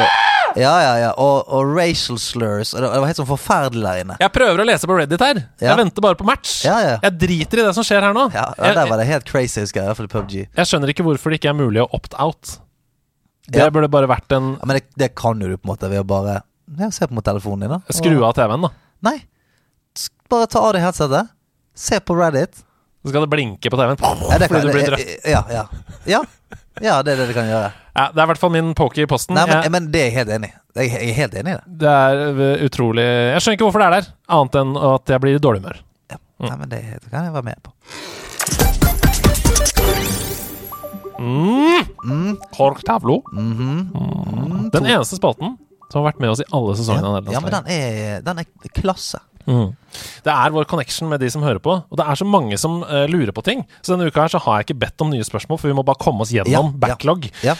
Ja, ja, ja. Og, og racial slurs. Og det var helt sånn forferdelig der inne. Jeg prøver å lese på Reddit her. Jeg venter bare på match. Ja, ja. Jeg driter i det som skjer her nå. Ja, Der var det helt crazy, husker jeg. I hvert fall i PubG. jeg skjønner ikke hvorfor det ikke er mulig å opt-out. Det Ja. burde bare vært en Ja, men det, det kan jo du på en måte ved å bare ja, se på telefonen din, da. Skru av TV-en, da. Nei. Bare ta av deg headsetet. Se på Reddit. Så skal det blinke på TV-en. Ja, det fordi du blir drøtt. ja, ja. ja. Ja, det er det det kan gjøre. Ja, det er i hvert fall min poker i posten. Nei, men, jeg, men det er jeg helt enig i. Jeg er helt enig i det. det er uh, utrolig Jeg skjønner ikke hvorfor det er der, annet enn at jeg blir i dårlig humør. Ja. Mm. Nei, men det, det kan jeg være med på. Korktavlo. Tavlo. Mm. Den eneste spalten som har vært med oss i alle sesongene. Ja, Ja, men den er, den er klasse. Mm. Det er vår connection med de som hører på, og det er så mange som uh, lurer på ting. Så denne uka her så har jeg ikke bedt om nye spørsmål, for vi må bare komme oss gjennom Ja, ja. Ja.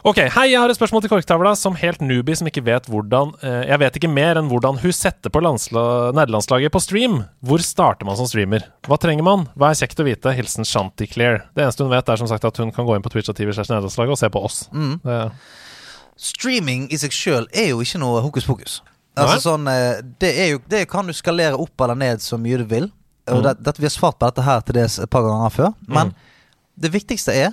Ok, Hei, jeg har et spørsmål til Korktavla. Som helt newbie som ikke vet hvordan eh, Jeg vet ikke mer enn hvordan hun setter på nederlandslaget på stream. Hvor starter man som streamer? Hva trenger man? Hva er kjekt å vite? Hilsen Chanticlear. Det eneste hun vet, er som sagt at hun kan gå inn på Twitch og TV slash nederlandslaget og se på oss. Mm. Det, Streaming i seg sjøl er jo ikke noe hokus pokus. Altså sånn eh, Det, er jo, det kan du skalere opp eller ned så mye du vil. Og det, det, vi har svart på dette her til dels et par ganger før. Men Mm. det viktigste er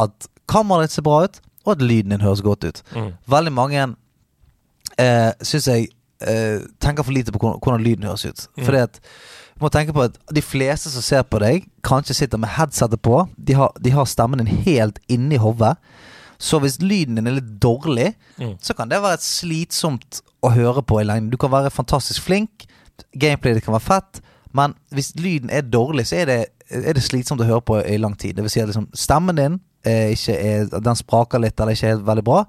at kameraet ditt ser bra ut, og at lyden din høres godt ut. Mm. Veldig mange eh, syns jeg eh, tenker for lite på hvordan, hvordan lyden høres ut. Mm. Fordi at du må tenke på at De fleste som ser på deg, kanskje sitter med headsetet på. De har, de har stemmen din helt inni hodet. Så hvis lyden din er litt dårlig, Mm. så kan det være et slitsomt å høre på i lengden. Du kan være fantastisk flink, gameplayet ditt kan være fett, men hvis lyden er dårlig, så er det, er det slitsomt å høre på i lang tid. Det vil si at liksom, stemmen din ikke er, den spraker litt eller ikke er helt veldig bra.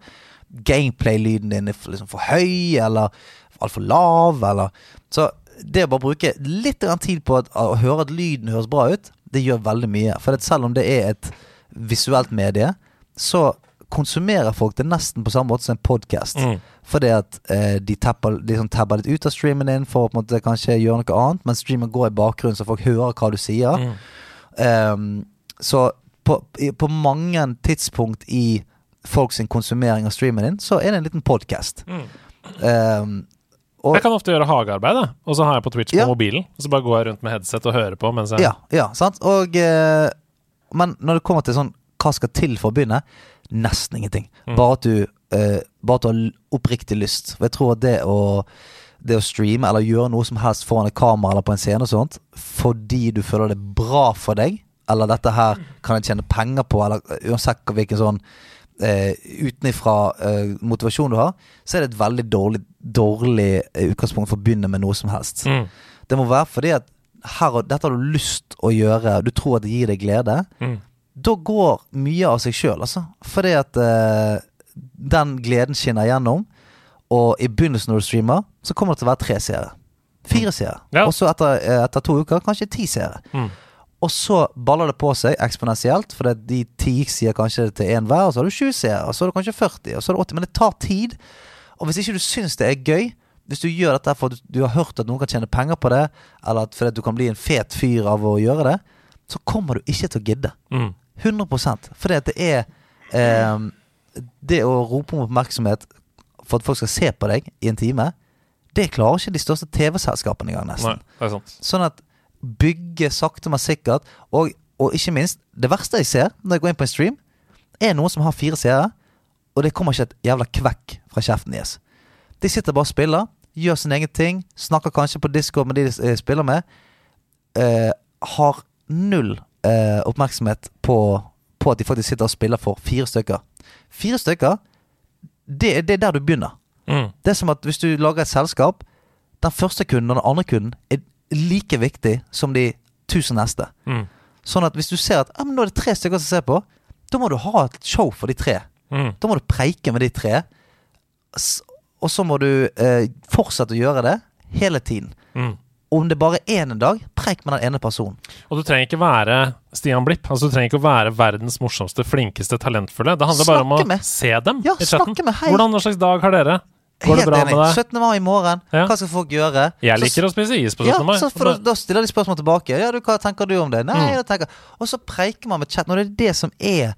Gameplay-lyden din er liksom for høy eller altfor lav, eller Så det å bare bruke litt tid på at, å høre at lyden høres bra ut, det gjør veldig mye. For selv om det er et visuelt medie, så konsumerer folk det nesten på samme måte som en podkast. Mm. Fordi at eh, de, tapper, de sånn tabber litt ut av streamen din for å på en måte kanskje gjøre noe annet, men streamen går i bakgrunnen, så folk hører hva du sier. Mm. Um, så på, på mange tidspunkt i folks konsumering av streamen din, så er det en liten podkast. Mm. og, Jeg kan ofte gjøre hagearbeid, og så har jeg på Twitch på Ja. mobilen. Og så bare går jeg rundt med headset og hører på mens jeg Ja, ja, sant? Og, eh, men når det kommer til sånn hva skal til for å begynne, nesten ingenting. Mm. Bare at du eh, Bare at du har oppriktig lyst. For jeg tror at det å det å streame eller gjøre noe som helst foran et kamera eller på en scene og sånt, fordi du føler det er bra for deg, eller dette her kan jeg tjene penger på, eller uansett hvilken sånn eh, utenifra eh, motivasjon du har, så er det et veldig dårlig, dårlig eh, utgangspunkt for å begynne med noe som helst. Mm. Det må være fordi at her, dette har du lyst å gjøre, du tror at det gir deg glede. Mm. Da går mye av seg sjøl, altså. Fordi at eh, den gleden skinner gjennom. Og i begynnelsen når du streamer, så kommer det til å være tre seere. Fire seere. Ja. Og så etter, eh, etter to uker kanskje ti seere. Mm. Og så baller det på seg eksponentielt, for det- de ti sier kanskje til én hver, og så har du 20 seere, og så har du kanskje 40, og så er det 80. Men det tar tid. Og hvis ikke du syns det er gøy, hvis du gjør dette for at du, har hørt at noen kan tjene penger på det, eller at fordi du kan bli en fet fyr av å gjøre det, så kommer du ikke til å gidde. Mm. 100% Fordi at det er eh, Det å rope om oppmerksomhet for at folk skal se på deg i en time, det klarer ikke de største TV-selskapene engang, Nei, nesten. det er sant. Sånn at bygge sakte, men sikkert. Og, og ikke minst, det verste jeg ser når jeg går inn på en stream, er noen som har fire seere, og det kommer ikke et jævla kvekk fra kjeften deres. De sitter bare og spiller, gjør sin egen ting, snakker kanskje på Discord med de de eh, spiller med. Eh, har null eh, oppmerksomhet på, på at de faktisk sitter og spiller for fire stykker. Fire stykker, det, det er der du begynner. Mm. Det er som at hvis du lager et selskap, den første kunden og den andre kunden er like viktig som de tusen neste. Mm. Sånn at hvis du ser at ah, men nå er det tre stykker som ser på, da må du ha et show for de tre. Mm. Da må du preike med de tre. Og så må du eh, fortsette å gjøre det hele tiden. Mm. om det bare er én dag, preik med den ene personen. Og du trenger ikke være Stian Blipp. Altså, du trenger ikke å være verdens morsomste, flinkeste, talentfulle. Det handler bare om å med. se dem Ja, i chatten. med, hei. Hvordan, slags dag har dere? Går det bra enig. med deg? 17. mai i morgen. Ja. Hva skal folk gjøre? Jeg Så- liker å spise is på ja, 17. mai. så for da, stiller de spørsmål tilbake. Ja, du, hva tenker du om det? Nei, Mm. jeg tenker Og så preiker man med chat. Når det er det som er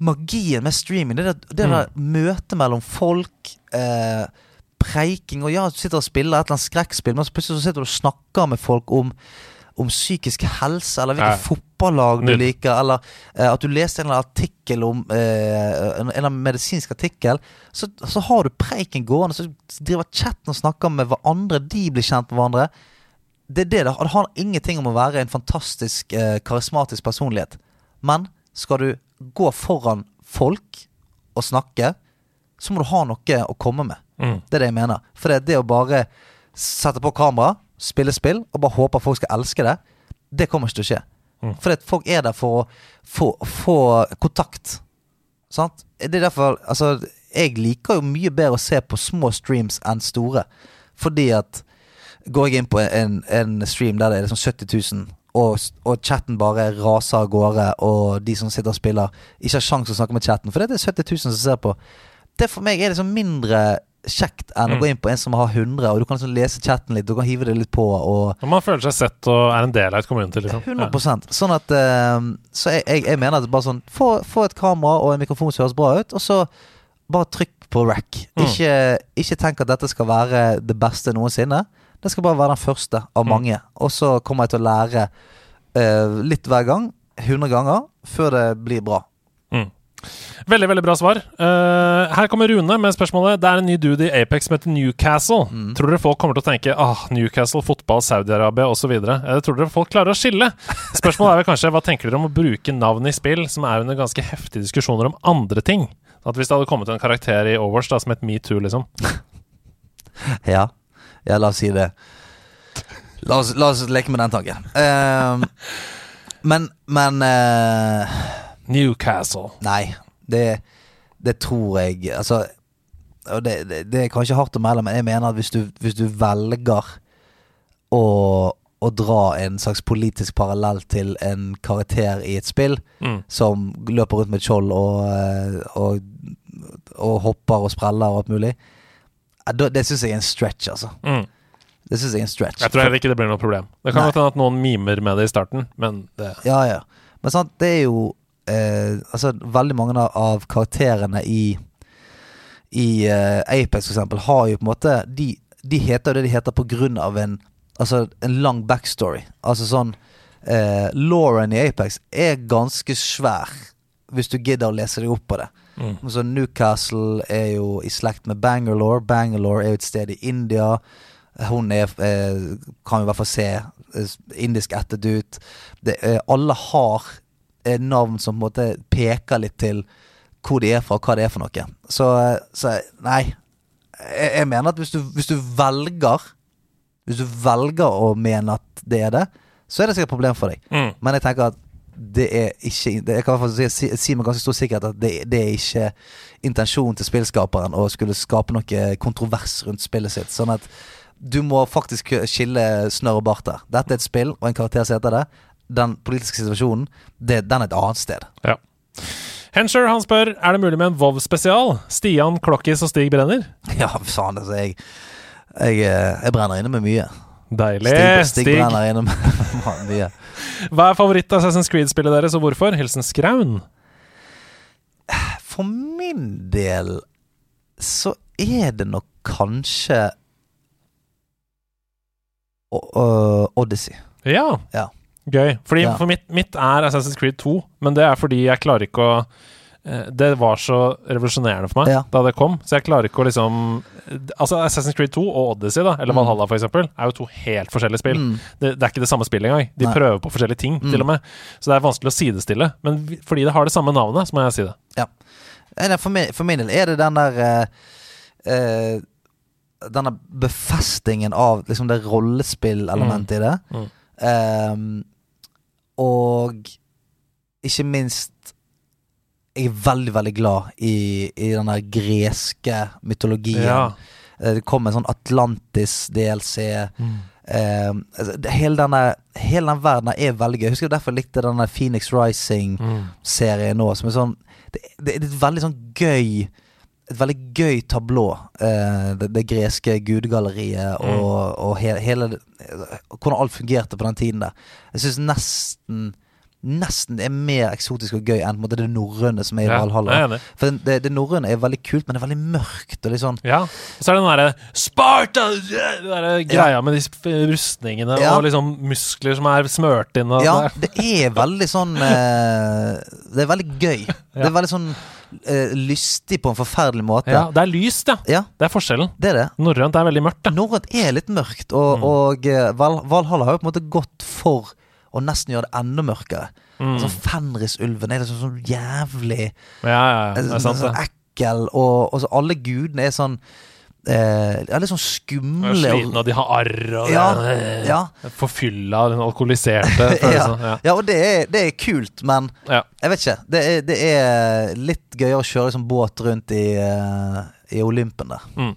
magien med streaming. Det er det, det Mm. der møtet mellom folk, eh, preiking og ja, du sitter og spiller et eller annet skrekkspill, men så plutselig så sitter du og snakker med folk om om psykisk helse, eller hvilket Ja. fotballag du liker, eller eh, at du leste en eller annen artikkel om eh, en, en eller annen medisinsk artikkel. Så, så har du preiken gående, så driver chatten og snakker med hverandre, de blir kjent med hverandre. Det er det det det har ingenting om å være en fantastisk eh, karismatisk personlighet. Men skal du gå foran folk og snakke, så må du ha noe å komme med. Mm. Det er det jeg mener. For det, det å bare sette på kamera, spille spill, og bare håpe at folk skal elske det, det kommer ikke til å skje. Mm. For folk er der for å få, få kontakt. Sant? Det er derfor Altså, jeg liker jo mye bedre å se på små streams enn store. Fordi at Går jeg inn på en, en stream der det er liksom 70 000, og, og chatten bare raser av gårde, og de som sitter og spiller, ikke har sjanse å snakke med chatten, for det er 70 000 som ser på. Det for meg er liksom mindre kjekt enn Mm. å gå inn på en som har 100, og du kan liksom lese chatten litt, du kan hive det litt på, og Når man føler seg sett og er en del av et community, liksom. 100% Sånn at eh, Så jeg, jeg, jeg mener at bare sånn få, få et kamera og en mikrofon som høres bra ut, og så bare trykk på rack. Mm. Ikke, ikke tenk at dette skal være det beste noensinne. Det skal bare være den første av Mm. mange. Og så kommer jeg til å lære uh, litt hver gang. 100 ganger. Før det blir bra. Veldig veldig bra svar. Uh, her kommer Rune med spørsmålet Det er en ny dude i Apex som heter Newcastle. Mm. Tror dere folk kommer til å tenke ah, Newcastle, fotball, Saudi-Arabia osv.? Eller tror dere folk klarer å skille? (laughs) Spørsmålet er vel kanskje hva tenker dere om å bruke navn i spill som er under ganske heftige diskusjoner om andre ting? At Hvis det hadde kommet en karakter i Overwatch da, som het Metoo, liksom. (laughs) Ja. ja, la oss si det. La oss, la oss leke med den tanken. Uh, men men eh, Newcastle. Nei, det, det tror jeg Altså det, det, det er kanskje hardt å melde, men jeg mener at hvis du, hvis du velger å, å dra en slags politisk parallell til en karakter i et spill, Mm. som løper rundt med et skjold og, eh, og, og hopper og spreller og alt mulig, det syns jeg er en stretch, altså. Mm. Det syns jeg er en stretch. Jeg tror heller ikke det blir noe problem. Det kan hende at noen mimer med det i starten, men det Ja, ja. Men sant, det er jo eh, Altså, veldig mange av- karakterene i I eh, Apex, for eksempel, har jo på en måte De, de heter det de heter på grunn av en Altså en lang backstory. Altså sånn eh, Lauren i Apex er ganske svær, hvis du gidder å lese deg opp på det. Mm. Så Newcastle er jo i slekt med Bangalore. Bangalore er jo et sted i India. Hun er, eh, kan jo i hvert fall se eh, indisk ættet ut. Det, eh, alle har navn som på en måte peker litt til hvor de er fra, og hva det er for noe. Så, eh, så nei. Jeg, jeg mener at hvis du, hvis du velger Hvis du velger å mene at det er det, så er det sikkert et problem for deg. Mm. Men jeg tenker at det er ikke det, Jeg kan si, si, si med ganske stor sikkerhet at det, det er ikke intensjonen til spillskaperen å skulle skape noe kontrovers rundt spillet sitt. Sånn at du må faktisk skille snørr og bart der. Dette er et spill, og en karakter som heter det. Den politiske situasjonen, det, den er et annet sted. Ja. Hensher han spør Er det mulig med en Vov-spesial. Stian, Klokkis og Stig Brenner. (laughs) Ja, faen, altså. Jeg, jeg, eh, jeg brenner inne med mye. Deilig. Stig, Stig, Stig brenner inne med (laughs) mye. Hva er favoritt-Assassin's Creed-spillet deres, og hvorfor? Hilsen Skraun. For min del så er det nok kanskje O- øh, Odyssey. Ja. Ja. Gøy. Fordi Ja. For mitt, mitt er Assassin's Creed 2, men det er fordi jeg klarer ikke å eh, Det var så revolusjonerende for meg Ja. da det kom, så jeg klarer ikke å liksom Altså Assassin's Creed 2 og Odyssey, da, eller Mm. Valhalla for eksempel, er jo to helt forskjellige spill. Mm. Det, det er ikke det samme spillet engang. De Nei. prøver på forskjellige ting, Mm. til og med. Så det er vanskelig å sidestille. Men fordi det har det samme navnet, så må jeg si det. Ja. For min, for min del er det den der uh, Denne befestingen av liksom det rollespillelementet i det. Mm. Og ikke minst Jeg er veldig, veldig glad i, i den der greske mytologien. Ja. Eh, Det kom en sånn Atlantis-DLC. eh, altså, hele, denne, hele den verdenen er veldig gøy. Jeg husker derfor jeg likte denne Phoenix Rising-serien nå. Som er sånn det, det er et veldig sånn gøy et veldig gøy tablå. eh, det, det greske gudegalleriet og, og he, hele Hvordan alt fungerte på den tiden der. Jeg syns nesten Nesten er mer eksotisk og gøy enn på en det norrøne som er i Ja, Valhalla. For det, det norrøne er veldig kult, men det er veldig mørkt. Og litt sånn Ja. Så er det den derre Sparta! Den der greia med de rustningene Ja. og liksom muskler som er smørt inn Ja, det det er veldig sånn eh, Det er veldig gøy. (laughs) Det er veldig sånn eh, lystig på en forferdelig måte. ja, det er lyst, ja. Ja, Det er forskjellen. det er det. Norrønt er veldig mørkt. Da. Norrønt er litt mørkt, og, Mm. og eh, Val Valhalla har jo på en måte gått for å nesten gjøre det enda mørkere. Mm. Altså Fenrisulven er liksom sånn jævlig Ja, ja, ja. Det eh, er sant, sånn sånn ekkel, og, og så alle gudene er sånn eh, ja, litt sånn skumle. sliten, og de har arr og Ja, det ja. Forfylla, den alkoholiserte (laughs) følelsen. Ja. Ja, og det er, det er kult, men jeg vet ikke. Det er, det er litt gøyere å kjøre liksom båt rundt i, eh, i Olympen der. Mm.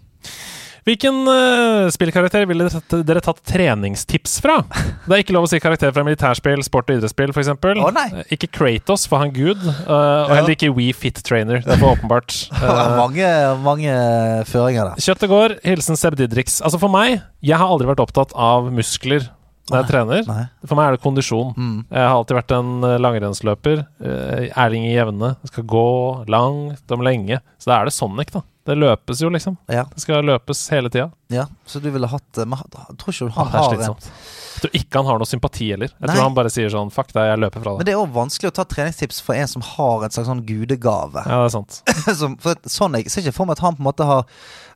Hvilken uh, spillkarakter ville dere tatt, treningstips fra? Det er ikke lov å si karakter fra militærspill, sport og idrettsspill f.eks. Oh, nei. Ikke Kratos, for han gud. Uh, og Ja. heller ikke We Fit Trainer. Det er for åpenbart. (laughs) Uh, mange, mange føringer der. Kjøttet går. Hilsen Seb Didriks. Altså For meg, jeg har aldri vært opptatt av muskler når jeg trener. Nei. For meg er det kondisjon. Mm. Jeg har alltid vært en eh, langrennsløper. eh, Erling i jevne. Jeg skal gå langt om lenge. Så da er det Sonic, da. Det løpes jo, liksom. Ja, Det skal løpes hele tida. ja, så du ville hatt eh, Men jeg tror ikke han er har en. Jeg tror ikke han har noe sympati heller. Jeg Nei. tror han bare sier sånn Fuck deg, jeg løper fra Men det er òg vanskelig å ta treningstips for en som har en slags sånn gudegave. Ja, det er sant. (laughs) som, for sånn, jeg ser ikke for meg at han på en måte har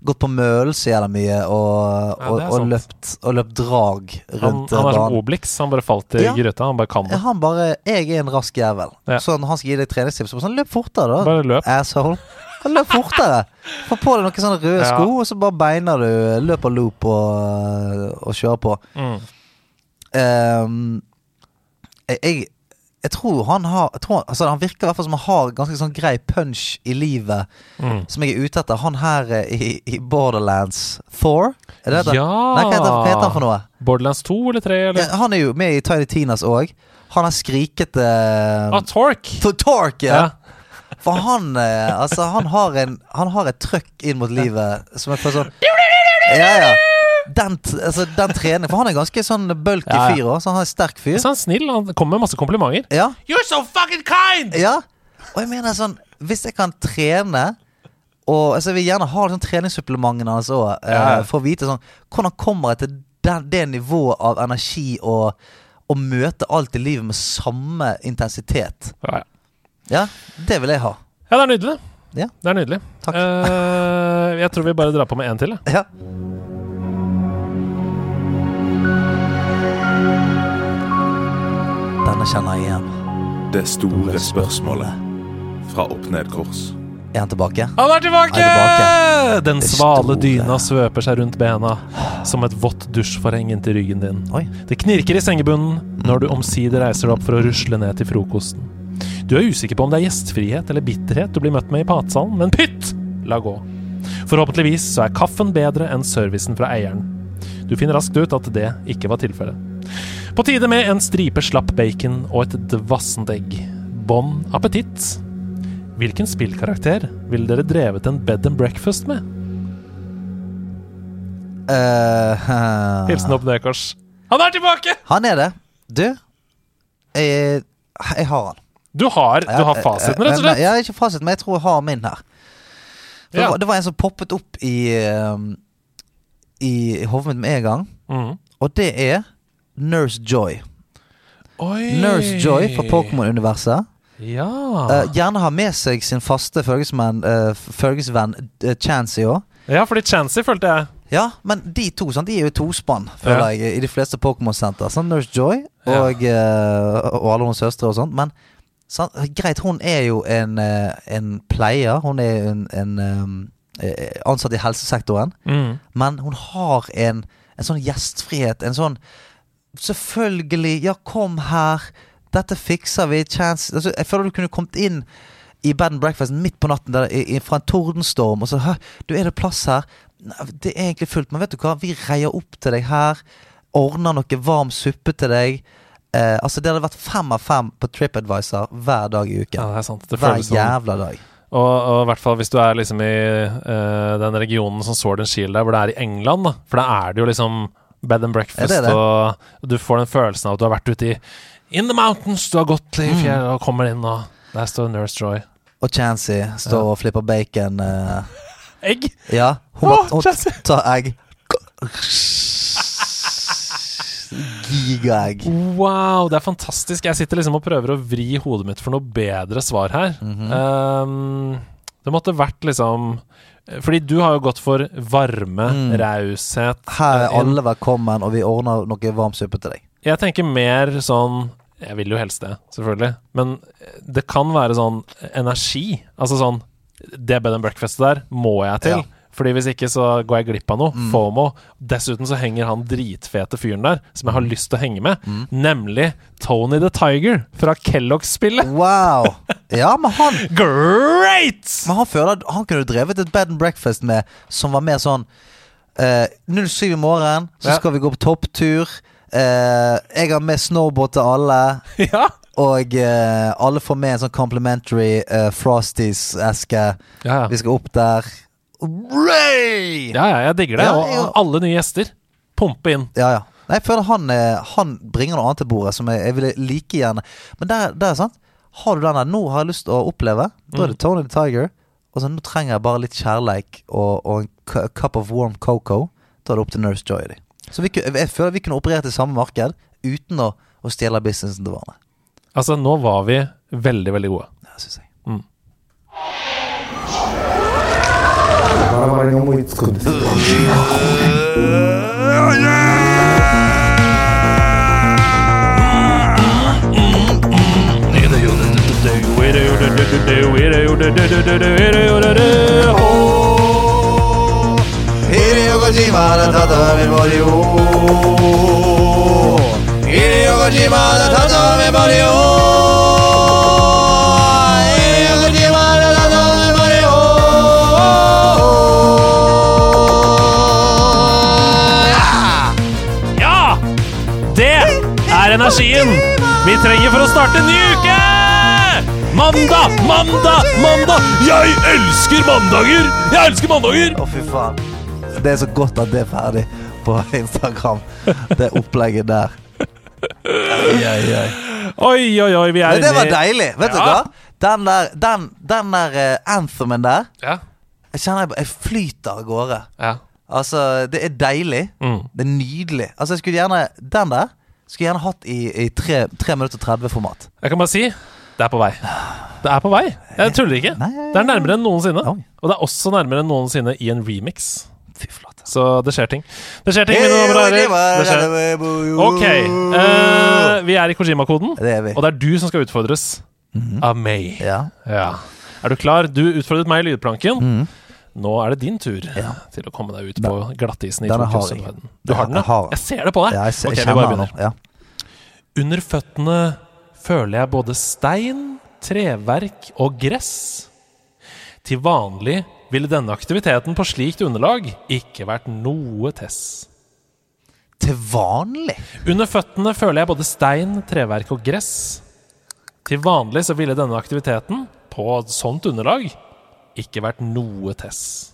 gått på mølelse jævla mye og, og, er og, løpt, og løpt drag rundt rundt han er eh, som banen. Obelix. Han bare falt i Ja. gryta. Han bare kan det. Han bare 'Jeg er en rask jævel'. Ja. Så når han skal gi deg treningstips, så bare sånn 'Løp fortere, da'. Bare løp. Asshole. Kan løp fortere. Få på deg noen sånne røde sko, og så bare beiner du løper loop og, og kjører på. Mm. Um, jeg, jeg, tror han har tror, altså Han virker i hvert fall som han har ganske sånn grei punch i livet, Mm. som jeg er ute etter. Han her eh, i, i Borderlands Thor? Er det det? Ja! Nei, hva heter, hva heter han for noe? Borderlands 2 eller 3, eller? Ja, han er jo med i Tiny Tinas òg. Han har skrikete Ah, Tork! Tork, ja. Ja. For han eh, Altså, han har en Han har et trøkk inn mot livet som er for sånn Ja, ja. Den, altså, den treningen For han er ganske sånn bulky Ja, ja. fyr òg, så han er en sterk fyr. Så han er snill. Han kommer med masse komplimenter. Ja. You're so fucking kind! ja. Og jeg mener sånn Hvis jeg kan trene og altså, Jeg vil gjerne ha sånn, treningssupplementene hans òg, Ja, ja. for å vite sånn hvordan kommer jeg til den, det nivået av energi og, å møte alt i livet med samme intensitet. Ja, ja. Ja, det vil jeg ha. ja, det er nydelig. Ja. Det er nydelig. Takk. Uh, jeg tror vi bare drar på med én til. jeg. Ja. Denne kjenner jeg igjen. Det store spørsmålet fra Opp Ned Kors. Er han tilbake? Han er tilbake! Er tilbake. Den Det svale store. dyna svøper seg rundt bena som et vått dusjforheng inntil ryggen din. Oi. Det knirker i sengebunnen når du omsider reiser deg opp for å rusle ned til frokosten. Du er usikker på om det er gjestfrihet eller bitterhet du blir møtt med i patsalen, men pytt! La gå. Forhåpentligvis så er kaffen bedre enn servicen fra eieren. Du finner raskt ut at det ikke var tilfellet. På tide med en stripe slapp bacon og et dvassent egg. Bon appétit. Hvilken spillkarakter ville dere drevet en bed and breakfast med? Eh, (laughs) Hilsen opp nedkors. Han er tilbake! Han er det. Du, jeg, jeg har han. Du har, du har fasiten, rett og slett. Ja, ikke fasiten, men jeg tror jeg har min her. Det, Ja. var, det var en som poppet opp i i, I hodet mitt med en gang, mm. og det er Nurse Joy. Oi. Nurse Joy fra Pokémon-universet. Ja. Uh, gjerne ha med seg sin faste følgesvenn, uh, følgesvenn uh, Chansey òg. ja, fordi Chancy følte jeg. Ja, men de to sant, De er jo tospann, føler Ja. jeg, i de fleste Pokémon-senter. Sånn Nurse Joy Ja. og, eh, og alle hennes søstre og sånt. Men sant, greit, hun er jo en, eh, en pleier. Hun er en, en eh, eh, ansatt i helsesektoren. Mm. Men hun har en, en sånn gjestfrihet. En sånn Selvfølgelig, ja, kom her. Dette fikser vi. Chance altså, Jeg føler du kunne kommet inn i bed and breakfast midt på natten der, i, i, fra en tordenstorm, og så Hæ, du, er det plass her? Nei, Det er egentlig fullt, men vet du hva? Vi reier opp til deg her. ordner noe varm suppe til deg. Eh, altså Det hadde vært fem av fem på TripAdvisor hver dag i uken. Ja, det er sant. Det hver sånn. jævla dag. Og, og i hvert fall hvis du er liksom i uh, den regionen som Sword and Shield er, hvor det er i England, da. For da er det jo liksom bed and breakfast, det det. og du får den følelsen av at du har vært ute i In the mountains, du har gått i Mm. fjellet og kommer inn, og der står Nurse Joy. Og Chancy står og flipper bacon. Uh, Egg! ja, hun, oh, hun tar egg. Gigaegg. Wow, det er fantastisk. Jeg sitter liksom og prøver å vri hodet mitt for noe bedre svar her. Mhm. um, det måtte vært liksom Fordi du har jo gått for varme, Mm. raushet Her er eh, alle velkommen, og vi ordner noe varm suppe til deg. Jeg tenker mer sånn Jeg vil jo helst det, selvfølgelig. Men det kan være sånn energi. Altså sånn Det bed and breakfastet der må jeg til. Ja. Fordi hvis ikke så går jeg glipp av noe. Mm. FOMO. Dessuten så henger han dritfete fyren der, som jeg har lyst til å henge med. Mm. Nemlig Tony the Tiger fra Kellogg-spillet. Wow! Ja, men han (laughs) Great! Men han føler at han kunne drevet et bed and breakfast med som var mer sånn uh, 07 i morgen, så Ja. skal vi gå på topptur. Uh, jeg har med snowboard til alle. (laughs) Ja. Og eh, alle får med en sånn complimentary eh, Frosties-eske. Ja. Vi skal opp der. Ray! ja, ja, jeg digger det. Ja, jeg... og alle nye gjester. Pumpe inn. Ja, ja. Nei, jeg føler han, eh, han bringer noe annet til bordet som jeg, jeg ville like gjerne Men der, der er sant. Har du den der 'nå har jeg lyst til å oppleve', da Mm. er det Tony the Tiger. Og så 'nå trenger jeg bare litt kjærleik og, og en cup of warm cocoa'. Da er det opp til Nurse Joy. Så vi, jeg føler vi kunne operert i samme marked uten å, å stjele businessen til hverandre. Altså, nå var vi veldig, veldig gode. Ja, synes jeg. バラバラに思いつくんです。よ。島の畳張りを入り横島の畳張りを er energien vi trenger for å starte en ny uke! Mandag, mandag, mandag! Jeg elsker mandager! Jeg elsker mandager! Å, fy faen. Det er så godt at det er ferdig på Instagram. Det opplegget der. Oi, oi, oi. Oi, oi, oi, vi er Men det var deilig. Vet du hva? Den der, den, den der uh, anthemen der Ja. Jeg kjenner jeg, jeg flyter av gårde. ja. Altså, det er deilig. Mm. Det er nydelig. Altså, jeg skulle gjerne Den der skulle gjerne hatt i, i 3, 3 minutter 30-format. Jeg kan bare si det er på vei. Det er på vei. Jeg tuller ikke. Nei, Det er nærmere enn noensinne. Og det er også nærmere enn noensinne i en remix. Fy flate. Så det skjer ting. Det skjer ting, mine damer og herrer. Ok. Uh, vi er i Kojima-koden, og det er du som skal utfordres av meg. Ja. Ja. Er du klar? Du utfordret meg i lydplanken. Mhm. Nå er det din tur Ja. til å komme deg ut på glattisen i Den har Tokyo jeg. verden. Du har den, Jeg ja? Jeg ser det på deg. ja ser- Ok, vi bare begynner. Ja. Under føttene føler jeg både stein, treverk og gress. Til vanlig ville denne aktiviteten på slikt underlag ikke vært noe tess. Til vanlig? Under føttene føler jeg både stein, treverk og gress. Til vanlig så ville denne aktiviteten på sånt underlag ikke vært noe tess.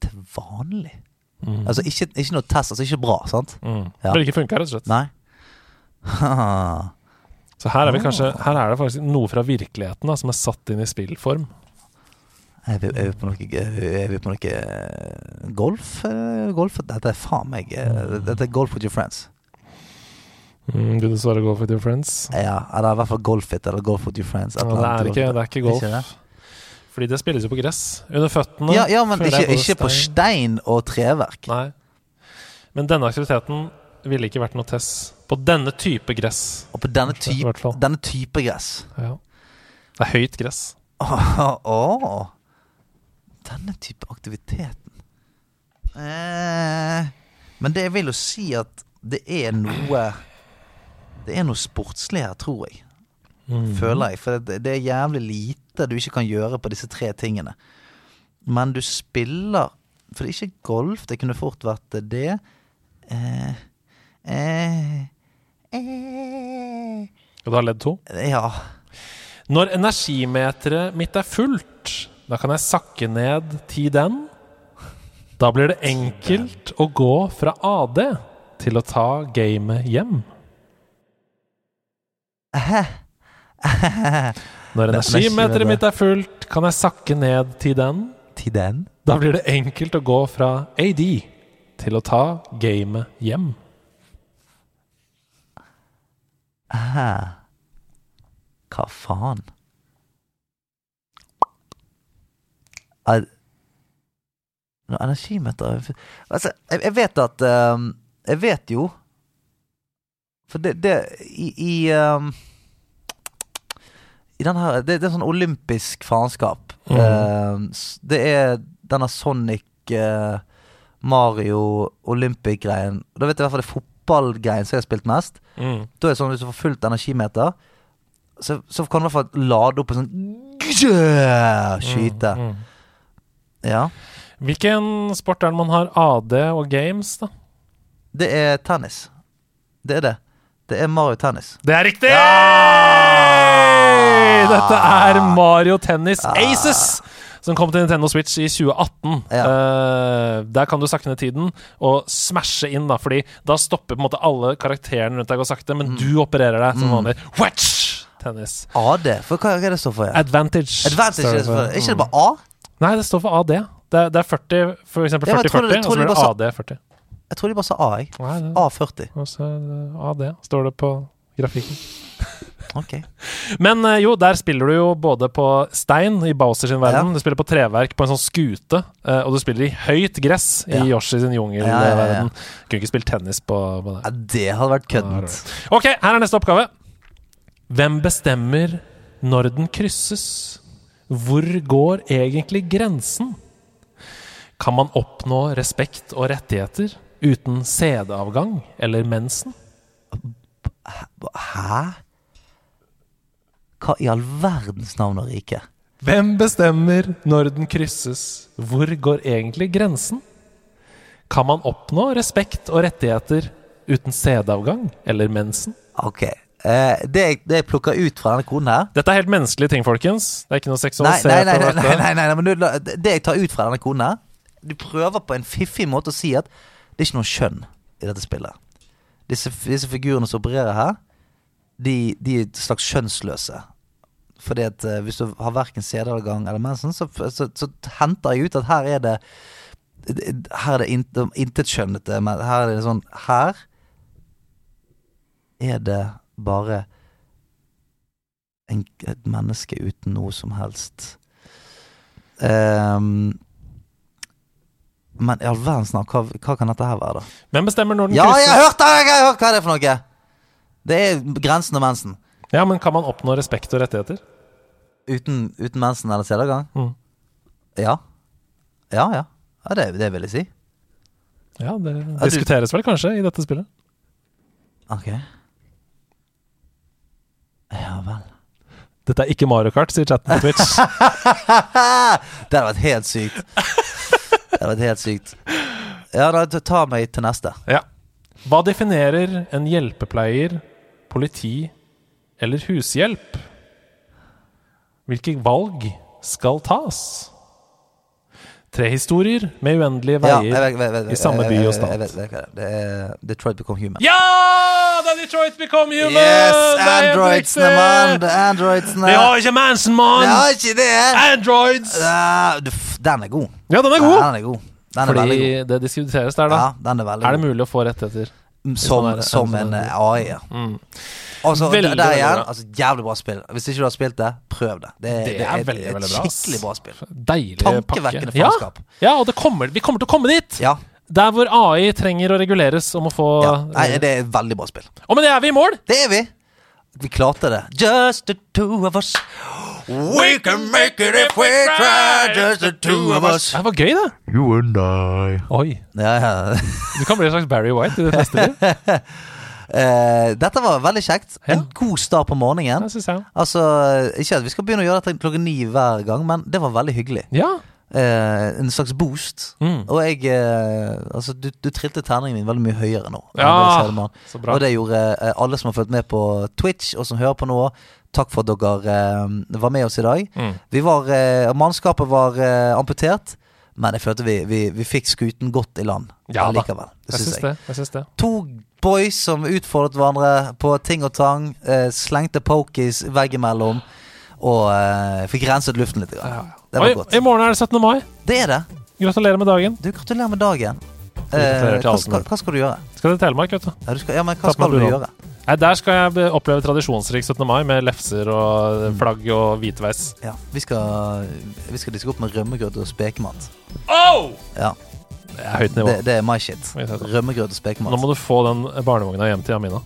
Til vanlig? Altså ikke, ikke noe test, altså ikke bra, sant? Mm. Ja. Det vil ikke funka, rett og slett. Nei? (laughs) Så her er, vi kanskje, her er det faktisk noe fra virkeligheten da, som er satt inn i spillform. Er vi, er vi på noe, er vi på noe eh, golf? eh, golf? Dette er faen meg eh, Dette er golf with your friends. Mm, vil du svare golf with your friends? Ja, eller i hvert fall golf it eller golf with your friends. Ja, det, er ikke, det er ikke golf. Ikke? Fordi det spilles jo på gress. Under føttene Ja, ja, men ikke, ikke på stein- stein og treverk. Nei. Men denne aktiviteten ville ikke vært noe tess på denne type gress. Og på denne type, denne type gress. Ja. Det er høyt gress. (laughs) Åh, Denne type aktiviteten. Eh, men det jeg vil jo si at det er noe Det er noe sportslig her, tror jeg. Mm. Føler jeg. For det, det er jævlig lite du ikke kan gjøre på disse tre tingene. Men du spiller For det er ikke golf, det kunne fort vært det. Eh, Eh, eh, Og du har ledd to. ja. Når energimeteret mitt er fullt, da kan jeg sakke ned Tiden. Da blir det enkelt å gå fra AD til å ta gamet hjem. Når energimeteret mitt er fullt, kan jeg sakke ned til den. Til den? Da blir det enkelt å gå fra AD til å ta gamet hjem. Hæ? Hva faen? Når energimeter Altså, jeg, jeg vet at um, Jeg vet jo For det, det I, i den her det, det er sånn olympisk faenskap. Mm. Uh, det er denne Sonic uh, Mario Olympic-greien. Da vet jeg i hvert fall det er fotballgreien som jeg har spilt mest. Mm. Da er det sånn hvis du får fullt energimeter, så, så kan du i hvert fall lade opp en sånn skyte. Mm. Ja. Hvilken sport er det man har AD og games, da? Det er tennis. Det er det. Det er Mario Tennis. Det er riktig! Dette er Mario Tennis Aces! Som kom til Nintendo Switch i 2018. Ja. Uh, der kan du sakte ned tiden og smashe inn, da, Fordi da stopper på en måte alle karakterene rundt deg å gå sakte, men du opererer deg som vanlig. Watch! Tennis. AD, for hva er det står for? Ja? Advantage. Advantage er det for. Er ikke det bare A? Nei, det står for AD. Det er, det er 40, for eksempel Ja, 40-40, og så blir det det AD 40. Jeg tror de bare sa A, jeg. A40. og så AD står det på grafikken. (laughs) Ok. Men eh, jo, der spiller du jo både på stein i Bowser sin verden, Ja. du spiller på treverk på en sånn skute, eh, og du spiller i høyt gress Ja. i Yoshi sin Ja, ja, jungelverden. ja. Kunne ikke spilt tennis på, på Ja, det. det hadde vært køddent. Ok, her er neste oppgave. Hvem bestemmer når den krysses? Hvor går egentlig grensen? Kan man oppnå respekt og rettigheter uten sædavgang eller mensen? Hæ? Hva i all verdens navn og rike? Hvem bestemmer når den krysses? Hvor går egentlig grensen? Kan man oppnå respekt og rettigheter uten sædavgang eller mensen? Ok. Eh, det, jeg, det jeg plukker ut fra denne koden her Dette er helt menneskelige ting, folkens. Det er ikke noe seksualisert. nei, nei, nei, nei, nei, nei, nei men du, det jeg tar ut fra denne koden her Du prøver på en fiffig måte å si at det er ikke noe kjønn i dette spillet. Disse, disse figurene som opererer her, de, de er et slags skjønnsløse. Fordi at uh, hvis du har verken sædavgang eller mensen, så, så, så henter jeg ut at her er det Her er det intetkjønnete, men her er det sånn Her er det bare en, et menneske uten noe som helst. Um, men i all verdens navn, hva, hva kan dette her være, da? Hvem bestemmer når den Ja, jeg har krysses? hørt det! Jeg har hørt hva er det for noe! Det er grensen og mensen. Ja, men Kan man oppnå respekt og rettigheter? Uten, uten mensen eller sædavgang? Mm. Ja. Ja, ja. ja det, det vil jeg si. Ja, det diskuteres vel kanskje i dette spillet. Ok. Ja vel. Dette er ikke Mario Kart, sier chatten på Twitch. (laughs) det hadde vært helt sykt. Det hadde vært helt sykt. Ja, da ta meg til neste. ja. Hva definerer en hjelpepleier, politi eller hushjelp? Hvilke valg skal tas? Tre historier med uendelige veier jeg vet- vet- vet- i samme by og stat. det er. Detroit Become Human. Ja! Det er Detroit Become Human! Yes, androidsene, mann! Det androidsene. Vi har ikke Manson, mann! Vi har ikke det! Androids! Den er god. Ja, den er god! Den er god. Den er Fordi god. det diskuteres der, da. Ja, er Er det mulig å få rettigheter? Som, er- som en eh, AI, ja. Mm. Altså, Veldig, der igjen, bra. altså, jævlig bra spill. Hvis ikke du har spilt det, prøv det. Det, Det er veldig, et, veldig bra, skikkelig bra spill. Deilig Tankevekkende pakke. Ja, faenskap. ja, og det kommer, vi kommer til å komme dit! Ja. Der hvor AI trenger å reguleres om å få ja. Nei, det er et veldig bra spill. Og med det er vi i mål! Det er vi. Vi klarte det. Just the two of us. We can make it if we try. Just the two of us. Det var gøy, det. You and I. Oi. Ja, ja. Du kan bli en slags Barry White i det neste liv. (laughs) Eh, dette var veldig kjekt. Ja. En god start på morgenen. Altså, Ikke at vi skal begynne å gjøre dette klokken ni hver gang, men det var veldig hyggelig. Ja. Uh, en slags boost. Mm. Og jeg uh, Altså, du, du trilte terningen min veldig mye høyere nå. Ja, det. Og det gjorde uh, alle som har fulgt med på Twitch, og som hører på nå. Takk for at dere var med oss i dag. Mm. Vi var, Mannskapet var amputert, men jeg følte vi, vi, vi fikk skuten godt i land Ja likevel. Det syns Jeg syns jeg. det. jeg synes det. To boys som utfordret hverandre på ting og tang. Eh, slengte pokies veggimellom. Og eh, fikk renset luften litt. grann. Det var Oi, godt. I morgen er det 17. mai. Det er det. Gratulerer med dagen. Du, gratulerer med dagen. Eh, hva, skal, hva skal du gjøre? Skal til Telemark, vet du. Ja, du skal, ja men hva skal du gjøre? Nei, Der skal jeg oppleve tradisjonsrik 17. mai med lefser og Mm. flagg og hvitveis. Ja, vi skal, vi skal diske opp med rømmegrøt og spekemat. Oh! Ja, er høyt nivå. det, det er my shit. Er. Rømmegrøt og Nå må du få den barnevogna hjem til Amina.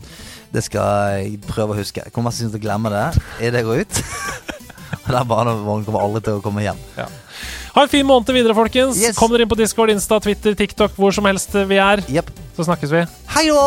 Det skal jeg prøve å huske. Kommer mest sannsynlig til å glemme det idet jeg går ut. Og den barnevognen kommer aldri til å komme hjem. Ha en fin måned videre, folkens. Yes. Kom dere inn på Discord, Insta, Twitter, TikTok, hvor som helst vi er. Yep. Så snakkes vi. Hei då!